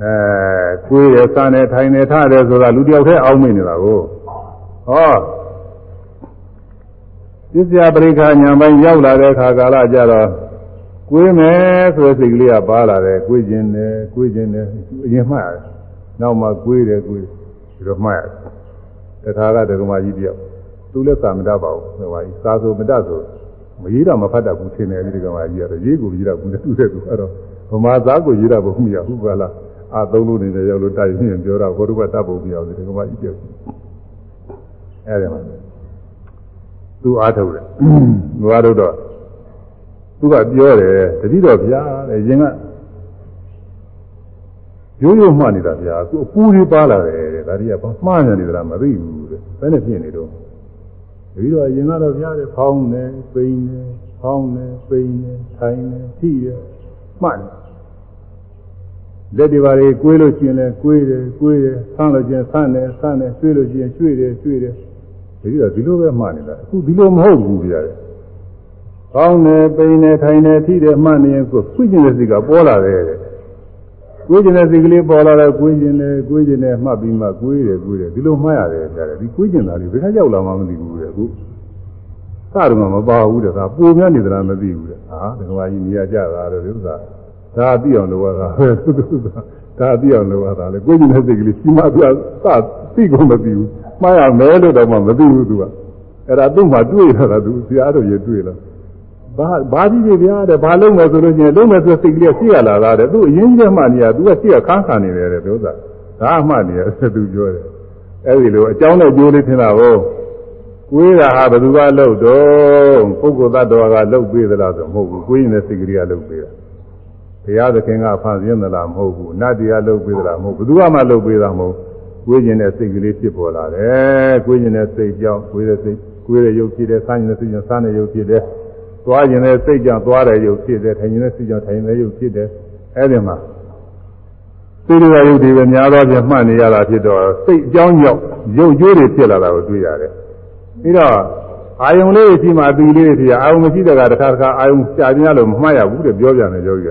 အဲကိုယ်ရစနဲ့ထိုင်နေထားတယ်ဆိုတာလူတယောက်တည်းအောင်းမိနေတာကိုဟောပစ္စယပရိက္ခညာပိုင်းရောက်လာတဲ့အခါကာလကြတော့ကိုယ်မယ်ဆိုတဲ့စိတ်ကလေးကပါလာတယ်ကိုယ်ကျင်တယ်ကိုယ်ကျင်တယ်အရင်မှတ်ရတယ်နောက်မှကိုယ်တယ်ကိုယ်ဒီလိုမှတ်ရတယ်တခါကဒကမာကြီးတယောက်သူလည်းသာမတတ်ပါဘူးဟိုပါကြီးစာဆိုမတတ်ဆို မရေးတော့မဖတ်တတ်ဘူးထင်တယ်ဒီဒကမာကြီးကတော့ရေးကိုရေးတော့ဘူးတူတဲ့သူအဲ့တော့ဗမာသားကိုရေးတော့ဘူးမရဘူးကလားအာသုံးလို့နေတယ်ရောက်လို့တိုက်ရင်ပြောတော့ဘောဓုကတတ်ဖို့မရဘူးဒီဒကမာကြီးတယောက်အဲ့ဒါမှသူအားထုတ်တယ်သူအားထုတ်တော့သူကပြောတယ်တတိတော်ဗျာတဲ့ရင်ကရိုးရိုးမှတ်နေတာဗျာအခုအပူတွေပါလာတယ်တဲ့ဒါတွေကဘာမှားနေတယ်လားမသိဘူးတဲ့ဘယ်နဲ့ဖြစ်နေတော့ တတိတော်ရင်ကတော့ဗျာတဲ့ဖောင်းနေပိန်နေဖောင်းနေပိန်နေထိုင်နေထိရမှတ်နေလက်တွေပါလေကွေးလို့ရှိရင်လည်းကွေးတယ်ကွေးတယ်ဆန်းလို့ရှိရင်ဆန်းတယ်ဆန်းတယ်ရွှေ့လို့ရှိရင်ရွှေ့တယ်ရွှေ့တယ်ဒီတော့ဒီလိုပဲမှတ်နေတာအခုဒီလိုမဟုတ်ဘူးဗျာ။ကောင်းတယ်ပိန်တယ်ထိုင်တယ်ထိတယ်မှတ်နေရင်ကိုခွင့်ကျင်တဲ့စိတ်ကပေါ်လာတယ်တဲ့။ ကိုယ်ကျင်တဲ့စိတ်ကလေးပေါ်လာတော့ကိုယ်ကျင်တယ်ကိုယ်ကျင်တယ်မှတ်ပြီးမှကိုယ်တယ်ကိုယ်တယ်ဒီလိုမှတ်ရတယ်ဗျာ။ဒီကိုယ်ကျင်တာလေးဘယ်ကရောက်လာမှမသိဘူးတဲ့အခု။အစတယ်မှာမပါဘူးတဲ့ဒါပုံများနေသလားမသိဘူးတဲ့ဟာဒကမာကြီးနေရာကြတာတော့ဒီဥစ္စာဒါအသိအောင်လုပ်ရတာပဲသူသူဒါအသိအောင်လုပ်ရတာလေကိုကြီးတဲ့စိတ်ကလေးစီမပြစသိကုန်မသိဘူးမှားရမယ်လို့တော့မှမသိဘူးသူကအဲ့ဒါသူ့မှာတွေ့ရတာသူဆရာတော်ရေတွေ့လား ဘာဘာကြီးကြီးဗျာတဲ့ဘာလုံးမယ်ဆိုလို့ချင်းလုံးမယ်ဆိုစိတ်ကလေးရှိရလာတာတဲ့သူအရင်ကြီးမှနေရသူကရှိရခန်းခံနေတယ်တဲ့ဒီဥစ္စာဒါအမှနေရသူပြောတယ်အဲ့ဒီလိုအကြောင်းနဲ့ကျိုးလေးထင်တာကိုကိုယ်တာဟာဘယ်သူကလှုပ်တော့ပုဂ္ဂိုလ်သတ္တဝါကလှုပ်ပေးသလားဆိုမဟုတ်ဘူးကိုယ်ရင်တဲ့စိတ်ကလေးကလှုပ်ပေးတာဘုရားသခင်ကဖန်ဆင်းသလားမဟုတ်ဘူးနတ်တရားလှုပ်ပေးသလားမဟုတ်ဘူးဘယ်သူမှလှုပ်ပေးတာမဟုတ်ကိုယ်ရင်တဲ့စိတ်ကလေးဖြစ်ပေါ်လာတယ်ကိုယ်ရင်တဲ့စိတ်ကြောင့်ကိုယ်ရဲ့စိတ်ကိုယ်ရဲ့ရုပ်ဖြစ်တယ်ဆန်းရင်တဲ့စိတ်ကြောင့်ဆန်းတဲ့ရုပ်ဖြစ်တယ် သွားခြင်းတဲ့စိတ်ကြောင့်သွားတဲ့ရုပ်ဖြစ်တယ်ထိုင်ခြင်းတဲ့စိတ်ကြောင့်ထိုင်တဲ့ရုပ်ဖြစ်တယ်အဲ့ဒီမှာသိရတဲ့ရုပ်တွေပဲများသောဖြင့်မှတ်နေရတာဖြစ်တော့စိတ်အကြောင်းကြောင့်ရုပ်ကျိုးတွေဖြစ်လာတာကိုတွေ့ရတယ်ပြီးတော့အာယုံလေးရှိမှအပီလေးတွေအာယုံမရှိတဲ့ကတစ်ခါတစ်ခါအာယုံကြာခြင်းလို့မမှတ်ရဘူးတဲ့ပြောပြတယ်ယောဂီက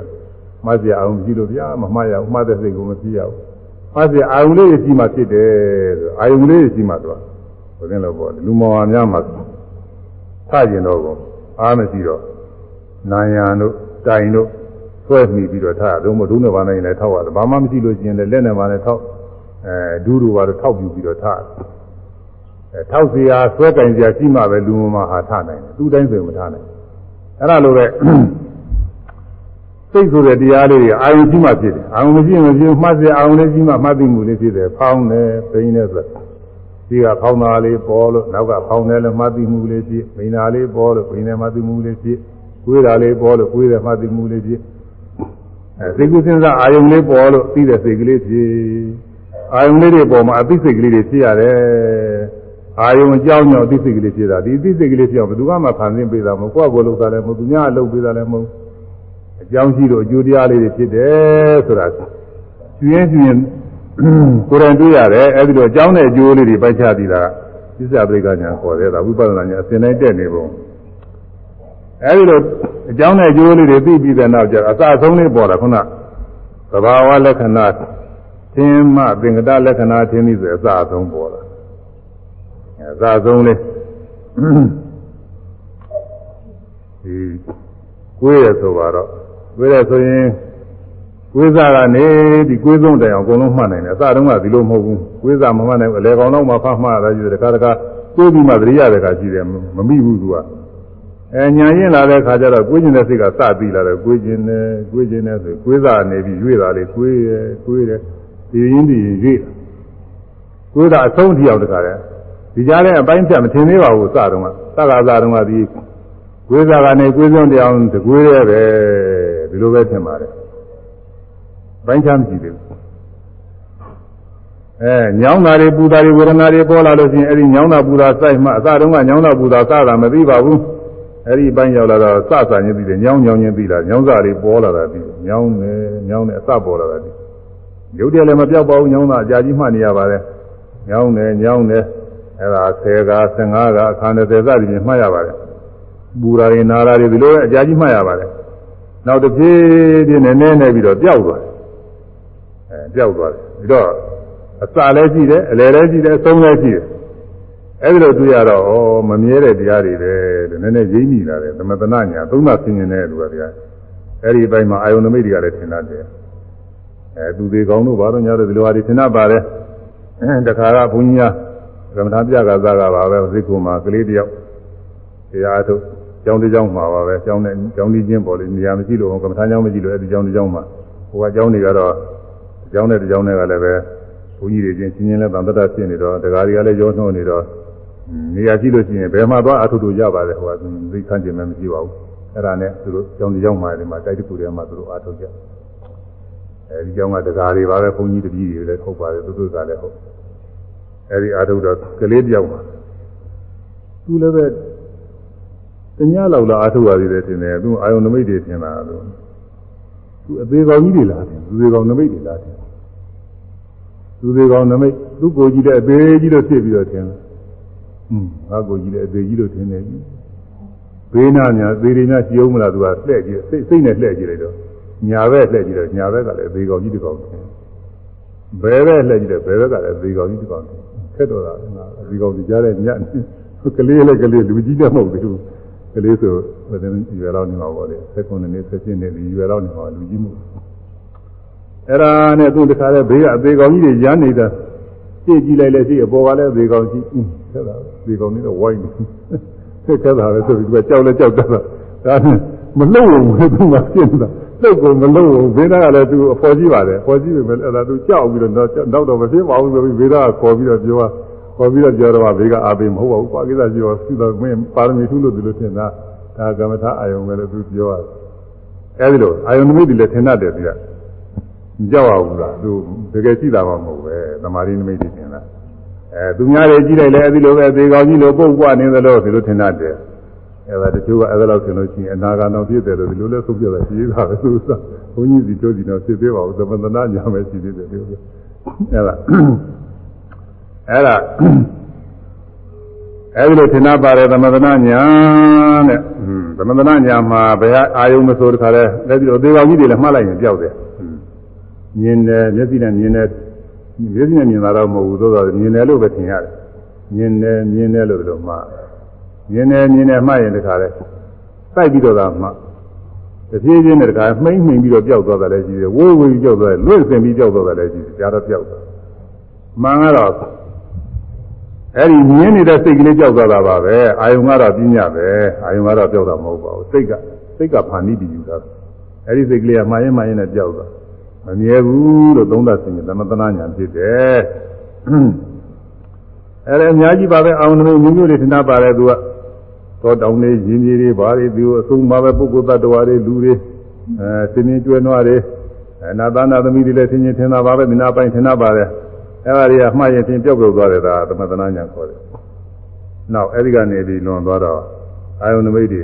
မှတ်စရာအာယုံရှိလို့ဗျာမမှတ်ရဘူးမှတ်တဲ့စိတ်ကိုမဖြစ်ရဘူးမှတ်စရာအာယုံလေးရှိမှဖြစ်တယ်ဆိုအာယုံလေးရှိမှတော့ဘယ်လိုလဲပေါ့လူမောင်များမှာဆကျင်တော့ကို အားမရှိတော့နာယံတို့တိုင်တို့ဆွဲမိပြီးတော့ထားတော့မဒုနဲ့ဘာနဲ့လည်းထောက်ရတယ်ဘာမှမရှိလို့ရှိရင်လည်းလက်နဲ့ဘာနဲ့ထောက်အဲဒူးတို့ဘာလို့ထောက်ပြပြီးတော့ထားအဲထောက်เสียဆွဲကင်เสียရှိမှပဲလူမဟာထားနိုင်တယ်သူတိုင်းဆိုရင်မထားနိုင်အဲ့ဒါလိုပဲစိတ်ဆိုတဲ့တရားလေးတွေအာယုရှိမှဖြစ်တယ်အာယုမရှိရင်မရှိမှတ်เสียအာယုလေးရှိမှမှတ်သိမှုလေးဖြစ်တယ်ဖောင်းတယ်ပိန်းတယ်ဆို ဒီကဖောင်းသားလေးပေါ်လို့နောက်ကဖောင်းတယ်လို့မှတ်သိမှုလေးဖြစ်မိန်သားလေးပေါ်လို့မိန်တယ်မှတ်သိမှုလေးဖြစ်ကိုယ်တာလေးပေါ်လို့ကိုယ်တယ်မှတ်သိမှုလေးဖြစ်အဲစိတ်ကူးစဉ်းစားအာယုံလေးပေါ်လို့သိတဲ့စိတ်ကလေးဖြစ်အာယုံလေးတွေပေါ်မှာအသိစိတ်ကလေးတွေဖြစ်ရတယ်အာယုံအကြောင်းကြောင့်အသိစိတ်ကလေးဖြစ်တာဒီအသိစိတ်ကလေးဖြစ်အောင်ဘယ်သူမှမဖန်ဆင်းပေးတာမဟုတ်ကိုယ့်ကိုယ်လုပ်တာလည်းမဟုတ်သူများလုပ်ပေးတာလည်းမဟုတ်အကြောင်းရှိလို့အကျိုးတရားလေးတွေဖြစ်တယ်ဆိုတာကျွင်းကျွင်း ကိုယ်တိုင်တွေ့ရတယ်အဲဒီတော့အကြောင်းနဲ့အကျိုးလေးတွေပိုက်ချပြီးတာသစ္စာပရိက္ခညာခေါ်တယ်ဒါဝိပဿနာညာအစဉ်တိုင်းတက်နေပုံအဲဒီလိုအကြောင်းနဲ့အကျိုးလေးတွေသိပြီးတဲ့နောက်ကျအစအဆုံးလေးပေါ်တာခုနသဘာဝလက္ခဏာသင်္မသင်္ကတလက္ခဏာသင်ပြီးဆိုအစအဆုံးပေါ်လာအစအဆုံးလေးဒီကိုယ်ရဆိုတော့ကိုယ်ရဆိုရင် ကိုယ်စားကနေဒီကိုယ်ဆုံးတိုင်အောင်အကုန်လုံးမှတ်နိုင်တယ်အစတုန်းကဒီလိုမဟုတ်ဘူးကိုယ်စားမမှတ်နိုင်ဘူးအလေကောင်တော့မှဖတ်မှတ်ရတာကြီးတယ်တခါတခါကိုယ်ပြီးမှသတိရတဲ့ခါရှိတယ်မမိဘူးသူကအဲညာရင်လာတဲ့ခါကျတော့ကိုယ်ကျင်တဲ့စိတ်ကစပြီးလာတယ်ကိုယ်ကျင်တယ်ကိုယ်ကျင်တယ်ဆိုကိုယ်စားနေပြီးရွေ့တာလေကိုယ်ရယ်ကိုယ်ရယ်ဒီရင်းဒီရွေ့ကိုယ်ကအဆုံးထိအောင်တခါလဲဒီကြားထဲအပိုင်းဖြတ်မထင်သေးပါဘူးစတော့ကသက္ကာစတော့ကဒီကိုယ်စားကနေကိုယ်ဆုံးတရားတကွေးရဲပဲဒီလိုပဲထင်ပါတယ် ပိုင်းခြားမရှိသေးဘူးအဲညောင်းတာတွေပူတာတွေဝေဒနာတွေပေါ်လာလို့ရှိရင်အဲဒီညောင်းတာပူတာစိုက်မှအစတုန်းကညောင်းတာပူတာစတာမသိပါဘူးအဲ့ဒီပိုင်းရောက်လာတော့စဆာချင်းပြီးတယ်ညောင်းညောင်းချင်းပြီးလာညောင်းစာလေးပေါ်လာတာပြီးညောင်းတယ်ညောင်းတယ်အစပေါ်လာတာပြီးရုပ်တည်းလည်းမပြောက်ပါဘူးညောင်းတာအကြာကြီးမှတ်နေရပါတယ်ညောင်းတယ်ညောင်းတယ်အဲ့ဒါ10က15ကအခါ30စသည်ဖြင့်မှတ်ရပါတယ်ပူရာတွေနာရာတွေဒီလိုအကြာကြီးမှတ်ရပါတယ်နောက်တစ်ပြေးပြေးနဲ့နဲနေပြီးတော့ပျောက်သွားတယ်အဲ ပျောက်သွားတယ်ပြီးတော့အစလည်းရှိတယ်အလယ်လည်းရှိတယ်အဆုံးလည်းရှိတယ်အဲ့ဒီလိုတွေ့ရတော့ဩမမြဲတဲ့တရားတွေပဲလို့နည်းနည်းရင်းမိလာတယ်သမထနာညာသုံးသဆင်ញင်တဲ့လူကတရားအဲ့ဒီဘက်မှာအာယုန်နမိတ်တွေကလည်းထင်တတ်တယ်အဲသူသေးကောင်းတို့ဘာလို့ညာတို့ဒီလိုဟာတွေထင်တတ်ပါတယ်အဲတခါကဘုန်းကြီးကကမ္မထာပြကစားကပါပဲဇိကုမှာကလေးတယောက်တရားထုတ်ကျောင်းတစ်ကျောင်းမှာပါပဲကျောင်းနဲ့ကျောင်းကြီးချင်းပေါ်လေနေရာမရှိလို့ကမ္မထာကျောင်းမရှိလို့အဲ့ဒီကျောင်းတစ်ကျောင်းမှာဟိုကကျောင်းတွေကတော့ ကျောင်းနဲ့တစ်ကျောင်းနဲ့ကလည်းပဲဘုန်းကြီးတွေချင်းချင်းချင်းလဲတန်တတဖြစ်နေတော့တရားတွေကလည်းရောနှောနေတော့နေရာကြည့်လို့ရှိရင်ဘယ်မှာသွားအထုတို့ရပါတယ်ဟိုကသိခန့်ကျင်မှမရှိပါဘူးအဲ့ဒါနဲ့သူတို့ကျောင်းရောက်မှဒီမှာတိုက်တခုထဲမှာသူတို့အထုကြအဲဒီကျောင်းကတရားတွေပါပဲဘုန်းကြီးတပည့်တွေလည်းဟုတ်ပါတယ်သူတို့ကလည်းဟုတ်အဲဒီအထုတော့ကလေးတယောက်မှာသူလည်းပဲတ냐လောက်လာအထုပါသေးတယ်ထင်တယ်သူအာယုံနမိတ်တွေထင်တာလို့သူအသေးကောင်ကြီးတွေလားထင်သူသေးကောင်နမိတ်တွေလားထင် သူသေးကောင်နမိတ်သူကိုကြည့်တဲ့အသေးကြီးလို့ဖြစ်ပြီးတော့ထင်တယ်อืมငါကိုကြီးလည်းအသေးကြီးလို့ထင်နေပြီဘေးနာများသေတွေများရှိအောင်မလားသူကလှဲ့ကြည့်စိတ်စိတ်နဲ့လှဲ့ကြည့်လိုက်တော့ညာဘက်လှဲ့ကြည့်တော့ညာဘက်ကလည်းအသေးကောင်ကြီးတစ်ကောင်ထင်ဘယ်ဘက်လှဲ့ကြည့်တယ်ဘယ်ဘက်ကလည်းအသေးကောင်ကြီးတစ်ကောင်ထင်ခက်တော့တာငါအသေးကောင်ကြီးကြားတဲ့ညကလေးလည်းကလေးလူကြီးလည်းမဟုတ်သေးဘူးကလေးဆိုဘယ်လိုရွယ်လောက်နေမှာပေါ့လေ16နှစ်17နှစ်ဒီရွယ်လောက်နေမှာလူကြီးမှု အဲ့ဒါနဲ့သူတခါလဲဘေးကအသေးကောင်ကြီးတွေရမ်းနေတာကြည့်ကြည့်လိုက်လဲရှိအပေါ်ကလည်းအသေးကောင်ကြီးအင်းဆက်တာသေကောင်ကြီးတော့ဝိုင်းနေဆက်ခက်တာပဲဆိုပြီးသူကကြောက်လဲကြောက်တာဒါနဲ့မလှုပ်ဘူးသူကပြင်းတာလှုပ်ကုန်မလှုပ်ဘူးဘေးသားကလည်းသူအဖော်ကြီးပါတယ်အဖော်ကြီးပဲအဲ့ဒါသူကြောက်ပြီးတော့နောက်တော့မဖြစ်ပါဘူးဆိုပြီးဘေးသားကခေါ်ပြီးတော့ပြောခေါ်ပြီးတော့ပြောတော့ဘေးကအာပေမဟုတ်ပါဘူးကွာကိစ္စပြောသူတော့မင်းပါရမီထုလို့ဒီလိုထင်တာဒါကမ္မထာအာယုံပဲလို့သူပြောရတယ်အဲဒီလိုအာယုံနမိတ်တွေလည်းထင်တတ်တယ်သူကမ ကြောက်ရဘူးလားသူတကယ်ရှိတာမှမဟုတ်ပဲသမာဓိနမိတ်တွေထင်တာအဲသူများတွေကြည့်လိုက်လဲအဲဒီလိုပဲသေကောင်ကြီးလိုပုတ်ကွနေသလိုဒီလိုထင်တတ်တယ်အဲဒါတချို့ကအဲဒါလောက်ထင်လို့ရှိရင်အနာဂါတော်ဖြစ်တယ်လို့ဒီလိုလဲသုံးပြတာရှိသေးတာပဲသူကဘုန်းကြီးစီတို့စီတော့ဖြစ်သေးပါဘူးသမန္တနာညာပဲရှိသေးတယ်ဒီလိုအဲဒါအဲဒါအဲဒီလိုထင်ပါတယ်သမန္တနာညာတဲ့သမန္တနာညာမှာဘယ်အာယုံမဆိုတခါလဲလက်ပြီးတော့သေကောင်ကြီးတွေလည်းမှားလိုက်ရင်ကြောက်တယ် မြင်တယ်မျက်စိနဲ့မြင်တယ်မျက်စိနဲ့မြင်တာတော့မဟုတ်ဘူးသို့သော်မြင်တယ်လို့ပဲထင်ရတယ်မြင်တယ်မြင်တယ်လို့ဒီလိုမှားမြင်တယ်မြင်တယ်မှတ်ရင်တခါလဲစိုက်ပြီးတော့သာမှတ်တဖြည်းဖြည်းနဲ့တခါမှိမ့်မှိန်ပြီးတော့ပျောက်သွားတာလည်းရှိတယ်ဝိုးဝိုးပြီးပျောက်သွားတယ်လွင့်စင်ပြီးပျောက်သွားတာလည်းရှိတယ်ဒါတော့ပျောက်သွားမှန်ကတော့အဲ့ဒီမြင်နေတဲ့စိတ်ကလေးကြောက်သွားတာပါပဲအာယုံကတော့ပြင်းညပဲအာယုံကတော့ကြောက်တာမဟုတ်ပါဘူးစိတ်ကစိတ်ကဖန်ပြီးပြီးယူတာအဲ့ဒီစိတ်ကလေးကမှန်ရင်မှန်ရင်နဲ့ကြောက်သွား မမြဲဘူးလို့သုံးသပ်စဉ်သမတနာညာဖြစ်တယ်အဲ့ဒါအများကြီးပါပဲအာယုံမျိုးမျိုးတွေထင်တာပါတယ်သူကသောတောင်းလေးရင်းကြီးတွေဘာတွေသူအဆုံးပါပဲပုဂ္ဂိုလ်တ attva တွေလူတွေအဲသင်္င်ကျွဲနွားတွေအနာသနာသမီးတွေလည်းသင်္င်ထင်တာပါပဲဒီနာပိုင်းထင်တာပါတယ်အဲ့ဒါတွေကမှတ်ရင်ဖြင့်ပျောက်ပျောက်သွားတယ်ဒါသမထနာညာခေါ်တယ်။နောက်အဲ့ဒီကနေပြီးလွန်သွားတော့အာယုန်နမိတ်တွေ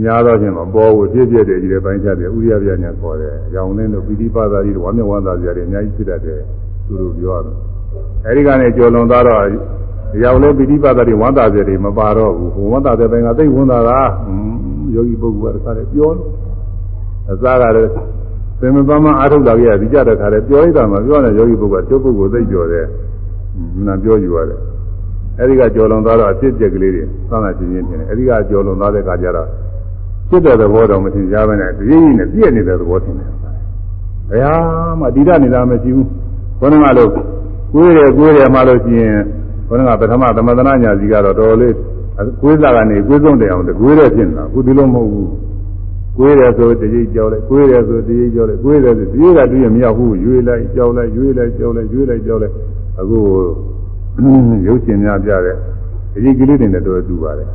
များသောဖြင့်မပေါ်ဘူးပြည့်ပြည့်တဲ့ကြီးတဲ့ပိုင်းခြားတယ်ဥရိယပြညာခေါ်တယ်။ရောင်လင်းတို့ပိဋိပါဒာကြီးတို့ဝမ်းမြောက်ဝမ်းသာစရာတွေအများကြီးဖြစ်တတ်တယ်သူတို့ပြောရတယ်။အဲ့ဒီကနေကျော်လွန်သွားတော့ရောင်လဲပိဋိပါဒာတွေဝမ်းသာစရာတွေမပါတော့ဘူး။ဝမ်းသာတဲ့ပိုင်းကသိဝမ်းသာတာယောဂီပုဂ္ဂိုလ်ကတခါတည်းပြောတယ်။အစားကလည်းသင်္မပမအာထုတ်တာကြီးကဒီကြတဲ့ခါလဲပြောရတာမှပြောတယ်ယောဂီပုဂ္ဂိုလ်ကကျုပ်ပုဂ္ဂိုလ်သိပြောတယ်။နာပြောယူရတယ်။အဲဒီကကြော်လွန်သွားတော့အဖြစ်ပြက်ကလေးတွေသံသာချင်းချင်းထင်တယ်။အဲဒီကကြော်လွန်သွားတဲ့ခါကျတော့ ဖြစ်တဲ့သဘောတော့မထင်ကြဘဲနဲ့တရင်းကြီးနဲ့ပြည့်နေတဲ့သဘောထင်တယ်။ဘယ်ဟာမှဒီရနေတာမရှိဘူး။ဘုန်းကလို့ကိုယ်ရယ်ကိုယ်ရယ်မှလို့ရှိရင်ဘုန်းကပထမသမထနာညာစီကတော့တော်တော်လေးကိုယ်စားကနေကိုယ်ဆုံးတယ်အောင်တကွေးရဖြစ်နေတာ။အခုဒီလိုမဟုတ်ဘူး။ကိုယ်ရဆိုတကြီးကြောက်လိုက်ကိုယ်ရဆိုတကြီးကြောက်လိုက်ကိုယ်ရဆိုတကြီးကတည်းကမရောက်ဘူးရွေးလိုက်ကြောက်လိုက်ရွေးလိုက်ကြောက်လိုက်ရွေးလိုက်ကြောက်လိုက်အခုရုပ်ရှင်များပြတဲ့အကြီးကလေးတွေနဲ့တော့တူပါတယ်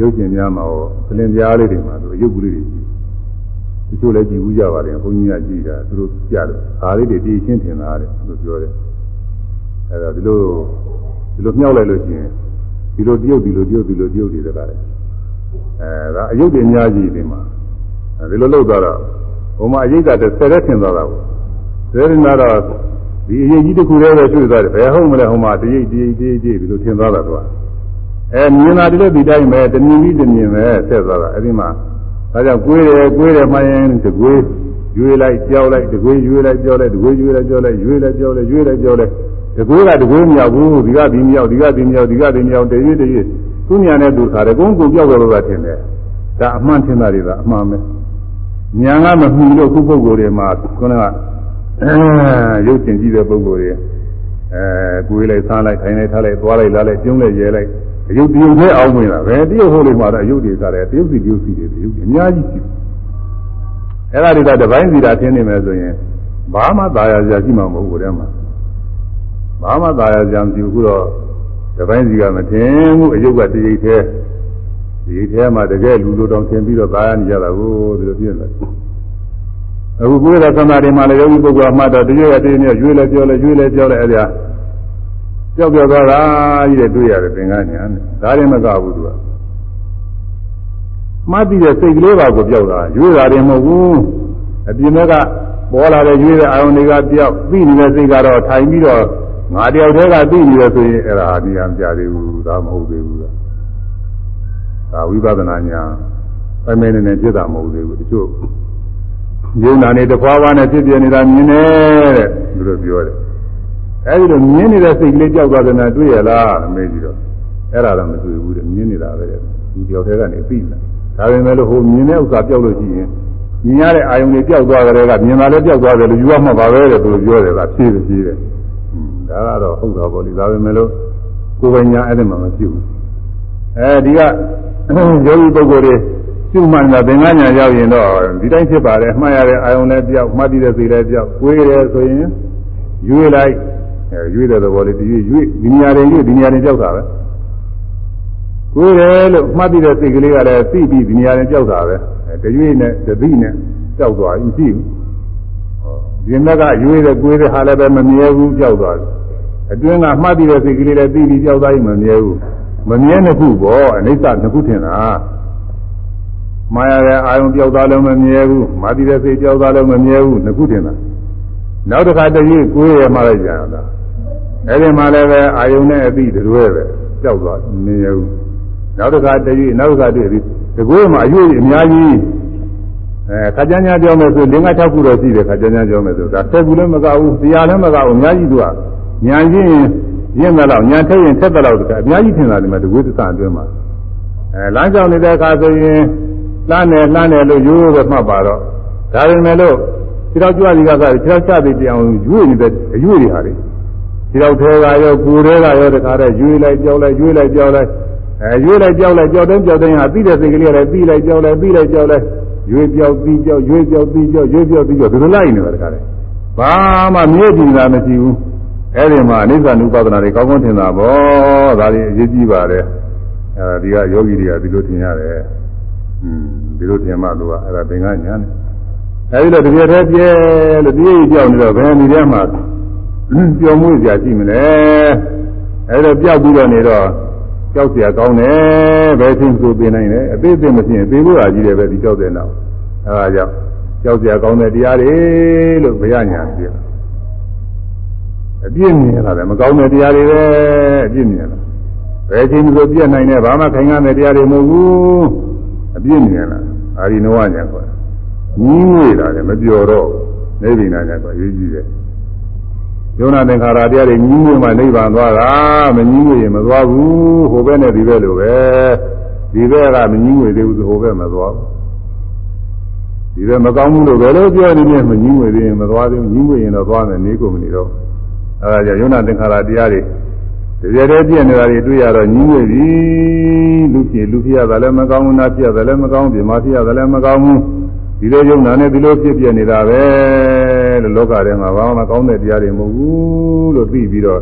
ရုပ်ရှင်များမှာဟောပလင်ပြားလေးတွေမှာသူရုပ်ကလေးတွေရှိတချို့လည်းကြည့်ဦးကြပါလေဘုန်းကြီးကကြည့်တာသူတို့ကြားတယ်ဒါလေးတွေတည်ရှင်းထင်တာတဲ့သူပြောတယ်အဲဒါဒီလိုဒီလိုမြောက်လိုက်လို့ရှိရင်ဒီလိုတရုပ်ဒီလိုတရုပ်ဒီလိုတရုပ်တွေတကားတယ်အဲဒါအယုတ်တွေအများကြီးဒီမှာဒီလိုလုပ်သွားတော့ဘုံမှာအယိတ်ကတစ်ဆယ်ရက်ထင်သွားတာကိုဆယ်ရက်နာတော့ဒီအယိတ်ကြီးတစ်ခုတည်းပဲတွေ့သွားတယ်ဘယ်ဟုတ်မလဲဟိုမှာတရိပ်တရိပ်တရိပ်တရိပ်ဒီလိုထင်သွားတာသူက အဲမြင်တာဒီလိုဒီတိုင်းပဲတမြင်ပြီးတမြင်ပဲဆက်သွားတာအဲဒီမှာဒါကြောင့်ကိုယ်ရယ်ကိုယ်ရယ်မှရင်တကွေးရွေးလိုက်ကြောက်လိုက်တကွေးရွေးလိုက်ကြောက်လိုက်တကွေးရွေးလိုက်ကြောက်လိုက်ရွေးလိုက်ကြောက်လိုက်ရွေးလိုက်ကြောက်လိုက်တကွေးကတကွေးမရောက်ဘူးဒီကဒီမရောက်ဒီကဒီမရောက်ဒီကဒီမရောက်တရွေ့တရွေ့သူညာနဲ့သူခါတယ်ကိုယ်ကိုပြောက်တော့တာထင်တယ်ဒါအမှန်ထင်တာတွေကအမှန်ပဲညာကမမှီလို့ခုပုဂ္ဂိုလ်တွေမှာခုနကအဲရုပ်ရှင်ကြည့်တဲ့ပုဂ္ဂိုလ်တွေအဲကိုယ်လိုက်စားလိုက်ခိုင်းလိုက်ထားလိုက်သွားလိုက်လာလိုက်ကျုံးလိုက်ရဲလိုက် အယုတ်တရုပ်သေးအောင်ဝင်တာပဲတရုပ်ဟိုလေးမှာတော့အယုတ်တွေကလည်းတရုပ်စီတရုပ်စီတွေတရုပ်အများကြီးရှိအဲ့ဒါတွေကတပိုင်းစီတာထင်းနေမယ်ဆိုရင်ဘာမှသာယာစရာရှိမှာမဟုတ်ဘူးတဲ့မှာဘာမှသာယာစရာမရှိဘူးတော့တပိုင်းစီကမထင်ဘူးအယုတ်ကတရိပ်သေးဒီထဲမှာတကယ်လူလိုတောင်သင်ပြီးတော့သာယာနေကြတာကိုဒီလိုပြည့်လာအခုကိုယ်ရသမာဓိမှာလည်းယောဂီပုဂ္ဂိုလ်အမှတ်တော့တရွေ့ရတည်းနဲ့ရွေးလဲပြောလဲရွေးလဲပြောလဲအဲ့ဒါ ကြောက်ကြောက်သွားတာကြီးတဲ့တွေ့ရတယ်သင်္ကန်းညာဒါရင်မကဘူးသူကမှတ်ပြီးတဲ့စိတ်ကလေးပါကိုပြောက်တာရွေးတာတယ်မဟုတ်ဘူးအပြင်ဘက်ကပေါ်လာတဲ့ရွေးတဲ့အာယုန်တွေကပြောက်ပြီးနေတဲ့စိတ်ကတော့ထိုင်ပြီးတော့ငါတယောက်တည်းကသိနေရဆိုရင်အဲ့ဒါအများပြသေးဘူးဒါမဟုတ်သေးဘူးဒါဝိပဿနာညာအမေနဲ့နဲ့ဖြစ်တာမဟုတ်သေးဘူးတချို့ယုံနာနေတခွားခွားနဲ့ဖြစ်ပြနေတာမြင်တယ်တဲ့သူတို့ပြောတယ် အဲဒီလိုမြင်နေတဲ့စိတ်ကလေးကြောက်သွားတယ်နဲ့တွေ့ရလားအမေကြီးတော့အဲ့ဒါတော့မတွေ့ဘူးတဲ့မြင်နေတာပဲတဲ့ဒီပြောက်တဲ့ကနေသိတယ်ဒါပေမဲ့လို့ဟိုမြင်တဲ့ဥစ္စာပြောက်လို့ရှိရင်မြင်ရတဲ့အာယုံတွေပြောက်သွားကြတဲ့ကမြင်တာလည်းပြောက်သွားတယ်လို့ယူရမှာပါပဲတဲ့သူပြောတယ်ကဖြည်းဖြည်းတဲ့ဒါကတော့ဟုတ်တာပေါ့လေဒါပေမဲ့လို့ကိုယ်ပိုင်ညာအဲ့ဒီမှာမရှိဘူးအဲဒီကယောဂီပုဂ္ဂိုလ်တွေပြုမှန်တာသင်္ကန်းညာရောက်ရင်တော့ဒီတိုင်းဖြစ်ပါတယ်မှတ်ရတဲ့အာယုံလည်းပြောက်မှတ်တည်တဲ့စိတ်လည်းပြောက်ကိုယ်ရဲဆိုရင်ရွေးလိုက် အဲရွေးတဲ့သဘောလေးဒီရွေးရွေးဒီနေရာတွေရွေးဒီနေရာတွေပြောက်တာပဲကိုယ်ရဲလို့မှတ်တည်တဲ့စိတ်ကလေးကလည်းသိပြီးဒီနေရာတွေပြောက်တာပဲအဲတရွေးနဲ့တသိနဲ့ပြောက်သွားပြီရှိဘူးဒီမြက်ကရွေးတဲ့ကိုယ်တဲ့ဟာလည်းပဲမမြဲဘူးပြောက်သွားတယ်အတွင်းကမှတ်တည်တဲ့စိတ်ကလေးလည်းသိပြီးပြောက်သွားရင်မမြဲဘူးမမြဲနှစ်ခုပေါ့အနိစ္စနှစ်ခုထင်တာမာရတဲ့အာယုံပြောက်သွားလို့မမြဲဘူးမာတိတဲ့စိတ်ပြောက်သွားလို့မမြဲဘူးနှစ်ခုတင်တာနောက်တစ်ခါတည်းကိုယ်ရမှလိုက်ကြတာ အဲ့ဒီမှာလည်းပဲအာယုံနဲ့အပြီးတွဲပဲပြောက်သွားမမြဲဘူးနောက်တစ်ခါတည်းနောက်တစ်ခါတည်းဒီကိုယ်မှာအရွေးအများကြီးအဲခါကြမ်းကြမ်းပြောမယ်ဆို၄၅၆ခုတော့ရှိတယ်ခါကြမ်းကြမ်းပြောမယ်ဆိုတာ၁၀ခုလည်းမကဘူးတရားလည်းမကဘူးအများကြီးသူကညာချင်းရင့်တယ်လို့ညာထက်ရင်ထက်တယ်လို့တခါအများကြီးထင်တာဒီမှာတကွေးသစ္စာအတွင်းမှာအဲလမ်းကြောင်နေတဲ့အခါဆိုရင်လှမ်းတယ်လှမ်းတယ်လို့ရိုးရိုးပဲမှတ်ပါတော့ဒါပေမဲ့လို့ခြေတော်ကြွစီကစားခြေတော်ချသည်တရားရွေ့နေတဲ့အရွေ့တွေဟာလေ ခြေတော်ထဲကရောကိုယ်ထဲကရောတခါတည်းရွေ့လိုက်ကြောက်လိုက်ရွေ့လိုက်ကြောက်လိုက်အဲရွေ့လိုက်ကြောက်လိုက်ကြောက်တဲ့ကြောက်တဲ့ဟာပြီးတဲ့စိတ်ကလေးကလည်းပြီးလိုက်ကြောက်လိုက်ပြီးလိုက်ကြောက်လိုက်ရွေ့ကြောက်ပြီးကြောက်ရွေ့ကြောက်ပြီးကြောက်ရွေ့ကြောက်ပြီးကြောက်ဒီလိုလိုက်နေတာတခါတည်းဘာမှမြဲကြည့်တာမရှိဘူးအဲ့ဒီမှာအနိစ္စ ानु ပဒနာတွေကောင်းကောင်းထင်တာပေါ့ဒါတွေအရေးကြီးပါတယ်အဲဒီကယောဂီတွေကဒီလိုထင်ရတယ်อืมဒီလိုထင်မှလို့ကအဲ့ဒါသင်္ကညာနဲ့အဲဒီလိုတပြည့်တည်းပြဲလို့ပြည့်ကြောက်နေတော့ဘယ်နေထဲမှာ ပျော်မွေ့စရာရှိမလဲအဲဒါပြောက်ပြီးတော့နေတော့ကြောက်စရာကောင်းတယ်ဘယ်ချင်းကိုသိနိုင်တယ်အသေးသေးမဖြစ်ရင်သိဖို့ရာကြီးတယ်ပဲဒီကြောက်တဲ့နောက်အဲဒါကြောင့်ကြောက်စရာကောင်းတဲ့တရားတွေလို့ဘုရားညာပြောအပြည့်မြင်လာတယ်မကောင်းတဲ့တရားတွေပဲအပြည့်မြင်လာဘယ်ချင်းကိုပြည့်နိုင်တယ်ဘာမှခိုင်ခံတဲ့တရားတွေမဟုတ်ဘူးအပြည့်မြင်လာအာရိနဝညာခေါ်ညီးငွေ့လာတယ်မပြောတော့နေပြည်နာညာခေါ်ရေးကြည့်တယ် ယုံနာသင်္ခါရတရားတွေညီးငွေမှနိဗ္ဗာန်သွားတာမညီးငွေရင်မသွားဘူးဟိုဘက်နဲ့ဒီဘက်လိုပဲဒီဘက်ကမညီးငွေသေးဘူးဆိုဟိုဘက်မသွားဘူးဒီဘက်မကောင်းဘူးလို့ဘယ်လိုပြောနေလဲမညီးငွေသေးရင်မသွားသေးဘူးညီးငွေရင်တော့သွားမယ်နေကုန်မနေတော့အဲဒါကြောင့်ယုံနာသင်္ခါရတရားတွေတကယ်တည်းပြည့်နေတာတွေတွေ့ရတော့ညီးငွေပြီလူဖြစ်လူဖြစ်ရတာလည်းမကောင်းဘူးနာဖြစ်ရတာလည်းမကောင်းဘူးဒီမှာဖြစ်ရတာလည်းမကောင်းဘူး ဒီလိုယုံနာနဲ့ဒီလိုဖြစ်ပြနေတာပဲလို့လောကထဲမှာဘာမှမကောင်းတဲ့တရားတွေမဟုတ်ဘူးလို့သိပြီးတော့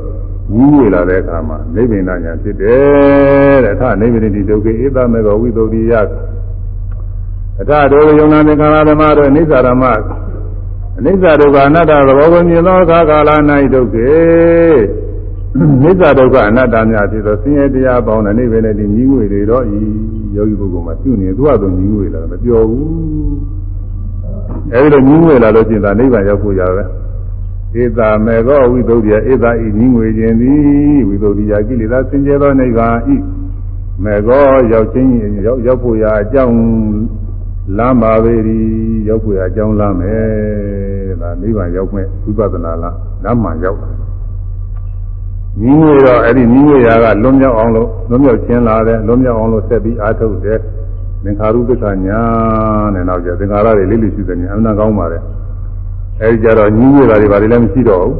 ညီးငွေလာတဲ့အခါမှာနိဗ္ဗာန်ညာဖြစ်တယ်တဲ့အခါနိဗ္ဗာန်ဒီဒုက္ခဧတမေကောဝိသုဒ္ဓိယအထဒုယုံနာသင်္ခါရဓမ္မတို့အနိစ္စဓမ္မအနိစ္စဒုက္ခအနတ္တသဘောကိုမြင်သောအခါကာလ၌ဒုက္ခေနိစ္စဒုက္ခအနတ္တများဖြစ်သောဆင်းရဲတရားပေါင်းတဲ့နိဗ္ဗာန်နဲ့ဒီညီးငွေတွေတော့ဤယောဂီပုဂ္ဂိုလ်မှာပြုနေသူ့အတူညီးငွေလာမပြောဘူး အဲဒီလိုညီးငွေလာလို့ရှိရင်ဒါနိဗ္ဗာန်ရောက်ဖို့ရတယ်ဧတာမေကောဝိသုဒ္ဓိယဧတာဤညီးငွေခြင်းသည်ဝိသုဒ္ဓိယကိလေသာစင်ကြယ်သောနိဗ္ဗာန်ဤမေကောရောက်ခြင်းရောက်ရောက်ဖို့ရာအကြောင်းလမ်းပါပေသည်ရောက်ဖို့ရာအကြောင်းလမ်းမယ်ဒါနိဗ္ဗာန်ရောက်မဲ့ဝိပဿနာလားလမ်းမှရောက်တာညီးငွေတော့အဲ့ဒီညီးငွေရာကလွန်မြောက်အောင်လို့လွန်မြောက်ခြင်းလာတယ်လွန်မြောက်အောင်လို့ဆက်ပြီးအားထုတ်တယ် သင်္ခါရုပ္ပခညာနဲ့နောက်ကျသင်္ခါရတွေလေးလေးရှိတယ်ညာအမှန်ကောင်းပါတယ်အဲဒီကြတော့ညီးငွေတာတွေဘာတွေလည်းမရှိတော့ဘူး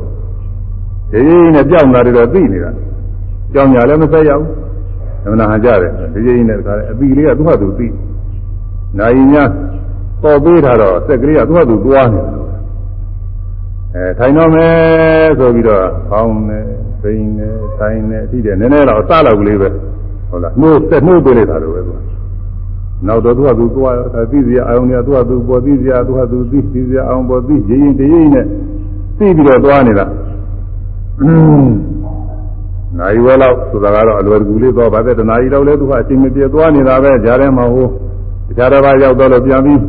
ဒီနဲ့ပြောင်းတာတွေတော့သိနေတာကြောင်ညာလည်းမဆက်ရဘူးအမှန်ဟာကြတယ်ဒီကြီးနဲ့တခါအပီလေးကသူ့ဟာသူသိနိုင်ညာပေါ်ပေးထားတော့စက်ကလေးကသူ့ဟာသူသွားနေတယ်အဲထိုင်တော့မယ်ဆိုပြီးတော့ဖောင်းနေစိန်နေဆိုင်နေအထိတယ်နည်းနည်းတော့အစလောက်ကလေးပဲဟုတ်လားနှိုးဆက်နှိုးပေးလိုက်တာလို့ပဲသူ နောက်တော့သူကသူသွားသိစရာအောင်နေသူကသူပေါ်သိစရာသူကသူသိသိစရာအောင်ပေါ်သိရရင်တရင်းနဲ့သိပြီးတော့သွားနေတာနိုင်ဝဲလောက်ဆိုတာကတော့အလွယ်တကူလေးသွားပါတဲ့တနာရီလောက်လဲသူကအချိန်မပြေသွားနေတာပဲကြားထဲမှာဟိုတခြားတစ်ပါးရောက်တော့လို့ပြန်ပြီး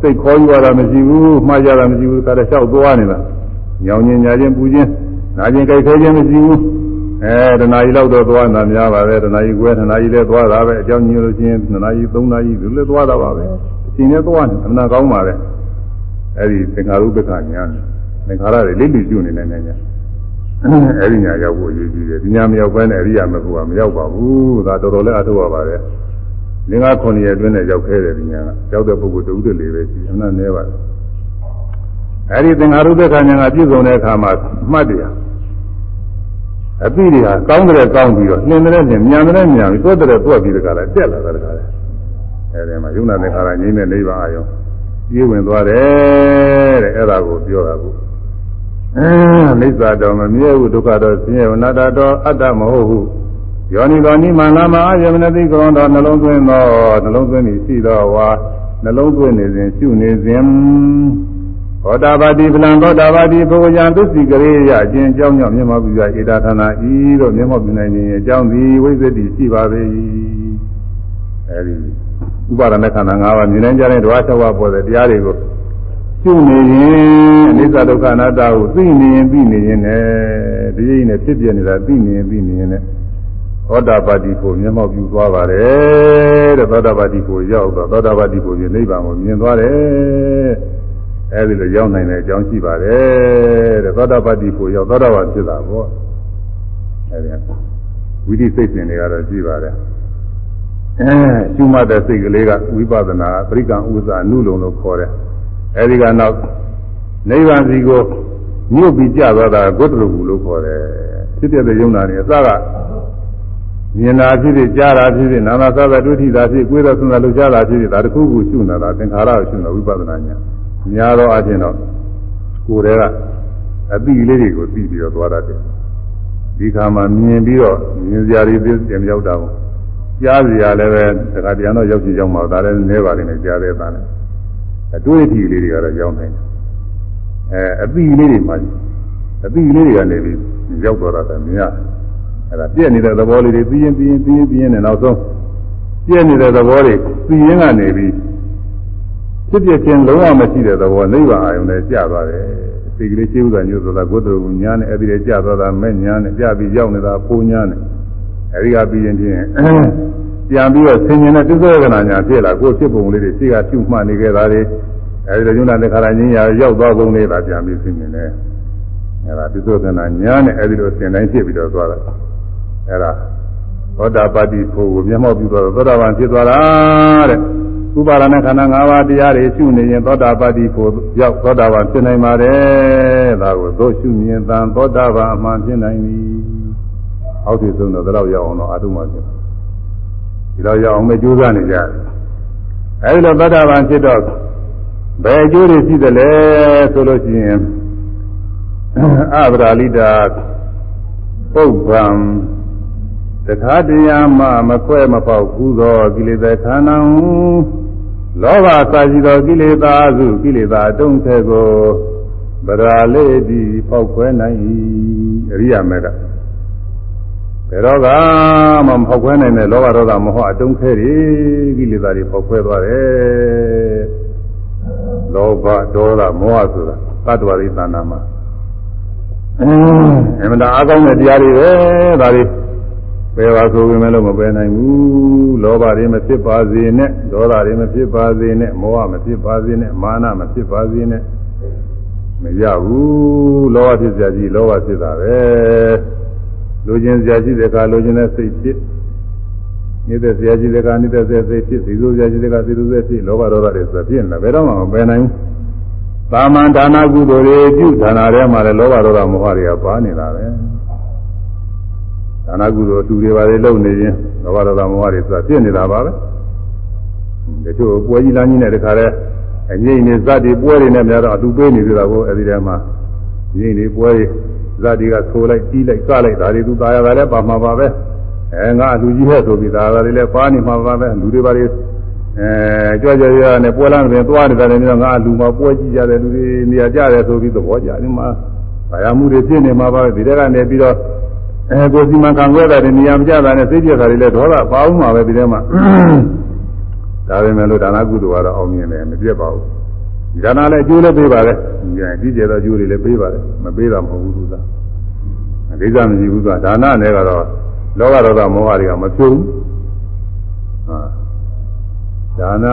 စိတ်ခေါ်ယူရတာမရှိဘူးမှားကြတာမရှိဘူးဒါလည်းလျှောက်သွားနေတာညောင်ညင်ညာချင်းပူချင်းနာချင်းကြိုက်ခဲချင်းမရှိဘူး အဲတဏှာကြီးလောက်တော့သွားနေတာများပါပဲတဏှာကြီးကွဲတဏှာကြီးလည်းသွားတာပဲအကြောင်းညင်လို့ချင်းတဏှာကြီး၃နာရီဒီလည်းသွားတာပါပဲအချိန်နဲ့သွားနေအမှန်ကောင်းပါလေအဲဒီသင်္ခါရုပ္ပခညာသင်္ခါရတွေလိမ့်လိကျွနေနေနေညာအဲဒီညာရောက်ဖို့ရည်ကြည့်တယ်ဒီညာမရောက်ဘဲနဲ့အရိယာမဟုတ်ပါမရောက်ပါဘူးဒါတော်တော်လေးအထောက်ပါပါတယ်လင်္ကာ9ရက်အတွင်းနဲ့ရောက်ခဲ့တယ်ဒီညာကရောက်တဲ့ပုဂ္ဂိုလ်တဦးတည်းလေးပဲရှိအမှန်နဲ့ပါအဲဒီသင်္ဃာရုပ္ပခဏညာကပြည့်စုံတဲ့အခါမှာမှတ်တယ် အပိတွေဟာကောင်းတယ်ကောင်းပြီးတော့နှင်းတယ်နှင်းမြန်တယ်မြန်ပြီးသွက်တယ်သွက်ပြီးတခါလဲတက်လာတာတခါလဲအဲဒီမှာယုံနာတဲ့ခါကငိမ့်တဲ့နိဗ္ဗာန်အယုံပြေးဝင်သွားတယ်တဲ့အဲ့ဒါကိုပြောတာကိုအဲမိစ္ဆာတော်မမြဲဘူးဒုက္ခတော်ဆင်းရဲဝနာတာတော်အတ္တမဟုတ်ဘူးယောနိတော်နိမန္လမအာယမနတိကောင်းတော်နှလုံးသွင်းသောနှလုံးသွင်းပြီးရှိသောဝါနှလုံးသွင်းနေစဉ်ရှုနေစဉ် သောတာပတိပလံသောတာပတိပုဂ္ဂယံသစ္စိကရေယအကျဉ်အကြောင်းကြောင့်မျက်မှောက်ပြုရဧတာဌာနာဤတို့မျက်မှောက်ပြုနိုင်ခြင်းအကြောင်းသည်ဝိသတိရှိပါပေ၏အဲဒီဥပါဒณะခန္ဓာ၅ပါးမြင်နိုင်ကြတဲ့ဓဝါ၆ပါးပေါ်တဲ့တရားတွေကိုရှုနေရင်အနိစ္စဒုက္ခအနတ္တကိုသိနေရင်သိနေရင်လည်းဒီရင်းနဲ့ဖြစ်ပြနေတာသိနေရင်သိနေရင်လည်းသောတာပတိကိုမျက်မှောက်ပြုသွားပါတယ်တဲ့သောတာပတိကိုရောက်တော့သောတာပတိကိုပြနိဗ္ဗာန်ကိုမြင်သွားတယ် အဲဒီလိုရောက်နိုင်တဲ့အကြောင်းရှိပါတယ်တဲ့သောတာပတိကိုရောက်သောတာပန်ဖြစ်တာပေါ့အဲဒီဝိသိစိတ်စဉ်တွေကတော့ရှိပါတယ်အဲရှုမှတ်တဲ့စိတ်ကလေးကဝိပဿနာပရိကံဥစ္စာနုလုံလို့ခေါ်တယ်အဲဒီကနောက်နိဗ္ဗာန်စီကိုမြုပ်ပြီးကြသွားတာဂုတ္တရဘူးလို့ခေါ်တယ်ဖြစ်တဲ့ယုံနာနေအစကမြင်တာဖြစ်ဖြစ်ကြားတာဖြစ်ဖြစ်နာမသာသာတွေ့ထိတာဖြစ်ကိုယ်တော်ဆွမ်းသာလှုပ်ရှားတာဖြစ်ဖြစ်ဒါတခုခုရှုနေတာသင်္ခါရကိုရှုနေတာဝိပဿနာဉာဏ် များသောအချင်းတော့ကိုယ်တည်းကအတိလေးတွေကိုသိပြီးတော့သွားတတ်တယ်ဒီခါမှမြင်ပြီးတော့မြင်စရာတွေသိတယ်မရောက်တာဘူးကြားစရာလည်းပဲတခါပြန်တော့ရောက်ကြည့်ရောက်မှာဒါလည်းနည်းပါလိမ့်မယ်ကြားတဲ့သားနဲ့အတွေ့အထိလေးတွေကတော့ရောက်နိုင်တယ်အဲအတိလေးတွေမှအတိလေးတွေကနေပြီးရောက်တော့တာမြင်ရတယ်အဲ့ဒါပြည့်နေတဲ့သဘောလေးတွေပြီးရင်ပြီးရင်ပြီးရင်ပြီးရင်နဲ့နောက်ဆုံးပြည့်နေတဲ့သဘောတွေပြီးရင်ကနေပြီး ဖြစ်ဖြစ်ချင်းလုံးဝမရှိတဲ့သဘောနိဗ္ဗာန်အာယုန်နဲ့ကြာသွားတယ်စိတ်ကလေးရှိဥဒ္ဒညုဆိုတာကိုယ်တော်ကညာနဲ့အဲ့ဒီလေကြာသွားတာမဲ့ညာနဲ့ကြာပြီးရောက်နေတာပုံညာနဲ့အဲ့ဒီကပြီးရင်ချင်းပြန်ပြီးတော့ဆင်ញင်တဲ့သစ္စာကနာညာဖြစ်လာကိုယ်ဖြစ်ပုံလေးတွေရှိကပြုမှတ်နေခဲ့တာတွေအဲ့ဒီညုနာတဲ့ခါရချင်းရာရောက်သွားပုံလေးပါပြန်ပြီးဆင်ញင်တယ်အဲ့ဒါသစ္စာကနာညာနဲ့အဲ့ဒီလိုဆင်တိုင်းဖြစ်ပြီးတော့သွားတာအဲ့ဒါသောတာပတိဖို့ကိုမျက်မှောက်ပြုသွားတော့သောတာပန်ဖြစ်သွားတာတဲ့ ဥပါဒณะခန္ဓာ၅ပါးတရားတွေရှုနေရင်သောတာပတိဖို့ရောက်သောတာပန်ဖြစ်နိုင်ပါတယ်ဒါကိုသို့ရှုမြင်သံသောတာပန်အမှန်ဖြစ်နိုင်ပြီအောက်ထည်ဆုံးတော့ဒါတော့ရောက်အောင်တော့အတုမှဖြစ်ဒီတော့ရောက်အောင်မကြိုးစားနေကြတယ်အဲဒီလိုသောတာပန်ဖြစ်တော့ဘယ်အကျိုးတွေရှိသလဲဆိုလို့ရှိရင်အဗရာလိတာပုဗ္ဗံတခါတရားမှမခွဲမပေါက်ဘူးသောကိလေသာခန္ဓာ လောဘစာရှိသောကိလေသာစုကိလေသာတုံးထဲကိုဗရာလေးဒီပေါက်ခွဲနိုင်၏အရိယာမေကဘယ်တော့ကမှမဖောက်ခွဲနိုင်တဲ့လောဘဒေါသမောဟအတုံးခဲတွေကိလေသာတွေဖောက်ခွဲသွားတယ်လောဘဒေါသမောဟဆိုတာသတ္တဝါတွေသဏ္ဍာန်မှာအမှန်တရားအကောင်းတဲ့တရားတွေပဲဒါတွေ ပယ်ပါဆိုပေမဲ့လို့မပယ်နိုင်ဘူးလောဘတွေမဖြစ်ပါစေနဲ့ဒေါသတွေမဖြစ်ပါစေနဲ့မောဟမဖြစ်ပါစေနဲ့မာနမဖြစ်ပါစေနဲ့မရဘူးလောဘဖြစ်စရာကြီးလောဘဖြစ်တာပဲလူချင်းစရာရှိတဲ့အခါလူချင်းတဲ့စိတ်ဖြစ်နေတဲ့စရာရှိတဲ့အခါနေတဲ့စိတ်ဖြစ်စီစိုးစရာရှိတဲ့အခါစီစိုးစိတ်ဖြစ်လောဘဒေါသတွေဆိုဖြစ်နေဘယ်တော့မှမပယ်နိုင်ဘူးသာမန်ဒါနကုသိုလ်တွေပြုဒါနထဲမှာလည်းလောဘဒေါသမောဟတွေကပါနေတာပဲ ဒါနကုသိုလ်အတူတွေပါလေလုပ်နေရင်လောဘဒေါသမောဟတွေဆိုတာဖြစ်နေတာပါပဲတချို့ပွဲကြီးလမ်းကြီးနဲ့တခါတည်းအငိမ့်နေဇတ်တွေပွဲတွေနဲ့များတော့အတူပေးနေသေးတာကိုအဲဒီထဲမှာငိမ့်နေပွဲဇတ်တွေကဆိုးလိုက်ကြီးလိုက်ကလိုက်ဒါတွေသူตายရတာလည်းပါမှာပါပဲအဲငါအလူကြီးဟဲ့ဆိုပြီးဒါတွေလည်းပါနေမှာပါပဲလူတွေပါလေအဲကြွကြွရနဲ့ပွဲလမ်းတွင်သွားနေတာလည်းငါအလူမှာပွဲကြည့်ကြတယ်လူတွေနေရာကြတယ်ဆိုပြီးသဘောကျတယ်မှာဘာရမှုတွေဖြစ်နေမှာပါပဲဒီတဲကနေပြီးတော့ အဲကိုစီမံခံခွဲတာတွေနေရာမကျတာနဲ့စိတ်ပြက်တာတွေလည်းဒေါသပါအောင်မှာပဲဒီထဲမှာဒါပေမဲ့လို့ဒါနကုသိုလ်ကတော့အောင်မြင်တယ်မပြတ်ပါဘူးဒါနလည်းအကျိုးလည်းပေးပါတယ်ဒီကျဲသောအကျိုးတွေလည်းပေးပါတယ်မပေးတာမဟုတ်ဘူးသူကအကိစ္စမရှိဘူးသူကဒါနနဲ့ကတော့လောဘဒေါသမောဟတွေကမပြုံးဟာဒါန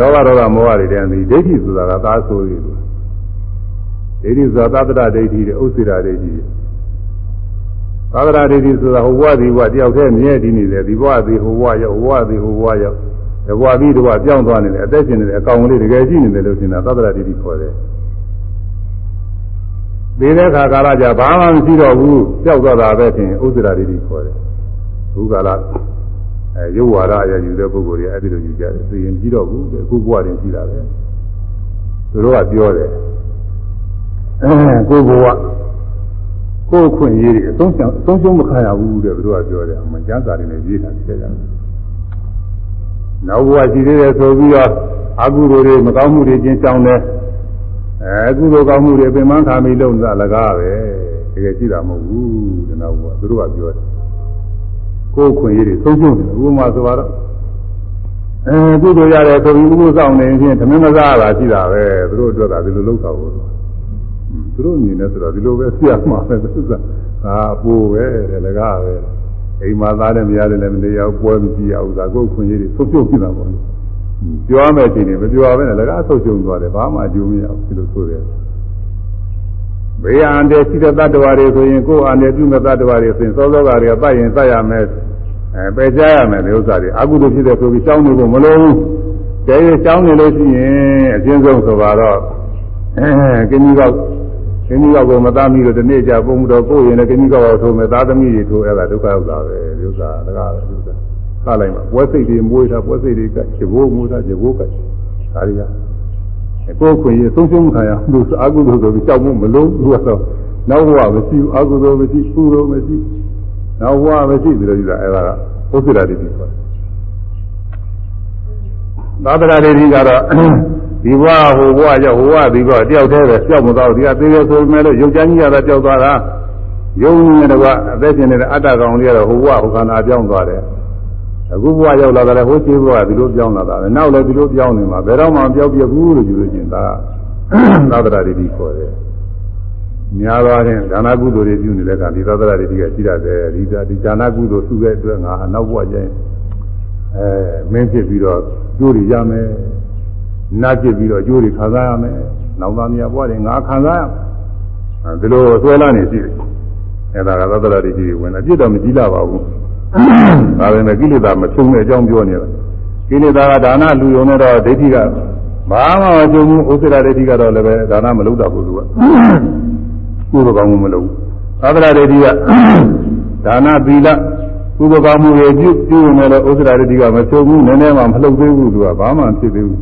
လောဘဒေါသမောဟတွေတည်းဒီဒိဋ္ဌိဆိုတာကသာဆိုရည်လို့ဒိဋ္ဌိဆိုတာသတ္တဒိဋ္ဌိတွေဥစ္စေရာဒိဋ္ဌိတွေ သာသနာဒိဋ္ဌိဆိုတာဟိုဘဝဒီဘဝတယောက်တည်းမြဲတည်နေတယ်ဒီဘဝဒီဟိုဘဝရောက်ဟိုဘဝဒီဟိုဘဝရောက်တဘွားပြီးတဘွားပြောင်းသွားနေတယ်အသက်ရှင်နေတယ်အကောင်ကလေးတကယ်ရှိနေတယ်လို့ထင်တာသတ္တရာတိတိခေါ်တယ်ပြီးတဲ့အခါကာလကြဘာမှမရှိတော့ဘူးကြောက်သွားတာပဲထင်ဥစ္စရာတိတိခေါ်တယ်ဘုကာလအဲရုပ်ဝါဒအရယူတဲ့ပုဂ္ဂိုလ်တွေအဲ့ဒီလိုယူကြတယ်သိရင်ကြည့်တော့ဘူးအခုဘဝတင်ကြည့်တာပဲသူတို့ကပြောတယ်အဲကိုဘဝ ကိုယ်ခွင့်ရေးတွေအဆုံးအဆုံးရှုံးမခံရဘူးတဲ့သူတို့ကပြောတယ်အမှန်ကျမ်းစာတွေနဲ့ရေးထားတယ်ကြတယ်နောက်ဘဝရှိသေးတယ်ဆိုပြီးတော့အကုသိုလ်တွေမကောင်းမှုတွေကျင်းဆောင်တယ်အဲကုသိုလ်ကောင်းမှုတွေပင်မခံပြီးလုံတာလကားပဲတကယ်ကြည့်တာမဟုတ်ဘူးတဲ့နောက်ဘဝသူတို့ကပြောတယ်ကိုယ်ခွင့်ရေးတွေဆုံးရှုံးတယ်ဥပမာဆိုတော့အဲကုသိုလ်ရတယ်ဆိုပြီးဥပုသ်ဆောင်နေရင်သမင်းမစားတာရှိတာပဲသူတို့အတွက်ကဒီလိုလုပ်တာဘူး သူတို့မြင်နေဆိုတော့ဒီလိုပဲဆရာမှာပဲသူကအာပိုးပဲတဲ့လကားပဲအိမ်မှာသားနဲ့မရတယ်လည်းမတရားပွဲမကြည့်ရဘူးသာကိုယ်ခွင့်ရေးတွေဆုပ်ပြုတ်ဖြစ်တာပေါ့ပြောရမယ်ချိန်နေမပြောဘဲနဲ့လကားဆုပ်ကျုံသွားတယ်ဘာမှအကျိုးမရဘူးဒီလိုဆိုရတယ်ဘေးအန္တရာယ်ရှိတဲ့တ attva တွေဆိုရင်ကိုယ်အန္တရာယ်ပြုမဲ့တ attva တွေဆိုရင်စောစောကတွေကတတ်ရင်တတ်ရမယ်အဲပယ်ကြရမယ်ဒီဥစ္စာတွေအကုသိုလ်ဖြစ်တဲ့ဆိုပြီးရှောင်းနေဖို့မလိုဘူးတကယ်ရှောင်းနေလို့ရှိရင်အကျဉ်းဆုံးဆိုတော့အဲကင်းကြီးကောက် ကင်းကြီးကောက်ကိုမသားမိလို့ဒီနေ့ကျပုံတော်ကိုရင်လည်းကင်းကြီးကောက်ကိုထိုးမယ်သားသမီးတွေထိုးအဲ့ဒါဒုက္ခဥစ္စာပဲဒီဥစ္စာတကားပဲဒီဥစ္စာသလိုက်မှာပွဲစိတ်တွေမွေးတာပွဲစိတ်တွေကခြေဘိုးမွေးတာခြေဘိုးကဒါတွေကကိုယ်ခွင့်ရဆုံးရှုံးခံရလို့အာဟုသို့ဆိုပြီးကြောက်မှုမလုံးဘူးတော့နောက်ဘဝမရှိဘူးအာဟုသို့မရှိကုသို့မရှိနောက်ဘဝမရှိပြီးတော့ယူတာအဲ့ဒါကဥစ္စာတွေပြီးခေါ်တယ်သာသနာတွေကြီးကတော့ ဒီဘဝဟိုဘဝကြောင့်ဟိုဘဝဒီဘဝတယောက်တည်းပဲကြောက်မသွားဘူးဒီကသေးသေးဆိုမဲ့လို့ရုပ်ချမ်းကြီးရတာကြောက်သွားတာယုံနေတယ်ကအသက်ရှင်နေတဲ့အတ္တကောင်လေးကတော့ဟိုဘဝဟိုခန္ဓာပြောင်းသွားတယ်အခုဘဝရောက်လာတယ်ဟိုခြေဘဝဒီလိုပြောင်းလာတာပဲနောက်လည်းဒီလိုပြောင်းနေမှာဘယ်တော့မှပြောင်းပြဘူးလို့ယူလို့ချင်းဒါသာသနာတွေကြီးခေါ်တယ်များသွားတဲ့ဒါနကုသိုလ်တွေပြုနေတဲ့ကဒီသာသနာတွေကြီးကရှိရတယ်ဒီဒီဒါနကုသိုလ်စုတဲ့အတွက်ငါအနောက်ဘဝကျရင်အဲမင်းဖြစ်ပြီးတော့ကျိုးတွေရမယ် နာကျစ်ပြီးတော့ကျိုးတွေခံစားရမယ်နောက်သားများဘဝတွေငါခံစားရမယ်ဒီလိုဆွဲလာနေရှိတယ်အဲဒါကသာသနာတွေကြီးဝင်တယ်ပြစ်တော့မကြည့်လာပါဘူးဒါပေမဲ့ကိလေသာမဖြုံတဲ့အကြောင်းပြောနေတာကိလေသာကဒါနလူယုံနဲ့တော့ဒိဋ္ဌိကဘာမှမကြုံဘူးဥစ္စာဒိဋ္ဌိကတော့လည်းပဲဒါနမလုပ်တတ်ဘူးသူကကုသိုလ်ကောင်းမှုမလုပ်ဘူးသာသနာဒိဋ္ဌိကဒါနသီလကုသိုလ်ကောင်းမှုတွေပြုပြုနေလို့ဥစ္စာဒိဋ္ဌိကမဖြုံဘူးနည်းနည်းမှမလုပ်သေးဘူးသူကဘာမှဖြစ်သေးဘူး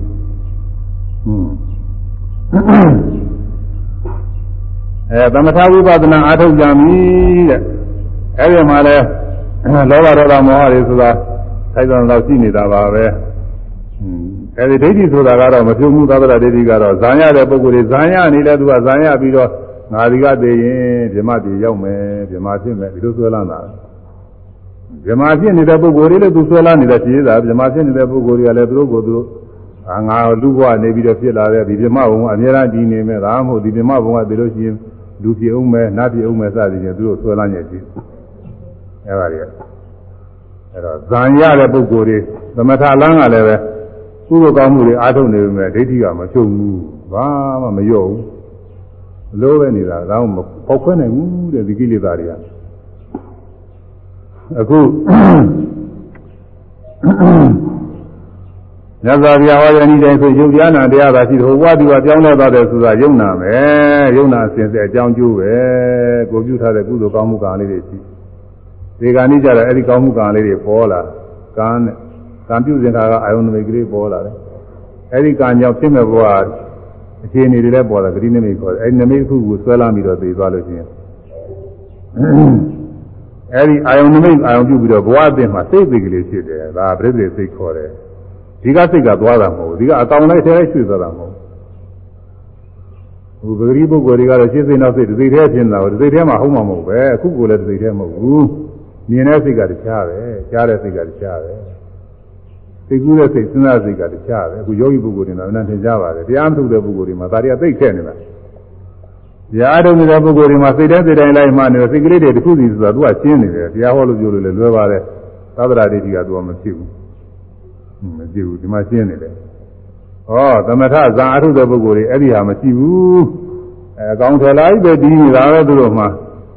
အဲသမထဝိပဿနာအားထုတ်ကြပြီတဲ့အဲဒီမှာလဲလောဘဒေါသမောဟတွေဆိုတာထိုက်တော်တော့ရှိနေတာပါပဲအဲဒီဒိဋ္ဌိဆိုတာကတော့မပြုံးမှုသဗ္ဗဒဒိဋ္ဌိကတော့ဇာညတဲ့ပုဂ္ဂိုလ်တွေဇာညနေလဲသူကဇာညပြီးတော့ငါဒီကတည်ရင်ဓမ္မတည်ရောက်မယ်ဓမ္မဖြစ်မယ်ဒီလိုဆွဲလန်းတာဓမ္မဖြစ်နေတဲ့ပုဂ္ဂိုလ်တွေလည်းသူဆွဲလန်းနေတဲ့ရှိသေးတာဓမ္မဖြစ်နေတဲ့ပုဂ္ဂိုလ်တွေကလည်းသူတို့ကိုယ်သူတို့ အာငါလူဘဝနေပြီးတော့ဖြစ်လာတဲ့ဒီဓမ္မဘုံကအများအားဒီနေမဲ့ဒါမှမဟုတ်ဒီဓမ္မဘုံကသိလို့ရှိရင်လူဖြစ်အောင်မယ်နတ်ဖြစ်အောင်မယ်စသည်ဖြင့်သူတို့ဆွဲလန်းနေရှိအဲပါတွေအဲ့တော့ဇံရတဲ့ပုဂ္ဂိုလ်တွေသမထလန်းကလည်းပဲကုသိုလ်ကောင်းမှုတွေအားထုတ်နေပေမဲ့ဒိဋ္ဌိကမဖြုံဘူးဘာမှမရော့ဘူးအလိုပဲနေတာဒါမှမပေါက်ခွဲနိုင်ဘူးတဲ့ဒီကိလေသာတွေကအခု ညဇာပြာဟောရဏီတိုင်းဆိုယုတ်ပြာနာတရားသာရှိတယ်ဟိုဘဝဒီဘဝပြောင်းလဲသွားတယ်ဆိုတာယုံနာပဲယုံနာအစဉ်ဆက်အကြောင်းကျိုးပဲကိုပြုထားတဲ့ကုသိုလ်ကောင်းမှုကံလေးတွေရှိဒီကနေ့ကျတော့အဲ့ဒီကောင်းမှုကံလေးတွေပေါ်လာကံနဲ့ကံပြုစဉ်ခါကအာယုန်နမိတ်ကလေးပေါ်လာတယ်အဲ့ဒီကံကြောင့်ဖြစ်မဲ့ဘဝအခြေအနေတွေလည်းပေါ်လာဂတိနမိတ်ခေါ်တယ်အဲ့ဒီနမိတ်ခုကိုဆွဲလာပြီးတော့သိသွားလို့ရှိရင်အဲ့ဒီအာယုန်နမိတ်အာယုန်ပြုပြီးတော့ဘဝအသစ်မှာစိတ်သိကလေးဖြစ်တယ်ဒါပြိဿစိတ်ခေါ်တယ် ဒီကစိတ်ကသွားတာမဟုတ်ဘူးဒီကအကောင်လိုက်ထဲရွှေ့သွားတာမဟုတ်ဘူးဟိုပဂရိပုဂ္ဂိုလ်တွေကတော့ရှင်းစိတ်နောက်စိတ်ဒီစိတ်ထဲဖြစ်နေတာဒီစိတ်ထဲမှာဟုတ်မှာမဟုတ်ပဲအခုကိုလည်းဒီစိတ်ထဲမဟုတ်ဘူးမြင်တဲ့စိတ်ကတခြားပဲကြားတဲ့စိတ်ကတခြားပဲသိကူးတဲ့စိတ်စဉ်းစားစိတ်ကတခြားပဲအခုယောဂီပုဂ္ဂိုလ်တွေတော့လည်းသင်ကြားပါတယ်တရားမထုတ်တဲ့ပုဂ္ဂိုလ်တွေမှာဒါတွေကသိခဲ့နေတာတရားထုတ်နေတဲ့ပုဂ္ဂိုလ်တွေမှာစိတ်တဲ့စိတ်တိုင်းလိုက်မှနေစိတ်ကလေးတွေတစ်ခုစီဆိုတာသူကရှင်းနေတယ်တရားဟောလို့ပြောလို့လည်းလွယ်ပါတယ်သဗ္ဗရာဒိဋ္ဌိကသူကမဖြစ်ဘူး မကြည့်ဘူးဒီမှာရှင်းနေတယ်။ဩသမထဇာအထုတဲ့ပုဂ္ဂိုလ်တွေအဲ့ဒီဟာမရှိဘူး။အဲအကောင်ထလိုက်ပဲဒီနေတာပဲသူတို့မှ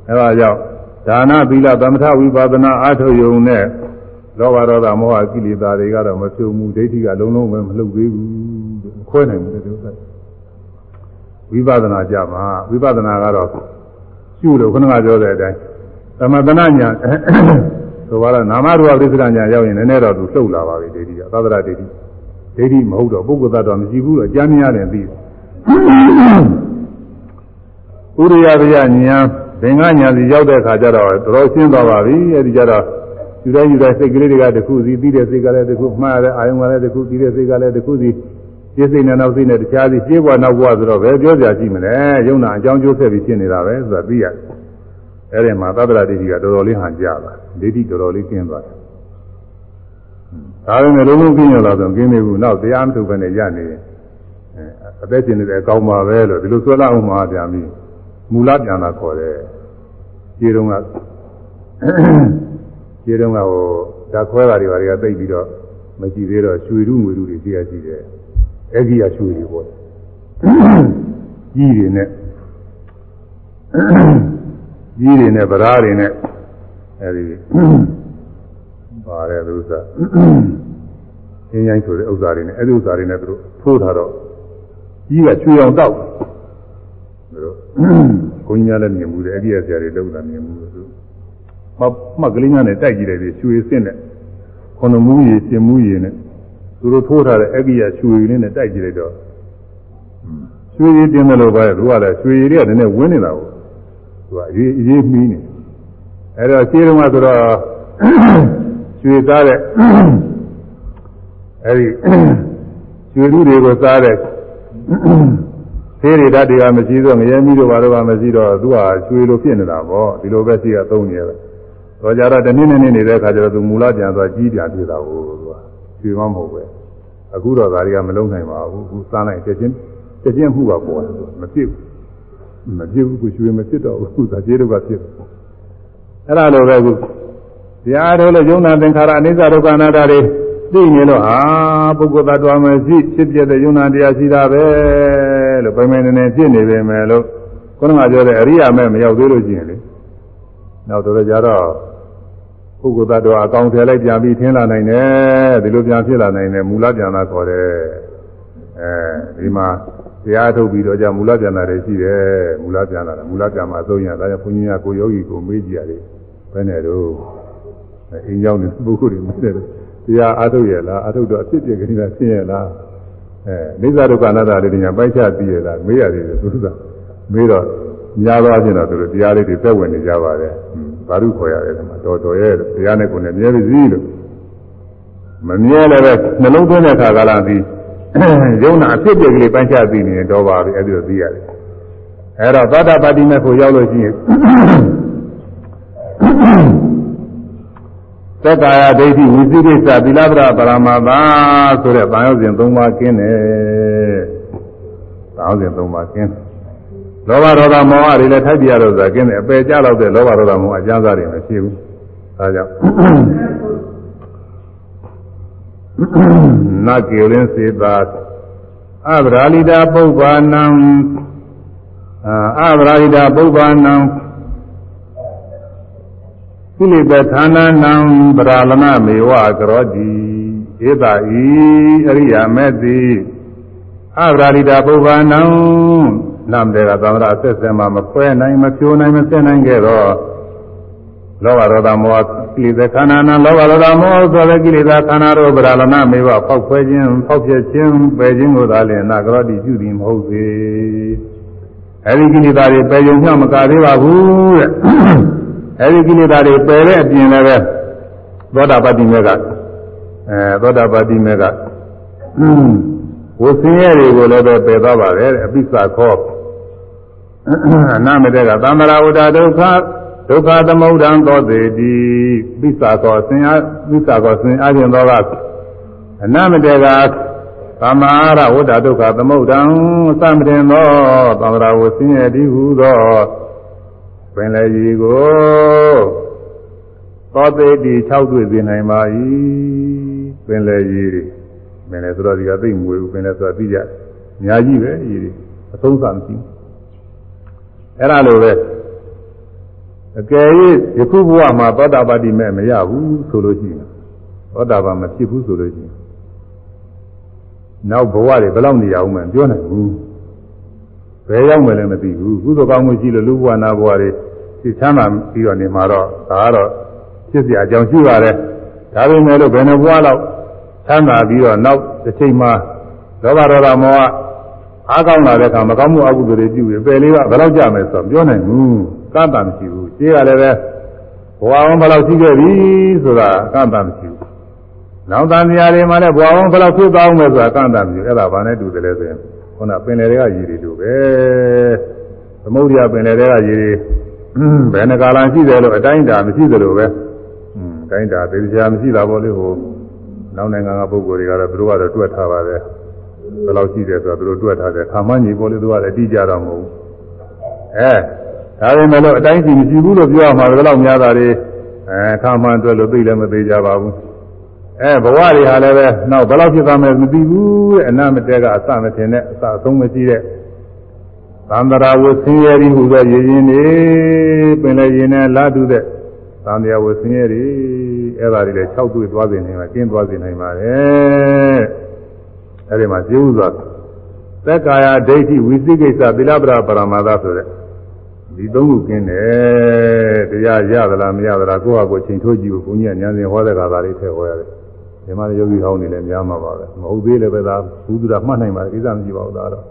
အဲဒါကြောင့်ဒါနသီလသမထဝိပဿနာအထုယုံနဲ့လောဘဒေါသမောဟကိလေသာတွေကတော့မဖြုံဘူးဒိဋ္ဌိကလုံးလုံးပဲမလှုပ်သေးဘူးမခွဲနိုင်ဘူးတဲ့ဥစ္စာဝိပဿနာကြမှာဝိပဿနာကတော့ရှုလို့ခုနကပြောတဲ့အတိုင်းသမတနာညာ ဆိုပါတော့နာမရူပပရိစ္ဆရာညာရောက်ရင်လည်းနည်းတော့သူလှုပ်လာပါပြီဒိဋ္ဌိကသဒ္ဒရာဒိဋ္ဌိဒိဋ္ဌိမဟုတ်တော့ပုဂ္ဂိုလ်သတ္တဝါမရှိဘူးတော့အကြမ်းများတယ်ပြီးဥရိယဗျာညာဘင်္ဂညာစီရောက်တဲ့အခါကျတော့တော်တော်ရှင်းသွားပါပြီအဲဒီကျတော့ယူတိုင်းယူတိုင်းစိတ်ကလေးတွေကတစ်ခုစီပြီးတဲ့စိတ်ကလည်းတစ်ခုမှားတဲ့အာယုံကလည်းတစ်ခုပြီးတဲ့စိတ်ကလည်းတစ်ခုစီပြည့်စိတ်နဲ့နောက်စိတ်နဲ့တခြားစီပြေးပွားနောက်ပွားဆိုတော့ဘယ်ပြောကြရှိမလဲယုံနာအကြောင်းကျိုးဆက်ပြီးဖြစ်နေတာပဲဆိုတာသိရတယ်အဲဒီမှာသဗ္ဗရာဒိဋ္ဌိကတော်တော်လေးဟန်ကြပါ ဒိဋ္ဌိတော်တော်လေးကျင်းသွားတယ်ဒါပေမဲ့လုံးလုံးကျင်းရလာတော့ကျင်းနေဘူးနောက်တရားမထုတ်ဘဲနဲ့ရနေရင်အသက်ရှင်နေတဲ့အကောင်းပါပဲလို့ဒီလိုဆွဲလာအောင်မှာပြန်ပြီးမူလပြန်လာခေါ်တယ်ခြေတုံးကခြေတုံးကဟိုဓာခွဲတာတွေဘာတွေကသိပြီးတော့မရှိသေးတော့ရွှေရုငွေရုတွေရှိရရှိတယ်အဂိယရွှေတွေပေါ့ကြီးတွေနဲ့ကြီးတွေနဲ့ဗရာတွေနဲ့ အဲဒီပါတယ်သူစားအင်းရိုင်းဆိုတဲ့ဥစ္စာတွေနဲ့အဲဒီဥစ္စာတွေနဲ့သူတို့ထိုးထားတော့ကြီးကချွေအောင်တောက်သူတို့ဘုန်းကြီးများလည်းမြင်မှုတယ်အဂိယဆရာတွေလောက်တာမြင်မှုတယ်သူမှမှတ်ကလေးများနဲ့တိုက်ကြည့်လိုက်ပြီးရွှေစင့်တဲ့ခொနမူးရည်ပြင်မူးရည်နဲ့သူတို့ထိုးထားတဲ့အဂိယရွှေရည်နဲ့တိုက်ကြည့်လိုက်တော့ရွှေရည်တင်တယ်လို့ပဲသူကလည်းရွှေရည်တွေကနည်းနည်းဝင်းနေတာကိုသူကအရေးအရေးမှီးနေ အဲ့တော့ရှင်းတော့ဆိုတော့ရွှေသားတဲ့အဲ့ဒီရွှေလူတွေကိုစားတဲ့သေးရဓာတ်တွေကမရှိတော့ငရဲမီးတို့ဘာတို့ကမရှိတော့သူကရွှေလိုဖြစ်နေတာပေါ့ဒီလိုပဲရှိရသုံးနေရတယ်တော့ကြတော့တနည်းနည်းနေတဲ့အခါကျတော့သူမူလပြန်သွားကြီးပြန်ပြတာကိုသူကရွှေမမဟုတ်ပဲအခုတော့ဒါတွေကမလုံးနိုင်ပါဘူးအခုစားလိုက်ချက်ချင်းချက်ချင်းမှုကပေါ်တယ်မဖြစ်ဘူးမဖြစ်ဘူးကိုရွှေမဖြစ်တော့ဘူးဒါကျေးတို့ကဖြစ် အဲ့ဒါလိုပဲအခုတရားတော်လို့ယုံနာသင်္ခါရအနိစ္စဒုက္ခအနတ္တတွေသိနေလို့ဟာပုဂ္ဂိုလ်သတ္တဝါမရှိဖြစ်ပြတဲ့ယုံနာတရားရှိတာပဲလို့ပိုင်ပိုင်နေနေဖြစ်နေပေမဲ့လို့ခုနကပြောတဲ့အရိယာမဲ့မရောက်သေးလို့ရှိရင်လေနောက်တော့ကြတော့ပုဂ္ဂိုလ်သတ္တဝါအကောင်ထည်လိုက်ပြန်ပြီးထင်းလာနိုင်တယ်ဒီလိုပြန်ဖြစ်လာနိုင်တယ်မူလပြန်လာခေါ်တယ်အဲဒီမှာတရားထုတ်ပြီးတော့じゃမူလပြန်လာတယ်ရှိတယ်မူလပြန်လာတာမူလပြန်မှာအဆုံးရဒါကြောင့်ဘုန်းကြီးကကိုယောဂီကိုမေးကြည့်ရတယ် ဘယ်နဲ့တော့အင်းရောက်နေပုဂ္ဂိုလ်တွေမေးတယ်တရားအားထုတ်ရလားအားထုတ်တော့အဖြစ်ပြကိစ္စဖြစ်ရလားအဲနိစ္စဒုက္ခအနတ္တလေးတွေညာပိုက်ချသိရလားမေးရတယ်သူကမေးတော့များသောအားဖြင့်တော့သူတို့တရားလေးတွေသက်ဝင်နေကြပါတယ်ဘာလို့ခေါ်ရတယ်ဒီမှာတော်တော်ရဲ့တရားနဲ့ကိုယ်နဲ့မြဲပါစီလို့မမြဲလည်းပဲနှလုံးသွင်းတဲ့အခါကလာပြီးယုံနာအဖြစ်ပြက်ကလေးပိုင်းခြားသိနေတော့ပါပြီအဲ့ဒီလိုသိရတယ်အဲ့တော့သောတာပတိမေဖို့ရောက်လို့ရှိရင် သက္ကာယဒိဋ္ဌိဝိသိကိစ္စသီလပရပရမသာဆိုတဲ့ဘာရောက်စဉ်၃ပါးကျင်းတယ်ဘာရောက်စဉ်၃ပါးကျင်းလောဘဒေါသမောဟတွေလည်းထိုက်ပြရတော့ဆိုတာကျင်းတယ်အပယ်ကျတော့တဲ့လောဘဒေါသမောဟအကျမ်းစာတွေမရှိဘူးဒါကြောင့်နကေလင်းစေတာအဗရာလိတာပုဗ္ဗာနံအဗရာလိတာပုဗ္ဗာနံ ကိလေသာဌာနနံဗရာလမမေဝကရောတိဧတာဤအရိယာမေတိအဗရာလိတာပုဗ္ဗာနံနမ်တေကသံဃာအဆက်ဆက်မှမခွဲနိုင်မဖြိုးနိုင်မဆက်နိုင်ခဲ့တော့လောဘဒေါသမောဟကိလေသာခန္ဓာနာလောဘဒေါသမောဟဆိုတဲ့ကိလေသာခန္ဓာတို့ဗရာလနာမေဝဖောက်ခွဲခြင်းဖောက်ပြခြင်းပယ်ခြင်းကိုသာလျှင်နာကရောတိပြုသည်မဟုတ်သေးအဲဒီကိလေသာတွေပယ်ရုံမျှမကသေးပါဘူးတဲ့ အဲဒီကိလေသာတွေပယ်တဲ့အပြင်လည်းပဲသောတာပတ္တိမေကအဲသောတာပတ္တိမေကဝဆင်းရဲတွေကိုလည်းပဲပယ်သွားပါတယ်တဲ့အပိစ္ဆာခောအနာမတေကသံဃာဝတ္တဒုက္ခဒုက္ခသမုဒ္ဒံသောတေတိပိစ္ဆာကောဆင်အားပိစ္ဆာကောဆင်အားဖြင့်သောကအနမတေကသမာရဝတ္တဒုက္ခသမုဒ္ဒံသမတင်သောသံဃာဝဆင်းရဲတိဟုသော ပင်လေကြီးကိုသောတေတိ၆တွေ့စေနိုင်ပါ၏ပင်လေကြီးပင်လေဆိုတော့ဒီကသိမွေဘူးပင်လေဆိုတာသိကြအများကြီးပဲကြီးအဆုံးစာမရှိဘူးအဲ့ဒါလိုပဲအကယ်၍ယခုဘဝမှာသောတာပတိမဲ့မရဘူးဆိုလို့ရှိရင်သောတာပန်မဖြစ်ဘူးဆိုလို့ရှိရင်နောက်ဘဝတွေဘယ်လောက်နေရအောင်မပြောနိုင်ဘူး ဘယ်ရောက်မယ်လည်းမသိဘူးကုသိုလ်ကောင်းမှုရှိလို့လူဘဝနာဘဝတွေသိချမ်းသာပြီးတော့နေမှာတော့ဒါကတော့ဖြစ်စရာအကြောင်းရှိပါတယ်ဒါပေမဲ့လို့ဘယ်နှဘဝလောက်ချမ်းသာပြီးတော့နောက်တစ်ချိန်မှာလောဘဒေါသမောဟအားကောင်းလာတဲ့အခါမကောင်းမှုအကုသိုလ်တွေပြုပြီးပယ်လေးကဘယ်လောက်ကြမယ်ဆိုတော့ပြောနိုင်ဘူးကန့်တာမရှိဘူးရှင်းရလည်းပဲဘဝအောင်ဘယ်လောက်ရှိခဲ့ပြီဆိုတာကန့်တာမရှိဘူးနောက်တန်နေရာတွေမှာလည်းဘဝအောင်ဘယ်လောက်ဖြစ်သွားအောင်လဲဆိုတာကန့်တာမရှိဘူးအဲ့ဒါဘာနဲ့တူတယ်လဲဆိုရင် ခုနပင်လယ်တွေကရည်တွေတူပဲသမုဒ္ဒရာပင်လယ်တွေကရည်တွေဘယ်နှကာလရှိတယ်လို့အတိုင်းတာမရှိသလိုပဲอืมအတိုင်းတာသေချာမရှိတာပေါ့လေဟိုနောက်နိုင်ငံကပုဂ္ဂိုလ်တွေကတော့သူတို့ကတော့တွက်ထားပါတယ်ဘယ်လောက်ရှိတယ်ဆိုတော့သူတို့တွက်ထားတယ်ခါမှညီပေါ်လေသူကလည်းအတိကြတော့မဟုတ်ဘူးအဲဒါပေမဲ့လို့အတိုင်းစီမရှိဘူးလို့ပြောရမှာဘယ်လောက်များတာတွေအဲခါမှတွက်လို့သိလည်းမသိကြပါဘူး အဲဘဝတွေဟာလည်းပဲနောက်ဘယ်လောက်ဖြစ်သွားမယ်မသိဘူးတဲ့အနမတဲကအစမထင်နဲ့အစအဆုံးမရှိတဲ့သံတရာဝဆင်းရဲရီဟူသောရည်ရင်နေပင်လည်းရင်နဲ့လာတုတဲ့သံတရာဝဆင်းရဲရီအဲ့ဒါတွေလည်း၆တွေ့သွားစေနိုင်မှာကျင်းသွားစေနိုင်ပါတယ်အဲ့ဒီမှာကျေဥစွာသက်ကာယဒိဋ္ဌိဝိသိကိစ္စသီလပရပရမသဆိုတဲ့ဒီသုံးခုကင်းတယ်တရားရသလားမရသလားကိုယ့်ဟာကိုယ်ချိန်ထိုးကြည့်ဖို့ဘုန်းကြီးကဉာဏ်စဉ်ဟောတဲ့ခါသာလေးထည့်ဟောရတယ် ဒီမှာယောဂီဟောင်းနေလည်းများမှာပါပဲမဟုတ်သေးလည်းပဲသာဘုသူရမှတ်နိုင်ပါကိစ္စမရှိပါဘူးဒါတော့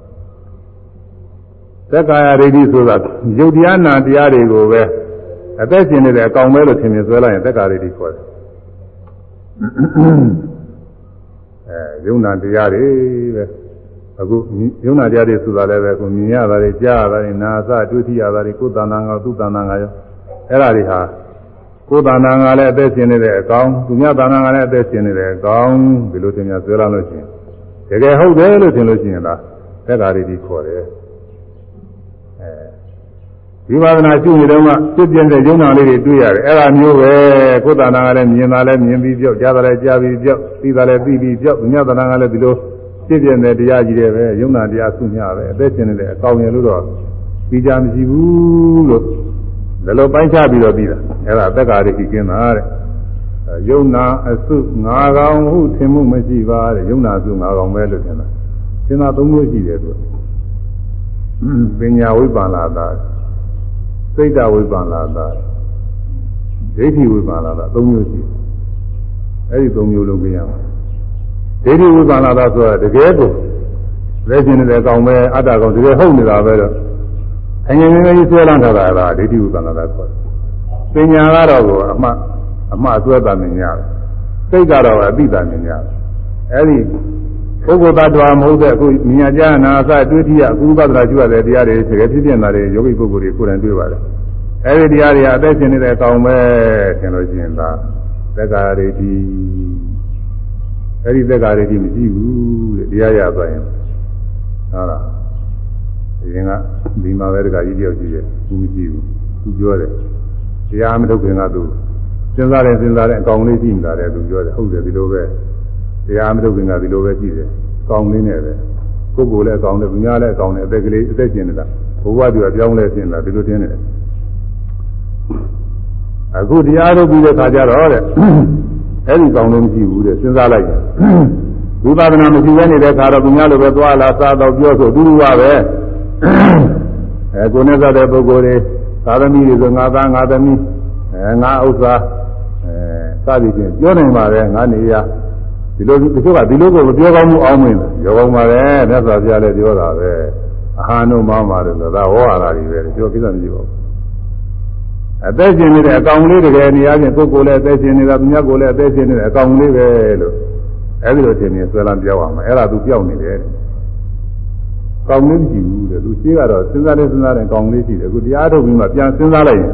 သက်ကာယဒိဋ္ဌိဆိုတာယုတ်တရားနာတရားတွေကိုပဲအသက်ရှင်နေတဲ့အကောင်ပဲလို့ထင်မြင်ဆွဲလိုက်ရင်သက်ကာယဒိဋ္ဌိခေါ်တယ်အဲယုံနာတရားတွေပဲအခုယုံနာတရားတွေဆိုတာလည်းပဲကိုမြင်ရတာတွေကြားရတာတွေနာသတွေ့ထိရတာတွေကိုယ်တဏ္ဍာငါသူတဏ္ဍာငါရောအဲ့ဒါတွေဟာ ကိုယ်တဏ္ဍာငါလည်းအသက်ရှင်နေတဲ့အကောင်သူများတဏ္ဍာငါလည်းအသက်ရှင်နေတဲ့အကောင်ဒီလိုသင်များဆွဲလာလို့ရှိရင်တကယ်ဟုတ်တယ်လို့ထင်လို့ရှိရင်လားသက်ကာရီဒီခေါ်တယ်ဝိပဿနာရှုနေတော့မှဖြစ်ပြတဲ့ယုံနာလေးတွေတွေ့ရတယ်အဲ့ဒါမျိုးပဲကိုယ်တဏ္ဍာကလည်းမြင်တာလည်းမြင်ပြီးပြောက်ကြားတာလည်းကြားပြီးပြောက်သိတာလည်းသိပြီးပြောက်ညတဏ္ဍာကလည်းဒီလိုဖြစ်ပြတဲ့တရားကြီးတွေပဲယုံနာတရားစုမျှပဲအသက်ရှင်နေတဲ့အကောင်ရလို့တော့ပြီးကြမရှိဘူးလို့ ဒါလိုပိုင်းခြားပြီးတော့ပြီးတာအဲ့ဒါသက်္ကာရိကင်းတာတဲ့ယုံနာအစုငါကောင်ဟုထင်မှုမရှိပါတဲ့ယုံနာစုငါကောင်ပဲလို့ထင်တာသင်္သာသုံးမျိုးရှိတယ်သူပညာဝိပ္ပန္နာတာစိတ်တဝိပ္ပန္နာတာဒိဋ္ဌိဝိပ္ပန္နာတာသုံးမျိုးရှိတယ်အဲ့ဒီသုံးမျိုးလုံးကြရမှာဒိဋ္ဌိဝိပ္ပန္နာတာဆိုတာတကယ်ကိုလက်ရှင်နေတဲ့အကောင်ပဲအတ္တကောင်တကယ်ဟုတ်နေတာပဲတော့ အငြင်းငြင်းကြီးဆွဲလန်းထားတာကဒိဋ္ဌိဝိပန္နာတာခေါ်တယ်ပညာကတော့ကိုအမှအမှဆွဲတာမြင်ရတယ်စိတ်ကတော့အသိတာမြင်ရတယ်အဲ့ဒီပုဂ္ဂိုလ်သတ္တဝါမဟုတ်တဲ့အခုမြညာကြာနာအစတွေ့ထိရအခုပဒနာကျွရတဲ့တရားတွေတကယ်ဖြစ်ဖြစ်လာတဲ့ယောဂိပုဂ္ဂိုလ်တွေကိုယ်တိုင်တွေ့ပါတယ်အဲဒီတရားတွေအသက်ရှင်နေတဲ့အကောင်ပဲထင်လို့ရှိရင်ဒါသက္ကာရိတိအဲဒီသက္ကာရိတိမရှိဘူးတဲ့တရားရသွားရင်ဟုတ်လား ဒီရင်ကဒီမှာပဲတက္ကာကြီးတယောက်ရှိတယ်ဘူးမရှိဘူးသူပြောတယ်တရားမထုတ်ခင်ကသူစဉ်းစားတယ်စဉ်းစားတယ်အကောင်လေးရှိနေတာတဲ့သူပြောတယ်ဟုတ်တယ်ဒီလိုပဲတရားမထုတ်ခင်ကဒီလိုပဲရှိတယ်ကောင်းလေးနဲ့ပဲကိုယ်ကိုယ်လည်းကောင်းတယ်၊ညာလည်းကောင်းတယ်အသက်ကလေးအသက်ကျင်နေတာဘုရားသူကပြောင်းလဲကျင်တာဒီလိုတင်းနေတယ်အခုတရားထုတ်ပြီးတဲ့ခါကျတော့တဲ့အဲ့ဒီကောင်းလို့မရှိဘူးတဲ့စဉ်းစားလိုက်ရင်ဝိပဿနာမရှိဘဲနေတဲ့ခါတော့သူများလိုပဲသွားလာစားတော့ပြောဆိုအတူတူပါပဲ အဲကိုယ်နဲ့သက်တဲ့ပုဂ္ဂိုလ်တွေသာသမီတွေဆိုငါသားငါသမီးအဲငါဥစ္စာအဲစသည်ဖြင့်ပြောနိုင်ပါပဲငါနေရဒီလိုတချို့ကဒီလိုကိုမပြောကောင်းမှုအောင်းမင်းပြောကောင်းပါလေမြတ်စွာဘုရားလည်းပြောတာပဲအဟာနုမောင်းပါတယ်ဆိုတာဝေါ်ဟာတာတွေပဲပြောကိစ္စမရှိပါဘူးအသက်ရှင်နေတဲ့အကောင်လေးတကယ်နေရာချင်းကိုယ်ကိုယ်လည်းအသက်ရှင်နေတာသူများကိုယ်လည်းအသက်ရှင်နေတဲ့အကောင်လေးပဲလို့အဲဒီလိုထင်နေဆွဲလန်းပြောအောင်မယ်အဲ့ဒါသူပြောက်နေတယ်ကောင်လေးမရှိဘူး တဲ့သူရှိကတော့စဉ်းစားလေးစဉ်းစားတဲ့ကောင်လေးရှိတယ်အခုတရားထုတ်ပြီးမှပြန်စဉ်းစားလိုက်ရင်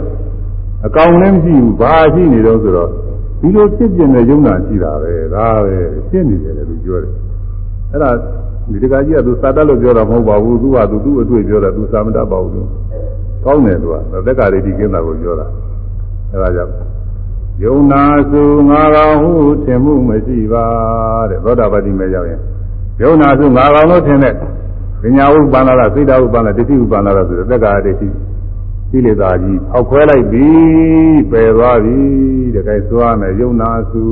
အကောင်လည်းမရှိဘူးဘာရှိနေတော့ဆိုတော့ဒီလိုဖြစ်ပြတဲ့ယုံနာရှိတာပဲဒါပဲဖြစ်နေတယ်လို့ပြောတယ်အဲ့ဒါဒီတကကြီးကသူစာတတ်လို့ပြောတာမဟုတ်ပါဘူးသူကသူသူ့အတွေ့ပြောတာသူစာမတတ်ပါဘူးသူကောင်းတယ်သူကသက္ကာရိတိကင်းတာကိုပြောတာအဲ့ဒါကြောင့်ယုံနာစုငါကောင်ဟုထင်မှုမရှိပါတဲ့သောတာပတိမဲ့ရောက်ရင်ယုံနာစုငါကောင်လို့ထင်တဲ့ ပညာဥပ္ပန္နလားစိတ်တဥပ္ပန္နဒိဋ္ဌိဥပ္ပန္နလားဆိုတဲ့သက္ကာရိတိကိလေသာကြီးဖောက်ခွဲလိုက်ပြီပယ်သွားပြီတကယ်ဆိုရမယ်ယုံနာစု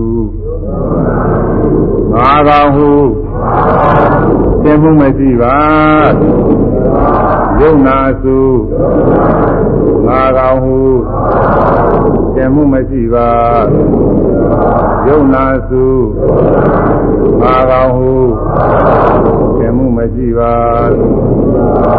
ငါကောင်ဟုသင်မှုမရှိပါယုံနာစုငါကောင်ဟုသင်မှုမရှိပါ ယုံနာစုငါကောင်ဟုသင်မှုမရှိပါငါ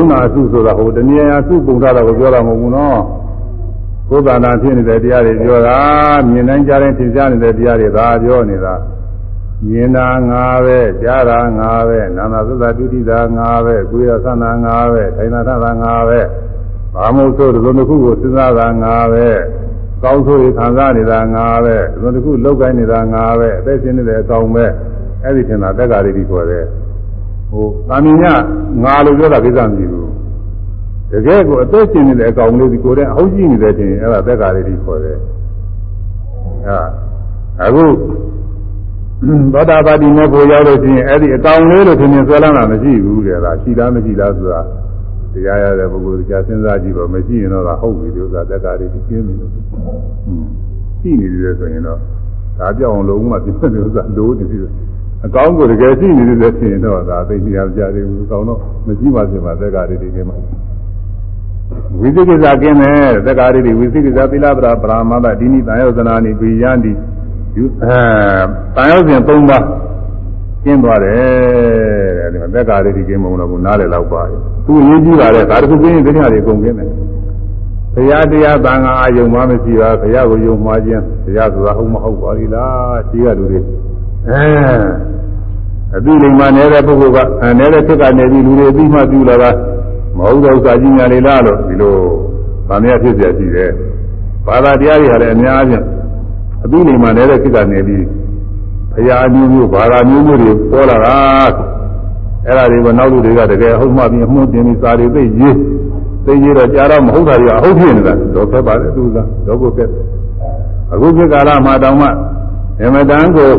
ကောင်ဟုယုံနာအစုဆိုတာဟိုတနည်းအားစုပုံထားတာကိုပြောတာမဟုတ်ဘူးနော်ကိုယ်သာနာဖြစ်နေတဲ့တရားတွေပြောတာမြင်တိုင်းကြားတိုင်းသင်ကြားနေတဲ့တရားတွေဒါပြောနေတာမြင်တာငါပဲကြားတာငါပဲနာနာသစ္စာဒုတိတာငါပဲကိုယ်ရသနာငါပဲထိုင်နာထတာငါပဲဘာမို့ဆိုဒီလိုတစ်ခုကိုစဉ်းစားတာငါပဲကောင်းဆိုရခံစားနေတာငါပဲဒီလိုတစ်ခုလောက်ကိုင်းနေတာငါပဲအသက်ရှင်နေတဲ့အကောင်ပဲအဲ့ဒီထင်တာတက်္ကာရီဒီခေါ်တယ် ဟိုသာမညငါလို့ပြောတာကိစ္စမရှိဘူးတကယ်ကိုအသက်ရှင်နေတဲ့အကောင်လေးဒီကိုယ်တည်းအဟုတ်ရှိနေတဲ့တင်အဲ့ဒါသက်္ကာရီဒီခေါ်တယ်ဟာအခုသောတာပတိမေဖို့ရောက်လို့ရှိရင်အဲ့ဒီအကောင်လေးလို့ထင်မြင်ဆွဲလန်းတာမရှိဘူးတဲ့ဒါရှိလားမရှိလားဆိုတာတရားရတဲ့ပုဂ္ဂိုလ်ကြားစဉ်းစားကြည့်ပါမရှိရင်တော့ဟုတ်ပြီဒီဥစ္စာသက်္ကာရီဒီကျင်းနေလို့ရှိနေတယ်ဆိုရင်တော့ဒါပြောင်းအောင်လုံးဝပြည့်တဲ့ဥစ္စာလိုးနေပြီ အကောင်းကိုတကယ်ရှိနေတယ်ဆိုရင်တော့ဒါသိနေရကြတယ်ဘူးအကောင်းတော့မရှိပါစေပါသက်္ကာရီဒီကမှာဝိသိကိစ္စကင်းတယ်သက်္ကာရီဒီဝိသိကိစ္စသီလပရာပရာမသဒီနိတန်ယောဇနာနိပိယံဒီယူအဲတန်ယောဇဉ်၃ပါးကျင်းသွားတယ်တဲ့ဒီမှာသက်္ကာရီဒီကင်းမုံတော့ဘူးနားလည်တော့ပါသူအရေးကြီးပါလေဒါတခုကျင်းရင်တရားတွေအကုန်ကျင်းတယ်ဘုရားတရားတန်ခါအယုံမှမရှိပါဘုရားကိုယုံမှားခြင်းဘုရားဆိုတာဟုတ်မဟုတ်ပါလိလားရှိရလူတွေ အဲအသိလိမ္မာနေတဲ့ပုဂ္ဂိုလ်ကနေတဲ့ဖြစ်ကနေပြီးလူတွေအသိမှပြုလာတာမဟုတ်တဲ့ဥစ္စာကြီးညာလေလားလို့ဒီလိုဗာမရဖြစ်เสียရှိတယ်ဘာသာတရားတွေဟာလည်းအများကြီးအသိလိမ္မာနေတဲ့ဖြစ်ကနေပြီးဘုရားမျိုးမျိုးဘာသာမျိုးမျိုးတွေပေါ်လာတာအဲ့ဒါတွေကနောက်လူတွေကတကယ်ဟုတ်မှပြီးအမှုတင်ပြီးစာတွေသိရေးသိရေးတော့ကြားတော့မဟုတ်တာတွေအဟုတ်ဖြစ်နေတာတော့ဖက်ပါလေသူကတော့ကိုကဲအခုခေတ်ကာလမှာတောင်မှအမတန်ကို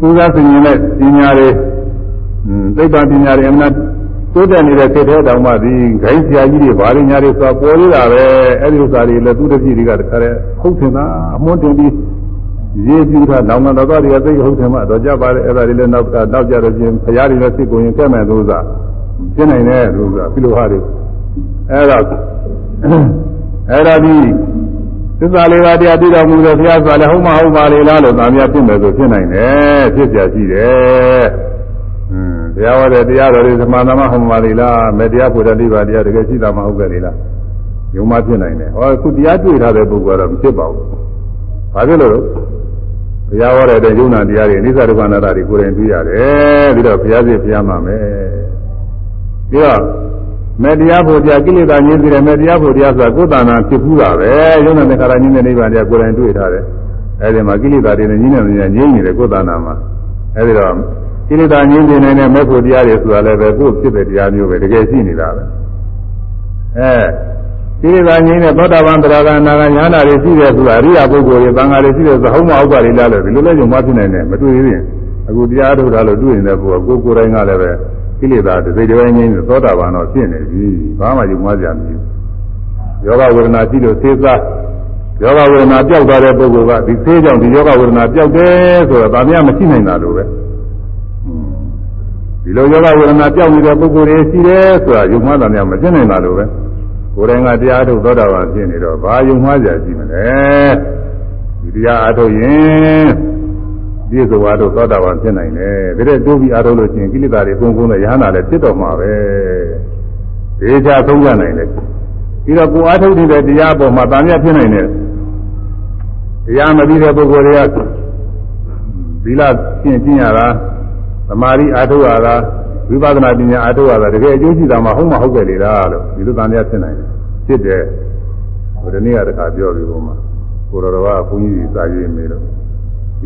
သူကဆင်ញင်တဲ့ပညာတွေသိပ္ပံပညာတွေအမှန်တိုးတက်နေတဲ့ခေတ်ထဲတောင်မှဒီဂိုင်းဆရာကြီးတွေဘာတွေညာတွေဆိုပေါ်နေတာပဲအဲ့ဒီဥစ္စာတွေလည်းသူတပည့်တွေကတခါတည်းဟုတ်တင်တာအမွှန်းတင်ပြီးရေးပြီးတာနောင်တော်တော်တွေကသိဟုတ်တယ်မှတော့ကြပါတယ်အဲ့ဒါတွေလည်းနောက်နောက်ကြတော့ချင်းဖရာတွေလည်းစိတ်ကိုရင်ကဲ့မယ်လို့သာပြင်းနိုင်တယ်လို့သာဖိလိုဟာတွေအဲ့တော့အဲ့ဒါဒီ သစ္စာလေးပါးတရားသိတော်မူတဲ့ဘုရားဆိုလည်းဟုတ်မဟုတ်ပါလေလားလို့သာမြတ်ဖြစ်မယ်ဆိုဖြစ်နိုင်တယ်ဖြစ်ပြရှိတယ်อืมတရားဟောတဲ့တရားတော်တွေသမာသမဟုတ်ပါလေလားမေတ္တရားဘုရားတိပါတရားတကယ်ရှိတာမဟုတ်ကြလေလားယုံမဖြစ်နိုင်တယ်ဟောခုတရားတွေ့ထားတဲ့ပုဂ္ဂိုလ်ကတော့မဖြစ်ပါဘူးဘာဖြစ်လို့ဘုရားဟောတဲ့ယုံနာတရားတွေအနိစ္စဒုက္ခအနတ္တတွေကိုယ်တိုင်သိရတယ်ပြီးတော့ဘုရားရှိဘုရားမှာမယ်ပြီးတော့ မေတ္တရားဖို့တရားကိလေသာငြင်းပြီးတယ်မေတ္တရားဖို့တရားဆိုတာကိုယ်တဏ္ဍာဖြစ်ဘူးတာပဲယုံနာသင်္ခါရငြင်းတဲ့နိဗ္ဗာန်တရားကိုယ်တိုင်တွေ့ထားတယ်အဲဒီမှာကိလေသာတွေနဲ့ငြင်းနေတယ်ငြင်းနေတယ်ကိုယ်တဏ္ဍာမှာအဲဒီတော့ကိလေသာငြင်းနေနေတဲ့မေဖို့တရားတွေဆိုတာလည်းပဲကိုယ်ဖြစ်တဲ့တရားမျိုးပဲတကယ်ရှိနေတာပဲအဲကိလေသာငြင်းတဲ့သောတာပန်တရားကနာဂညာနာတွေရှိတယ်ဆိုတာအရိယာပုဂ္ဂိုလ်တွေသံဃာတွေရှိတယ်ဆိုဟုတ်မဟုတ်ပါလိမ့်လားလို့ဒီလိုလဲကြုံမဖြစ်နိုင်တယ်မတွေ့သေးရင်အခုတရားထုတ်တာလို့တွေ့နေတဲ့ပုဂ္ဂိုလ်ကိုယ်ကိုယ်တိုင်ကလည်းပဲ ကိလေသာတစ်စိတ်တစ်ပိုင်းငြင်းသောတာပန်တော့ဖြစ်နေပြီဘာမှယူမကြဘူးယောဂဝေဒနာရှိလို့သေစားယောဂဝေဒနာပြောက်သွားတဲ့ပုဂ္ဂိုလ်ကဒီသေးကြောင့်ဒီယောဂဝေဒနာပြောက်တယ်ဆိုတော့ဒါများမရှိနိုင်တာလို့ပဲဒီလိုယောဂဝေဒနာပြောက်နေတဲ့ပုဂ္ဂိုလ်တွေရှိတယ်ဆိုတာယူမတာများမဖြစ်နိုင်တာလို့ပဲကိုယ်တိုင်ကတရားထုတ်သောတာပန်ဖြစ်နေတော့ဘာယူမကြရှိမလဲဒီတရားအထုတ်ရင် ပြည့်စုံအားထုတ်သောတာပန်ဖြစ်နိုင်တယ်ဒါတဲ့တိုးပြီးအားထုတ်လို့ရှိရင်ကိလေသာတွေအကုန်ကုန်နဲ့ရဟန္တာလည်းဖြစ်တော့မှာပဲဒေချာသုံးကြနိုင်တယ်ပြီးတော့ကိုအားထုတ်တဲ့တရားပေါ်မှာတာမြတ်ဖြစ်နိုင်တယ်တရားမပြီးတဲ့ပုဂ္ဂိုလ်တွေကသီလကျင့်ကျင့်ရတာသမာဓိအားထုတ်ရတာဝိပဿနာပညာအားထုတ်ရတာတကယ်အကျိုးရှိတာမှဟုတ်မှဟုတ်ကြလေလားလို့ဒီလိုတန်တရားဖြစ်နိုင်တယ်ဖြစ်တယ်ဟိုဒီနေ့ကတခါပြောပြီးပုံမှာကိုတော်တော်ကဘုန်းကြီးကြီးစာရေးမေးလို့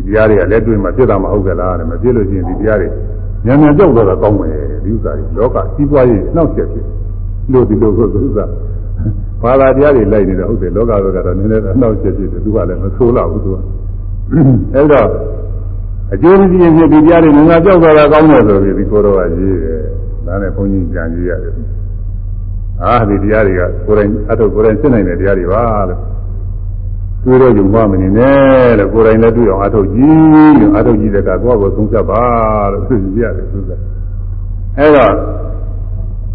ဒီတရားတွေကလက်တွေ့မှာဖြစ်တာမဟုတ်ကြလားတဲ့မဖြစ်လို့ရှိရင်ဒီတရားတွေဉာဏ်ဉာဏ်ကြောက်တော့တာကောင်းမယ်ဒီဥစ္စာကြီးလောကကြီးပွားရေးနှောက်ယှက်ဖြစ်လို့ဒီလိုဆိုဥစ္စာဘာသာတရားတွေလိုက်နေတော့ဟုတ်တယ်လောကဘက်ကတော့နည်းနည်းနှောက်ယှက်ဖြစ်တယ်သူကလည်းမဆိုးတော့ဘူးသူကအဲ့တော့အကျိုးမရှိရင်ဖြစ်ဒီတရားတွေငါကြောက်တော့တာကောင်းတယ်ဆိုပြီးဒီကိုယ်တော်ကရေးတယ်ဒါနဲ့ဘုန်းကြီးကြံကြီးရတယ်အာဒီတရားတွေကကိုယ်တိုင်အထုပ်ကိုယ်တိုင်ရှင်းနိုင်တဲ့တရားတွေပါလို့ တွေ့တော့ယူမှမနေနဲ့လို့ကိုယ်တိုင်လည်းတွေ့အောင်အထုတ်ကြည့်လို့အထုတ်ကြည့်တဲ့ကကိုယ့်ကိုဆုံးဖြတ်ပါလို့သူကြည့်ရတယ်သူကအဲ့တော့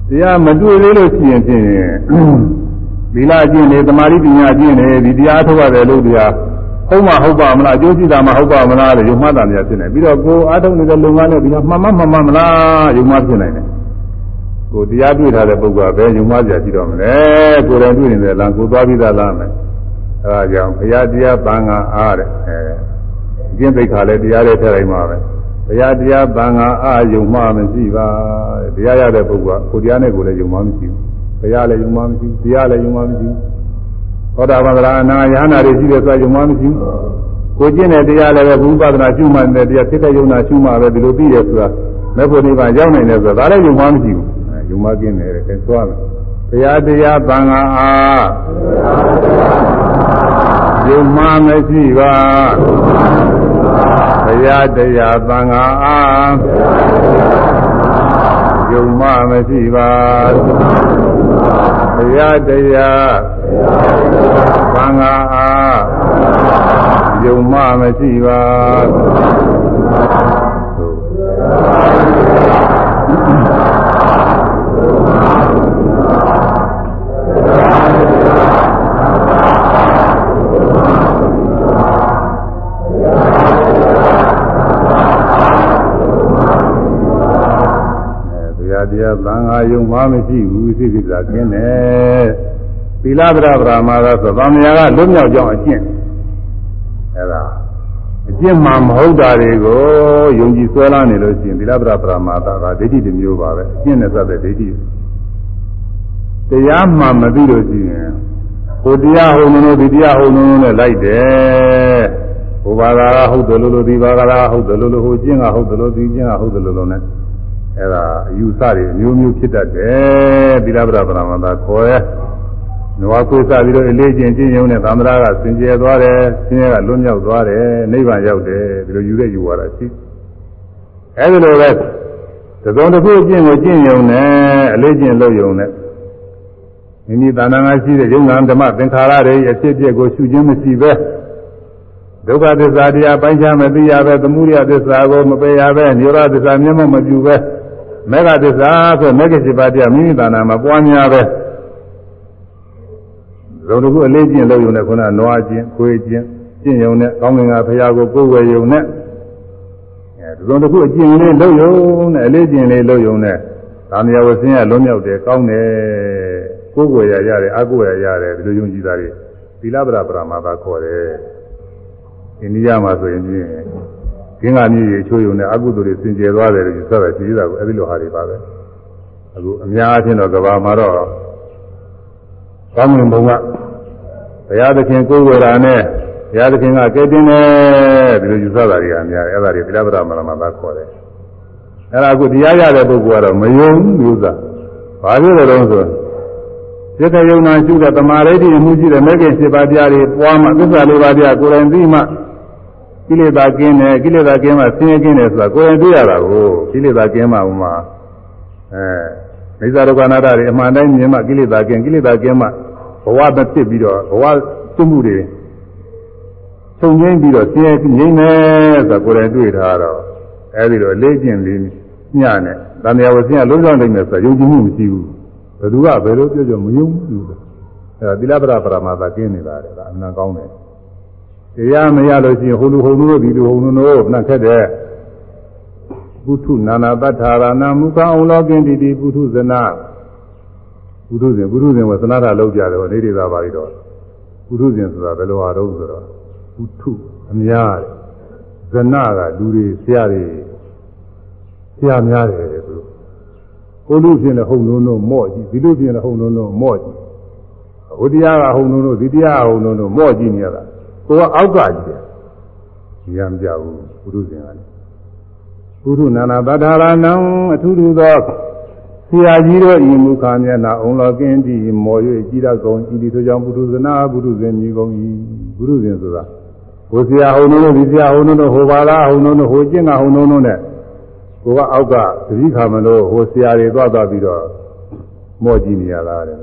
တရားမတွေ့သေးလို့ရှိရင်ဖြင့်သီလကျင့်နေသမာဓိပညာကျင့်နေဒီတရားထုတ်ရတယ်လို့တရားဟုတ်မှဟုတ်ပါမလားအကျိုးရှိတာမှဟုတ်ပါမလားလို့ယုံမှတ်တာများဖြစ်နေပြီးတော့ကိုယ်အထုတ်နေတဲ့လုပ်ငန်းနဲ့ဒီကမှန်မှန်မှန်မှန်မလားယုံမှဖြစ်နိုင်တယ်ကိုတရားတွေ့ထားတဲ့ပုဂ္ဂိုလ်ကဘယ်ယုံမှကြရှိတော့မလဲကိုယ်တိုင်တွေ့နေတယ်လားကိုသွားပြီးသားလားမယ် အဲဒါကြောင့်ဘုရားတရားပန်ကအားတဲ့အဲအကျင့်သိက္ခာလည်းတရားတွေထည့်လိုက်မှာပဲဘုရားတရားပန်ကအားယုံမှမရှိပါတရားရတဲ့ပုဂ္ဂိုလ်ကကိုတရားနဲ့ကိုလည်းယုံမှမရှိဘူးဘုရားလည်းယုံမှမရှိဘူးတရားလည်းယုံမှမရှိဘူးသောတာပန်သရအနာယဟနာတွေရှိတယ်ဆိုယုံမှမရှိဘူးကိုကျင့်တဲ့တရားလည်းပဲဘုပဒနာရှုမှတ်တဲ့တရားဖြစ်တဲ့ယုံနာရှုမှပဲဒီလိုပြီးတယ်ဆိုတာမေဖို့နိဗ္ဗာန်ရောက်နိုင်တယ်ဆိုတာဒါလည်းယုံမှမရှိဘူးယုံမှကင်းတယ်တဲ့အဲသွားမယ် ဘုရားတရားပန်ကအားယုံမှမရှိပါဘုရားတရားသံဃာအားယုံမှမရှိပါဘုရားတရားသံဃာအားယုံမှမရှိပါ တရားသံဃာယုံမှမရှိဘူးသိကိစ္စကျင်းတယ်သီလဗရဗရာမာကဆိုဗာမယာကလွတ်မြောက်ကြောင်းအကျင့်အဲဒါအကျင့်မှမဟုတ်တာတွေကိုယုံကြည်ဆွဲလာနေလို့ရှိရင်သီလဗရဗရာမာကဒိဋ္ဌိတစ်မျိုးပါပဲအကျင့်နဲ့သက်တဲ့ဒိဋ္ဌိတရားမှမသိလို့ရှိရင်ဟိုတရားဟိုလိုဒီတရားဟိုလိုနဲ့လိုက်တယ်ဟိုဘာသာကဟုတ်တယ်လို့လို့ဒီဘာသာကဟုတ်တယ်လို့လို့ဟိုကျင့်ကဟုတ်တယ်လို့ဒီကျင့်ကဟုတ်တယ်လို့လို့နဲ့ အဲ့ဒါအယူဆတွေအမျိုးမျိုးဖြစ်တတ်တယ်သီလပဒပရမသာခေါ်ရဲနဝကိုစပြီးတော့အလေးကျင့်ကျင့်ရုံနဲ့သံဃာကစင်ကြယ်သွားတယ်ဆင်းရဲကလွတ်မြောက်သွားတယ်နိဗ္ဗာန်ရောက်တယ်ဒီလိုယူတဲ့ယူရတာရှိအဲ့ဒီလိုပဲသကုံတစ်ခုကျင့်ကိုကျင့်ရုံနဲ့အလေးကျင့်လုပ်ရုံနဲ့မိမိတဏ္ဍာငါရှိတဲ့ယုံနာဓမ္မသင်္ခါရတွေအဖြစ်အပျက်ကိုရှုခြင်းမရှိပဲဒုက္ခသစ္စာတရားပိုင်းခြားမသိရပဲသမုဒယသစ္စာကိုမပယ်ရပဲနိရောဓသစ္စာမျက်မှောက်မပြုပဲ မေဃသစ္စာဆိုမေဃစိပါတရားမိမိတဏ္ဍာမှာပွားများပဲဇုံတစ်ခုအလေးကျင့်လုပ်ရုံနဲ့ခုနနွားကျင့်ခွေးကျင့်ကျင့်ရုံနဲ့ကောင်းကင်ကဘုရားကိုကိုယ်ဝယ်ရုံနဲ့အဲဇုံတစ်ခုအကျင့်လေးလုပ်ရုံနဲ့အလေးကျင့်လေးလုပ်ရုံနဲ့သာမယဝဆင်းရလွံ့မြောက်တယ်ကောင်းတယ်ကိုယ်ဝယ်ရရတယ်အကိုယ်ဝယ်ရတယ်ဒီလိုယုံကြည်တာတွေသီလပရပရမသာခေါ်တယ်အိန္ဒိယမှာဆိုရင်ချင်း ကင်းကမြည်ရချိုးယုံနဲ့အကုသိုလ်တွေစင်ကြယ်သွားတယ်လို့ဆိုတော့ကြည်တာကိုအဲဒီလိုဟာတွေပါပဲအခုအများအားဖြင့်တော့ကဘာမှာတော့ကောင်းငင်ဘုံကဘုရားသခင်ကိုယ်ဝေရာနဲ့ဘုရားသခင်ကကဲတင်တယ်ဒီလိုယူဆတာတွေအများတယ်အဲ့ဒါတွေသီလပဒမရမသာခေါ်တယ်အဲ့ဒါအခုတရားရတဲ့ပုဂ္ဂိုလ်ကတော့မယုံဘူးသာဘာဖြစ်လို့လဲဆိုစိတ်တယုံနာရှုတဲ့တမာရိဋ္ဌိမှုရှိတဲ့မဲ့ခင်7ပါးတရားတွေပွားမှသစ္စာလေးပါးတရားကိုယ်တိုင်သိမှ ကိလေသာကင်းတယ်ကိလေသာကင်းမှဆင်းရဲကင်းတယ်ဆိုတာကိုယ်တိုင်သိရတာကိုကိလေသာကင်းမှဥမာအဲမိစ္ဆာဒုက္ခနာတတွေအမှန်တိုင်းမြင်မှကိလေသာကင်းကိလေသာကင်းမှဘဝမဖြစ်ပြီးတော့ဘဝသွမှုတွေချုပ်ငိမ့်ပြီးတော့ဆင်းရဲငြိမ့်မယ်ဆိုတာကိုယ်တိုင်တွေ့ထားတော့အဲဒီတော့လေးကျင့်လေးညနဲ့တန်မြာဝဆင်းရလုံးဆောင်နိုင်မယ်ဆိုတာယုံကြည်မှုမရှိဘူးဘယ်သူကဘယ်လိုပြောကြမယုံဘူးအဲဒါသီလပရပရမသာကျင်းနေတာတဲ့ဒါအမှန်ကောင်းတယ် တရားမရလို့ရှိရင်ဟိုလူဟိုလူတို့ဒီလူဟိုလူတို့နှက်ခက်တဲ့ပုထုနာနာတ္ထာရဏမုခအောင်လောကင်းတိတိပုထုဇနာပုထုဇဉ်ပုထုဇဉ်ဝသနာတာလောက်ကြတယ်ဟောနေဒေသာပါဠိတော်ပုထုဇဉ်ဆိုတာဘယ်လိုအားတော့ဆိုတော့ပုထုအများတယ်ဇနာကလူတွေဆရာတွေဆရာများတယ်တဲ့သူဟိုလူဖြစ်နေဟုံလုံးလုံးမော့ကြည့်ဒီလူဖြစ်နေဟုံလုံးလုံးမော့ကြည့်ဟိုတရားကဟုံလုံးလုံးဒီတရားကဟုံလုံးလုံးမော့ကြည့်နေရတာ ကိုကအောက်ကကြည့်တယ်ဉာဏ်မကြဘူးပုထုဇဉ်ကလည်းပုရုနာနာတထာရဏံအထုထုသောဆရာကြီးတို့ဤမူခာမျက်နာအုံလောကင်းတိမော်၍ကြည်ရကုန်ဤဒီတို့ကြောင့်ပုရုဇနာပုရုဇဉ်မြည်ကုန်၏ပုရုဇဉ်ဆိုတာဟိုဆရာဟိုနုံတို့ဒီဆရာဟိုနုံတို့ဟိုပါလားဟိုနုံတို့ဟိုကျင့်ကဟိုနုံတို့နဲ့ကိုကအောက်ကသတိခါမလို့ဟိုဆရာတွေသွားသွားပြီးတော့မော့ကြည့်နေရတာတဲ့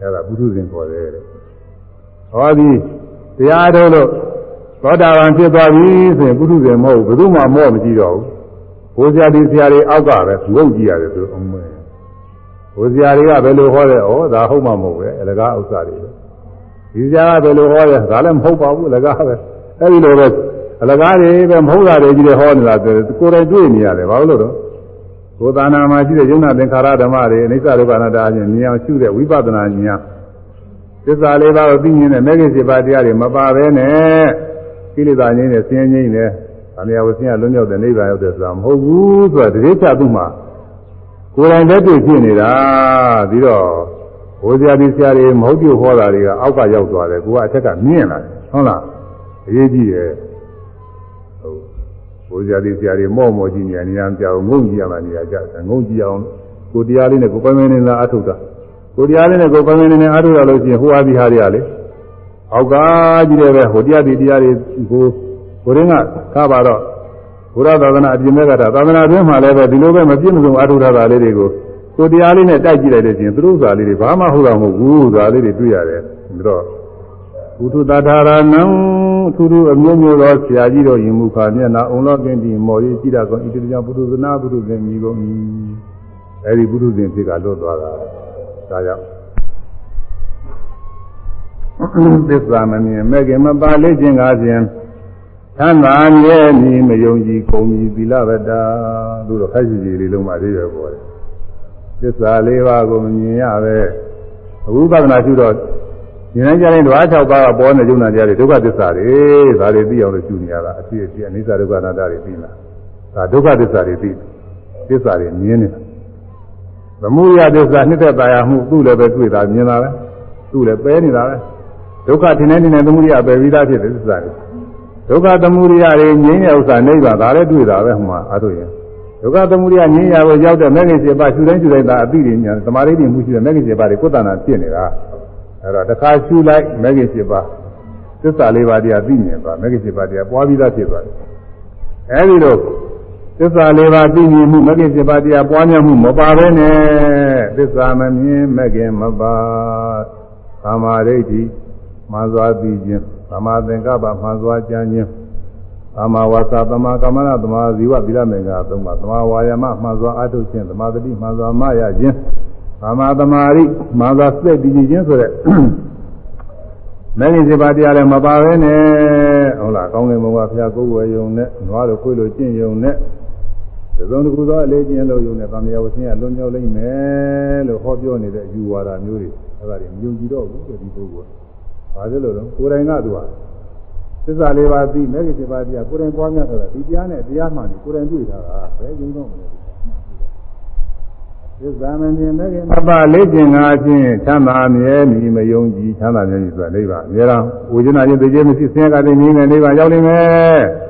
အဲ့ဒါပုရုဇဉ်ခေါ်တယ်တဲ့ဟောဒီ တရားတော်လို့သောတာပန်ဖြစ်သွားပြီဆိုရင်ပုထုဇဉ်မဟုတ်ဘူးဘယ်သူမှမော့မကြည့်တော့ဘူးဘိုးဆရာဒီဆရာတွေအောက်ကပဲငုံကြည့်ရတယ်သူအမွေဘိုးဆရာတွေကဘယ်လိုဟောတယ်ဩဒါဟုတ်မှမဟုတ်ပဲအလကားဥစ္စာတွေဒီဆရာကဘယ်လိုဟောတယ်ဒါလည်းမဟုတ်ပါဘူးအလကားပဲအဲ့ဒီလိုပဲအလကားတွေပဲမဟုတ်တာတွေကြီးတွေဟောနေတာကိုယ်တိုင်တွေ့နေရတယ်ဘာလို့လဲတော့ကိုယ်သာနာမှာရှိတဲ့ယုံနာသင်္ခါရဓမ္မတွေအိဋ္ဌဒုက္ခအနတ္တအချင်းမြင်အောင်ရှုတဲ့ဝိပဿနာဉာဏ် သစ္စာလေးပါးကိုသိမြင်တဲ့မဲခင်စေပါတရားတွေမပါဘဲနဲ့ကိလေသာငြိမ်းနဲ့ဆင်းရဲငြိမ်းနဲ့။အမြဲဝဆင်းရဲလွတ်မြောက်တဲ့နိဗ္ဗာန်ရောက်တဲ့ဆိုတာမဟုတ်ဘူးဆိုတာတတိချသူ့မှာကိုယ်တိုင်လက်တွေ့ဖြစ်နေတာပြီးတော့ဘိုးဆရာကြီးဆရာတွေမဟုတ်ပြုဟောတာတွေကအောက်ကရောက်သွားတယ်ကိုကအထက်ကမြင်လာတယ်ဟုတ်လားအရေးကြီးတယ်ဟုတ်ဘိုးဆရာကြီးဆရာတွေမော့မော့ကြီးနေနေရကြောင်ငုံကြည့်ရမှနေရကြတယ်ငုံကြည့်အောင်ကိုတရားလေးနဲ့ကိုယ်ပိုင်ပိုင်နေလားအထုတ်တာ ကိုတရားလေးနဲ့ကိုယ်ပိုင်ပိုင်နေနေအထုတ်ရလို့ရှိရင်ဟိုအားဒီဟာတွေကလေအောက်ကကြီးတယ်ပဲဟိုတရားဒီတရားတွေကိုကိုရင်းကကားပါတော့ဘုရားသာသနာအပြင်မဲ့ကတာသာသနာတွင်းမှာလည်းပဲဒီလိုပဲမပြည့်မစုံအထုထားတာလေးတွေကိုကိုတရားလေးနဲ့တိုက်ကြည့်လိုက်တဲ့ချင်းသူတို့စာလေးတွေဘာမှဟုတ်တော့မဟုတ်ဘူးစာလေးတွေတွေ့ရတယ်ပြီးတော့ဘုသူတထာရဏံသူတို့အမျိုးမျိုးသောဆရာကြီးတို့ယင်မူခါမျက်နာအုံလောကင်းဒီမော်ရီကြည့်တာကောဣတိတံပုထုဇနာပုထုဇဉ်မြည်ကုန်၏အဲဒီပုထုဇဉ်ဖြစ်ကလွတ်သွားတာ ဒါကြောင့်သစ္စာမမြင်မဲ့ခင်မပါလေ့ခြင်းကားဖြင့်သံသာမြဲမည်မယုံကြည်ကုန်ပြီသီလဗတာသူတို့ခက်ရှိကြီးလေးလုံးမှသေးရပေါ်တယ်သစ္စာလေးပါးကိုမမြင်ရပဲအခုပဒနာရှိတော့ဉာဏ်ကြရင်ဓဝါ၆ပါးကပေါ်နေကြုံနာကြတယ်ဒုက္ခသစ္စာတွေဒါတွေသိအောင်လို့ရှုနေရတာအဖြစ်အဖြစ်အနိစ္စဒုက္ခအနတ္တတွေသိလားဒါဒုက္ခသစ္စာတွေသိသစ္စာတွေမြင်နေတာ သမုဒယသစ္စာနှစ်သက်ပါရမှုသူ့လည်းပဲတွေ့တာမြင်တာပဲသူ့လည်းပဲနေတာပဲဒုက္ခထင်နေနေသမုဒယပဲပြီးသားဖြစ်တယ်သစ္စာတွေဒုက္ခသမုဒယတွေငြိမ်းတဲ့ဥစ္စာနိဗ္ဗာန်ဒါလည်းတွေ့တာပဲဟိုမှာအားထုတ်ရင်ဒုက္ခသမုဒယငြိမ်းရကိုရောက်တဲ့မဂ္ဂင်7ပါးရှုတိုင်းရှုတိုင်းသာအသိဉာဏ်သမာဓိဉာဏ်မှုရှိတဲ့မဂ္ဂင်7ပါးတွေကိုယ်တဏ္ဍာဖြစ်နေတာအဲ့တော့တစ်ခါရှုလိုက်မဂ္ဂင်7ပါးသစ္စာလေးပါးတရားသိမြင်သွားမဂ္ဂင်7ပါးတရားပွားပြီးသားဖြစ်သွားတယ်အဲဒီတော့ သစ္စာလေးပါးသိမြင်မှုမဂ္ဂင်7ပါးတရားပွားများမှုမပါဘဲနဲ့သစ္စာမမြင်မဂ္ဂင်မပါသမာဓိဋ္ဌိမှန်စွာသိခြင်းသမာသင်္ကပ္ပမှန်စွာကြံခြင်းသမာဝါစာသမာကမ္မနာသမာဇီဝဗိလမေကသုံးပါသမာဝါယမမှန်စွာအထုတ်ခြင်းသမာတတိမှန်စွာမရခြင်းသမာသမာရိမှန်စွာစိတ်တည်ခြင်းဆိုတဲ့မဂ္ဂင်7ပါးတရားလည်းမပါဘဲနဲ့ဟုတ်လားကောင်းကင်ဘုံကဘုရားကိုယ်ဝယ်ယုံနဲ့နွားတို့ခွေးလိုကျင့်ယုံနဲ့ သုံးတစ်ခုသောအလေးကျင့်လို့ယုံနဲ့ဗာမယဝဆင်းရလွန်မြောက်လိမ့်မယ်လို့ဟောပြောနေတဲ့ယူဝါဒမျိုးတွေအဲ့ဒါတွေမယုံကြည်တော့ဘူးဒီပုဂ္ဂိုလ်ဘာဖြစ်လို့လဲကိုယ်တိုင်ကသူကသစ္စာလေးပါးသိမဲ့ကိစ္စပါတရားကိုယ်တိုင်ပွားများဆိုတာဒီတရားနဲ့တရားမှန်ကိုယ်တိုင်တွေ့တာကဘယ်ကျုံတော့မလဲသစ္စာမမြင်မဲ့ကိမပါလေးကျင်ငါချင်းချမ်းသာမြဲမီမယုံကြည်ချမ်းသာမြဲကြီးဆိုတာနိဗ္ဗာန်အများအားဝိဇ္ဇနာချင်းသိခြင်းမရှိဆင်းရဲကတည်းကနိဗ္ဗာန်ရောက်နေမယ်အဲ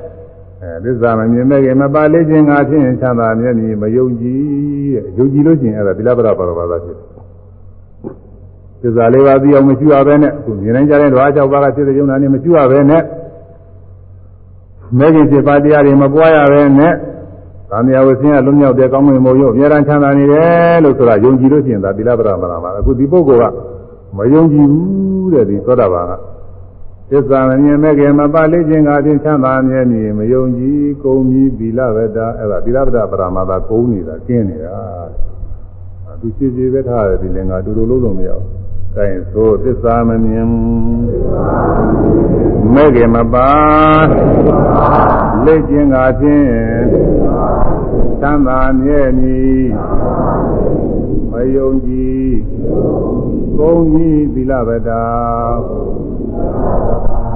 သစ္စာမမြင်မဲ့ကိမပါလေးကျင်ငါချင်းချမ်းသာမြဲမီမယုံကြည်ယုံကြည်လို့ချင်းအဲ့ဒါသီလပရပါရပါသာဖြစ်တယ်သစ္စာလေးပါးသိအောင်မရှိရဘဲနဲ့အခုမြင်နိုင်ကြတဲ့ဓဝါ၆ပါးကစိတ်ယုံနာနဲ့မရှိရဘဲနဲ့မဲခင်7ပါးတရားတွေမပွားရဘဲနဲ့သံဃာဝဆင်းရလွတ်မြောက်တဲ့ကောင်းမွန်မှုရုပ်အများအားချမ်းသာနေတယ်လို့ဆိုတာယုံကြည်လို့ရှိရင်ဒါသီလပရမလာပါအခုဒီပုဂ္ဂိုလ်ကမယုံကြည်ဘူးတဲ့ဒီသောတာပန်က သစ္စာမမြင်မဲ့ခင်မပါလေးခြင်းကအချင်းချမ်းသာမြဲမြည်မယုံကြည်ကုန်ပြီသီလဝတ္တအဲ့ဒါသီလပရပရမသာကုန်းနေတာကျင်းနေတာသူစီစီပဲထားတယ်ဒီလင်္ကာတူတူလုံးလုံးမရဘူးကဲသို့သစ္စာမမြင်မဲ့ခင်မပါလက်ကျင်ကဖြင့်သံသာမြဲမည်မယုံကြည်ကုန်းကြီးသီလဗတာ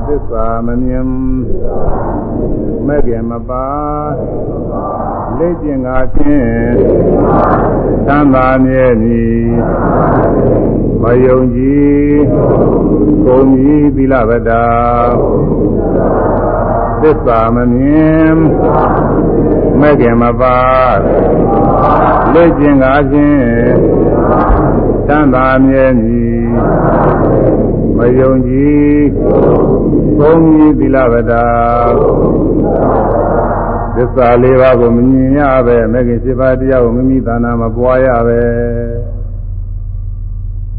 သစ္စာမမြင်မဲ့ခင်မပါလက်ကျင်ကဖြင့်သံသာမြဲမည်မယုံကြည်ကိုမြည်သီလဗတာသစ္စာမမြင်မဲ့ခင်မပါလွတ်ခြင်းကားဖြင့်သံသာမြဲမည် မယုံကြည်ဘုံကြီးသီလဗတာသစ္စာလေးပါးကိုမမြင်ရပဲမဲ့ခင်7ပါးတရားကိုမိမိသာနာမပွားရပဲ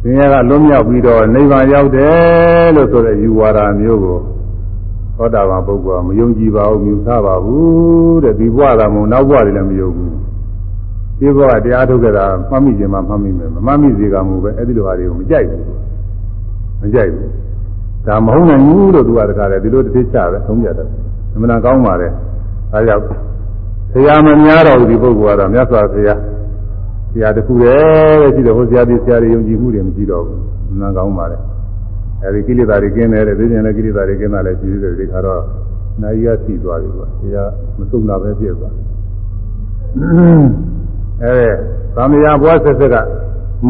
သင်ရကလွတ်မြောက်ပြီးတော့နိဗ္ဗာန်ရောက်တယ်လို့ဆိုတဲ့ယူဝါဒမျိုးကိုသောတာပန်ပုဂ္ဂိုလ်ကမယုံကြည်ပါဘူးမြူဆပါဘူးတဲ့ဒီဘဝကမုံနောက်ဘဝတွေလည်းမယုံဘူးဒီဘဝတရားထုတ်ကြတာမှတ်မိခြင်းမှမှတ်မိမယ်မမှတ်မိစေကမူပဲအဲ့ဒီလိုဟာတွေကိုမကြိုက်ဘူး မကြိုက်ဘူးဒါမဟုတ်နိုင်ဘူးလို့သူကတခါလေဒီလိုတစ်သိချပဲသုံးကြတယ်အမှန်ကောင်းပါလေဒါကြောင့်ဆရာမများတော်ဒီပုဂ္ဂိုလ်ကတော့မြတ်စွာဘုရားဆရာတခုတည်းပဲရှိတယ်ဟိုဆရာဒီဆရာတွေယုံကြည်မှုတွေမရှိတော့ဘူးအမှန်ကောင်းပါလေအဲဒီကိလေသာတွေကျင်းတယ်တဲ့သိကျင်တဲ့ကိလေသာတွေကျင်းတာလည်းရှိသေးတယ်ဒီခါတော့နိုင်ရစီသွားပြီကွာဆရာမစုံတာပဲပြည့်သွားအဲသံဃာဘွားဆက်ဆက်က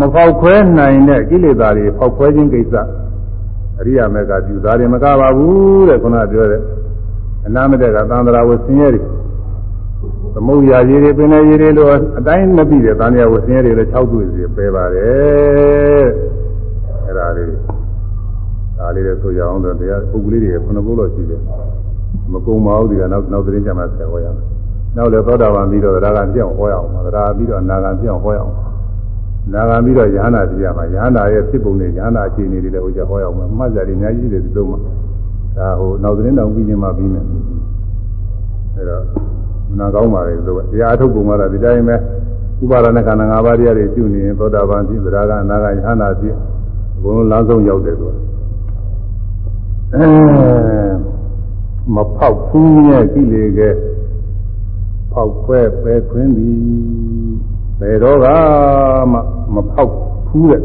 မဖောက်ခွဲနိုင်တဲ့ကိလေသာတွေဖောက်ခွဲခြင်းကိစ္စအရိယာမေကပြုသားတယ်မကပါဘူးတဲ့ခုနပြောတဲ့အနာမတက်ကသံဃာဝဆင်းရဲတွေသမုဒ္ဒရာရေတွေပင်လေရေတွေလို့အတိုင်းမပြီးတဲ့သံဃာဝဆင်းရဲတွေလည်း၆ခုစီပဲပါတယ်အဲ့ဒါလေးဒါလေးလည်းဆိုကြအောင်တော့တရားပုဂ္ဂလိတွေခုနဘုလို့ရှိတယ်မကုံပါဘူးဒီကနောက်နောက်သတင်းကြမှာဆက်ဟောရအောင်နောက်လည်းသောတာပန်ပြီးတော့ဒါကပြောင်းဟောရအောင်ဒါကပြီးတော့နာဂံပြောင်းဟောရအောင် နာဂံပြီးတော့ယဟနာပြရမှာယဟနာရဲ့ဖြစ်ပုံနဲ့ယဟနာအခြေအနေတွေလည်းဟိုကြဟောရအောင်မှတ်ကြတယ်အများကြီးတယ်ဒီလုံးမှာဒါဟိုနောက်သတင်းတော်ပြီးချင်းမှပြီးမယ်အဲတော့မနာကောင်းပါလေဆိုတော့တရားအထုတ်ပုံကတော့ဒီတိုင်းပဲဥပါဒနာခန္ဓာ၅ပါးတရားတွေကျุနေရင်သောတာပန်ဖြစ်သရကအနာဂယဟနာဖြစ်အကုန်လုံးလမ်းဆုံးရောက်တယ်ဆိုတာအဲမဖောက်ဖူးရဲ့ကိလေကဲဖောက်ခွဲပဲခွင်းသည် ဘယ်တော့ကမှမဖောက်ဖူးတဲ့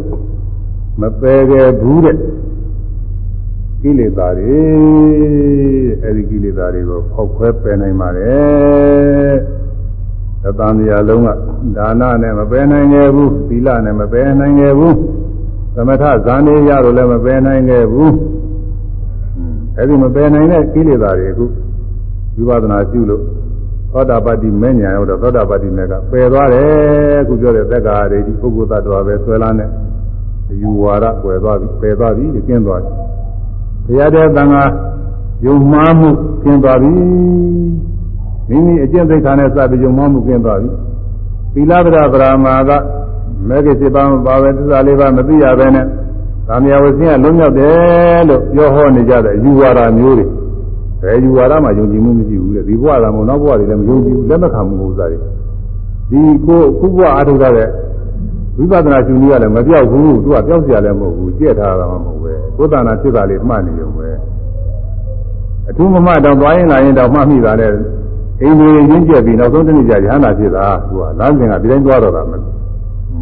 မပယ်ကြဘူးတဲ့ကိလေသာတွေအဲဒီကိလေသာတွေကိုဖောက်ခွဲပယ်နိုင်ပါတယ်သတ္တန်တရားလုံးကဒါနနဲ့မပယ်နိုင်ခဲ့ဘူးသီလနဲ့မပယ်နိုင်ခဲ့ဘူးသမထဇာနေရလို့လည်းမပယ်နိုင်ခဲ့ဘူးအဲဒီမပယ်နိုင်တဲ့ကိလေသာတွေအခုဝိပဿနာရှုလို့ သောတာပတ္တိမဲ့ညာရောက်တော့သောတာပတ္တိမဲ့ကပယ်သွားတယ်အခုပြောတဲ့သက်္ကာရိဒီပုဂ္ဂိုလ်သတ္တဝါပဲဆွဲလာတဲ့ယူဝါဒပယ်သွားပြီပယ်သွားပြီကျင်းသွားပြီဘုရားတဲ့သံဃာယုံမှားမှုကျင်းသွားပြီမိမိအကျင့်သိက္ခာနဲ့စပြီးယုံမှားမှုကျင်းသွားပြီသီလဗရဗရာမာကမဲကိစေပါမပါပဲသစ္စာလေးပါမသိရပဲနဲ့ကာမယဝဆင်းကလုံးရောက်တယ်လို့ပြောဟောနေကြတဲ့ယူဝါဒမျိုးတွေ ဘယ်ယူဝါဒမှယုံကြည်မှုမရှိဘူးလေဒီဘဝကမှနောက်ဘဝတွေလည်းမယုံကြည်ဘူးလက်မခံမှုဥစ္စာတွေဒီကိုခုဘဝအားထုတ်တဲ့ဝိပဿနာရှင်ကြီးကလည်းမပြောက်ဘူးသူကပြောက်เสียလည်းမဟုတ်ဘူးကြည့်ထားတာမှမဟုတ်ပဲကိုယ်တဏ္ဍာဖြစ်တာလေးမှတ်နေရုံပဲအထူးမမှတော့သွားရင်လာရင်တော့မှတ်မိတာနဲ့အိမ်တွေရင်းကျက်ပြီးနောက်ဆုံးတနေ့ကျရဟန္တာဖြစ်တာသူကလမ်းစဉ်ကဒီတိုင်းသွားတော့တာ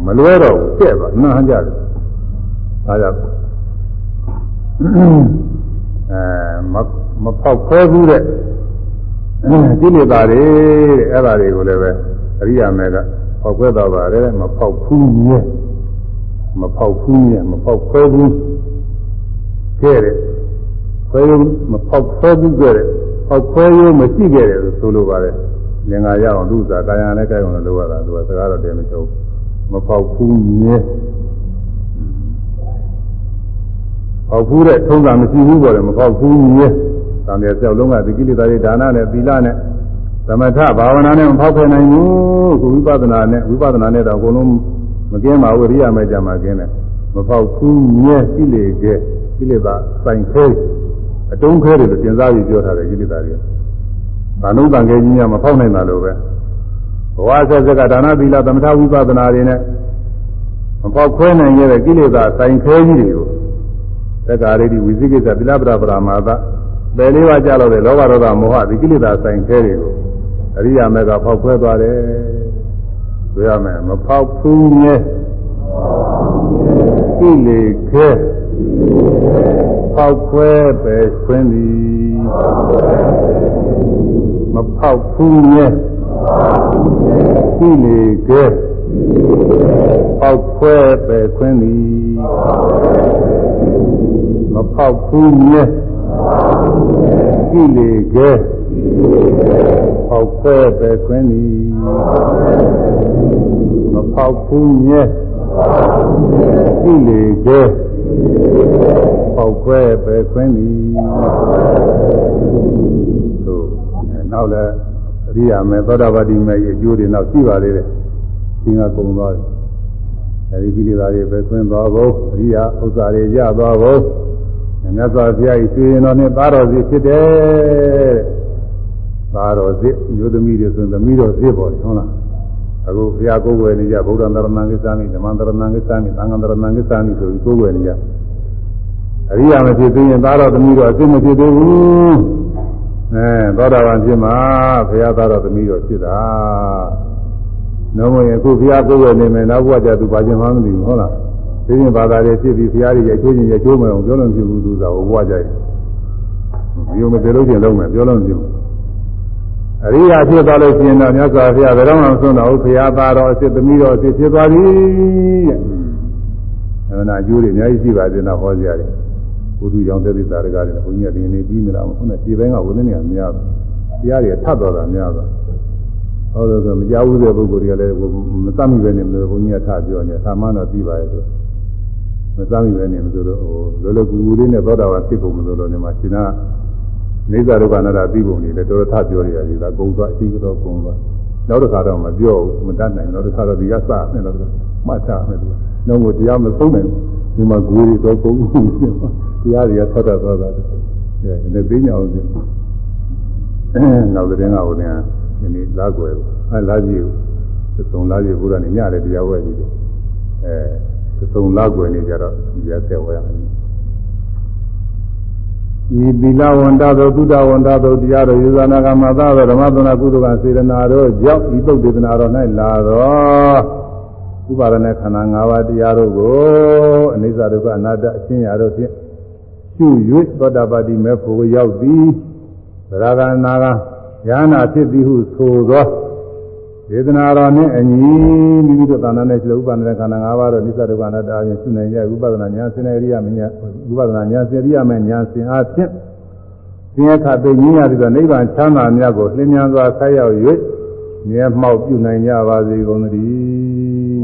မလွဲတော့ဘူးပြက်သွားနှမ်းကြတယ်ဒါကြောင့်အဲ မမဖောက်ခွဲဘူးတဲ့ကိလေသာတွေတဲ့အဲ့ဒါတွေကိုလည်းပဲအရိယာမေကဖောက်ခွဲတော့ပါတယ်မဖောက်ဖူးမြဲမဖောက်ဖူးမြဲမဖောက်ခွဲဘူးခဲ့တဲ့ခွဲမဖောက်ခွဲဘူးခဲ့တဲ့ဖောက်ခွဲရမရှိခဲ့တယ်လို့ဆိုလိုပါတယ်ငင်္ဂါရအောင်လူစားကာယနဲ့ကြိုက်အောင်လုပ်ရတာသူကစကားတော့တယ်မချုပ်မဖောက်ဖူးမြဲဖောက်ဖူးတဲ့ထုံးတာမရှိဘူးပေါ်တယ်မဖောက်ဖူးမြဲ သံဃာကြောက်လုံးကဒီကိလေသာတွေဒါနနဲ့သီလနဲ့သမထဘာဝနာနဲ့မဖောက်ဖယ်နိုင်ဘူးခုဝိပဿနာနဲ့ဝိပဿနာနဲ့တော့အကုန်လုံးမကင်းပါဘူးရိယာမဲ့ကြမှာကင်းတယ်မဖောက်ဘူးမြဲကိလေကဲကိလေသာစိုင်ခဲအတုံးခဲတယ်လို့သင်စားပြီးပြောထားတယ်ကိလေသာတွေ။ဘာနုတန်ခဲကြီးကမဖောက်နိုင်တာလို့ပဲဘဝဆက်ဆက်ကဒါနသီလသမထဝိပဿနာတွေနဲ့မဖောက်ခွဲနိုင်ရတဲ့ကိလေသာစိုင်ခဲကြီးတွေကိုသက္ကာရိတိဝိသိကိစ္စသီလပရပရမာသ ပယ်လေးပါးကြလို့တဲ့လောဘဒေါသမောဟဒီကိလေသာဆိုင်ခဲတွေကိုအရိယာမေကဖောက်ခွဲသွားတယ်ဆိုရမယ်မဖောက်ဘူးမြဲကိလေခဲဖောက်ခွဲပဲခွင်းသည်မဖောက်ဘူးမြဲကိလေခဲဖောက်ခွဲပဲခွင်းသည်မဖောက်ဘူးမြဲ ကိလေကဲဖောက်ခွဲပဲခွင်းသည်မဖောက်ဘူးမြဲသိလေကျဲဖောက်ခွဲပဲခွင်းသည်သို့နောက်လည်းအရိယာမေသောတာပတိမေအကျိုးတွေနောက်ရှိပါသေးတယ်ဒီကကုံသွားတယ်အဲဒီကိလေသာတွေပဲခွင်းသွားဖို့အရိယာဥစ္စာတွေရသွားဖို့ မြတ်စွာဘုရားကြီးရှင်တော်နဲ့သားတော်စီဖြစ်တယ်သားတော်စီမျိုးသမီးတွေဆိုရင်သမီးတော်စီပေါ်တယ်ဟုတ်လားအခုဘုရားကိုယ်ဝယ်နေကြဗုဒ္ဓံတရဏံကိစ္ဆာမိဓမ္မံတရဏံကိစ္ဆာမိသံဃံတရဏံကိစ္ဆာမိဆိုပြီးကိုယ်ဝယ်နေကြအရိယာမဖြစ်သေးရင်သားတော်သမီးတော်အစ်မဖြစ်သေးဘူးအဲသောတာပန်ဖြစ်မှာဘုရားသားတော်သမီးတော်ဖြစ်တာနော်မရင်အခုဘုရားကိုယ်ဝယ်နေမယ်နောက်ဘဝကျသူဘာကျင်မှမသိဘူးဟုတ်လား သိရင်ဘာသာတွေဖြစ်ပြီးဘုရားကြီးရဲ့အကျိုးချင်းရဲ့အကျိုးမအောင်ပြောလို့ဖြစ်ဘူးသူသာဘဝကျရင်ဒီလိုမပြောလို့ချင်းလုံးမယ်ပြောလို့မဖြစ်ဘူးအရိယာဖြစ်သွားလို့ရှိရင်တော့မြတ်စွာဘုရားဘယ်တော့မှမဆုံးတော့ဘူးဘုရားသားတော်အစ်သမီးတော်အစ်ဖြစ်သွားပြီတဲ့အဲဒါအကျိုးတွေအများကြီးရှိပါသေးတယ်ဟောကြရတယ်ဘုသူကြောင့်သက်သေသာရကားတွေဘုန်းကြီးကဒီနေ့ပြီးမလားခုနကခြေပိုင်းကဝိနည်းနေများတယ်တရားတွေထပ်တော်တာများတော့ဟောလို့ဆိုမကြောက်ဘူးတဲ့ပုဂ္ဂိုလ်တွေကလည်းမသတ်မိပဲနေလို့ဘုန်းကြီးကထပြောနေသာမန်တော့ပြီးပါရဲ့ဆို မသတ်မိပဲနေမဆိုတော့ဟိုလောလောကူကူလေးနဲ့သောတာပန်ဖြစ်ကုန်မလို့လို့နေမှာရှင်နာနေသာဒုက္ခနာတာပြီးပုံနေတယ်တော်တော်ထပြောရည်ဒါဂုံသွားအရှိကတော့ဂုံသွားနောက်တစ်ခါတော့မပြောဘူးမတတ်နိုင်နောက်တစ်ခါတော့ဒီကစနဲ့တော့မှတ်ချမယ်သူနောက်ကိုတရားမဆုံးနိုင်ဘူးဒီမှာဂူရီတော့ဂုံတရားတွေကဆက်တတ်သွားတာအဲဒီသိညာအောင်နောက်တဲ့ကဟိုနေဒီနေ့လာွယ်အဲလာကြည့်သုံးလာကြည့်ဘုရားနေညလည်းတရားဝဲကြည့်တယ်အဲ သုံးလာွယ်နေကြတော့ဒီရက်ဆက်ဝဲရတယ်ဤသီလဝန္တသောသုဒ္ဓဝန္တသောတရားတော်ယူဇာနာကမသာသောဓမ္မသနာကုသကစေတနာတို့ကြောင့်ဤပုဒ်ဒေသနာတော်၌လာသောဥပါဒณะခန္ဓာ၅ပါးတရားတို့ကိုအနိစ္စဒုက္ခအနတ္တအရှင်းရာတို့ဖြင့်ရှု၍သောတာပတိမေဖို့ရောက်သည်သရဂနာကဉာဏဖြစ်သည်ဟုဆိုသော ဒေသနာတော်နှင့်အညီမိမိတို့သာနာနဲ့ရှိတဲ့ဥပါဒณะခန္ဓာ၅ပါးတို့နိစ္စဒုက္ခအနတ္တအပြင်ရှုနိုင်ရဥပဒနာဉာဏ်စင်ရိယမဉာဏ်ဥပဒနာဉာဏ်စင်ရိယမဉာဏ်စင်အားဖြင့်သင်္ခါသိဉာဏ်ရသောနိဗ္ဗာန်ချမ်းသာမြတ်ကိုလင်းမြန်စွာဆက်ရောက်၍မြဲမှောက်ပြုနိုင်ကြပါစေကုန်သတည်း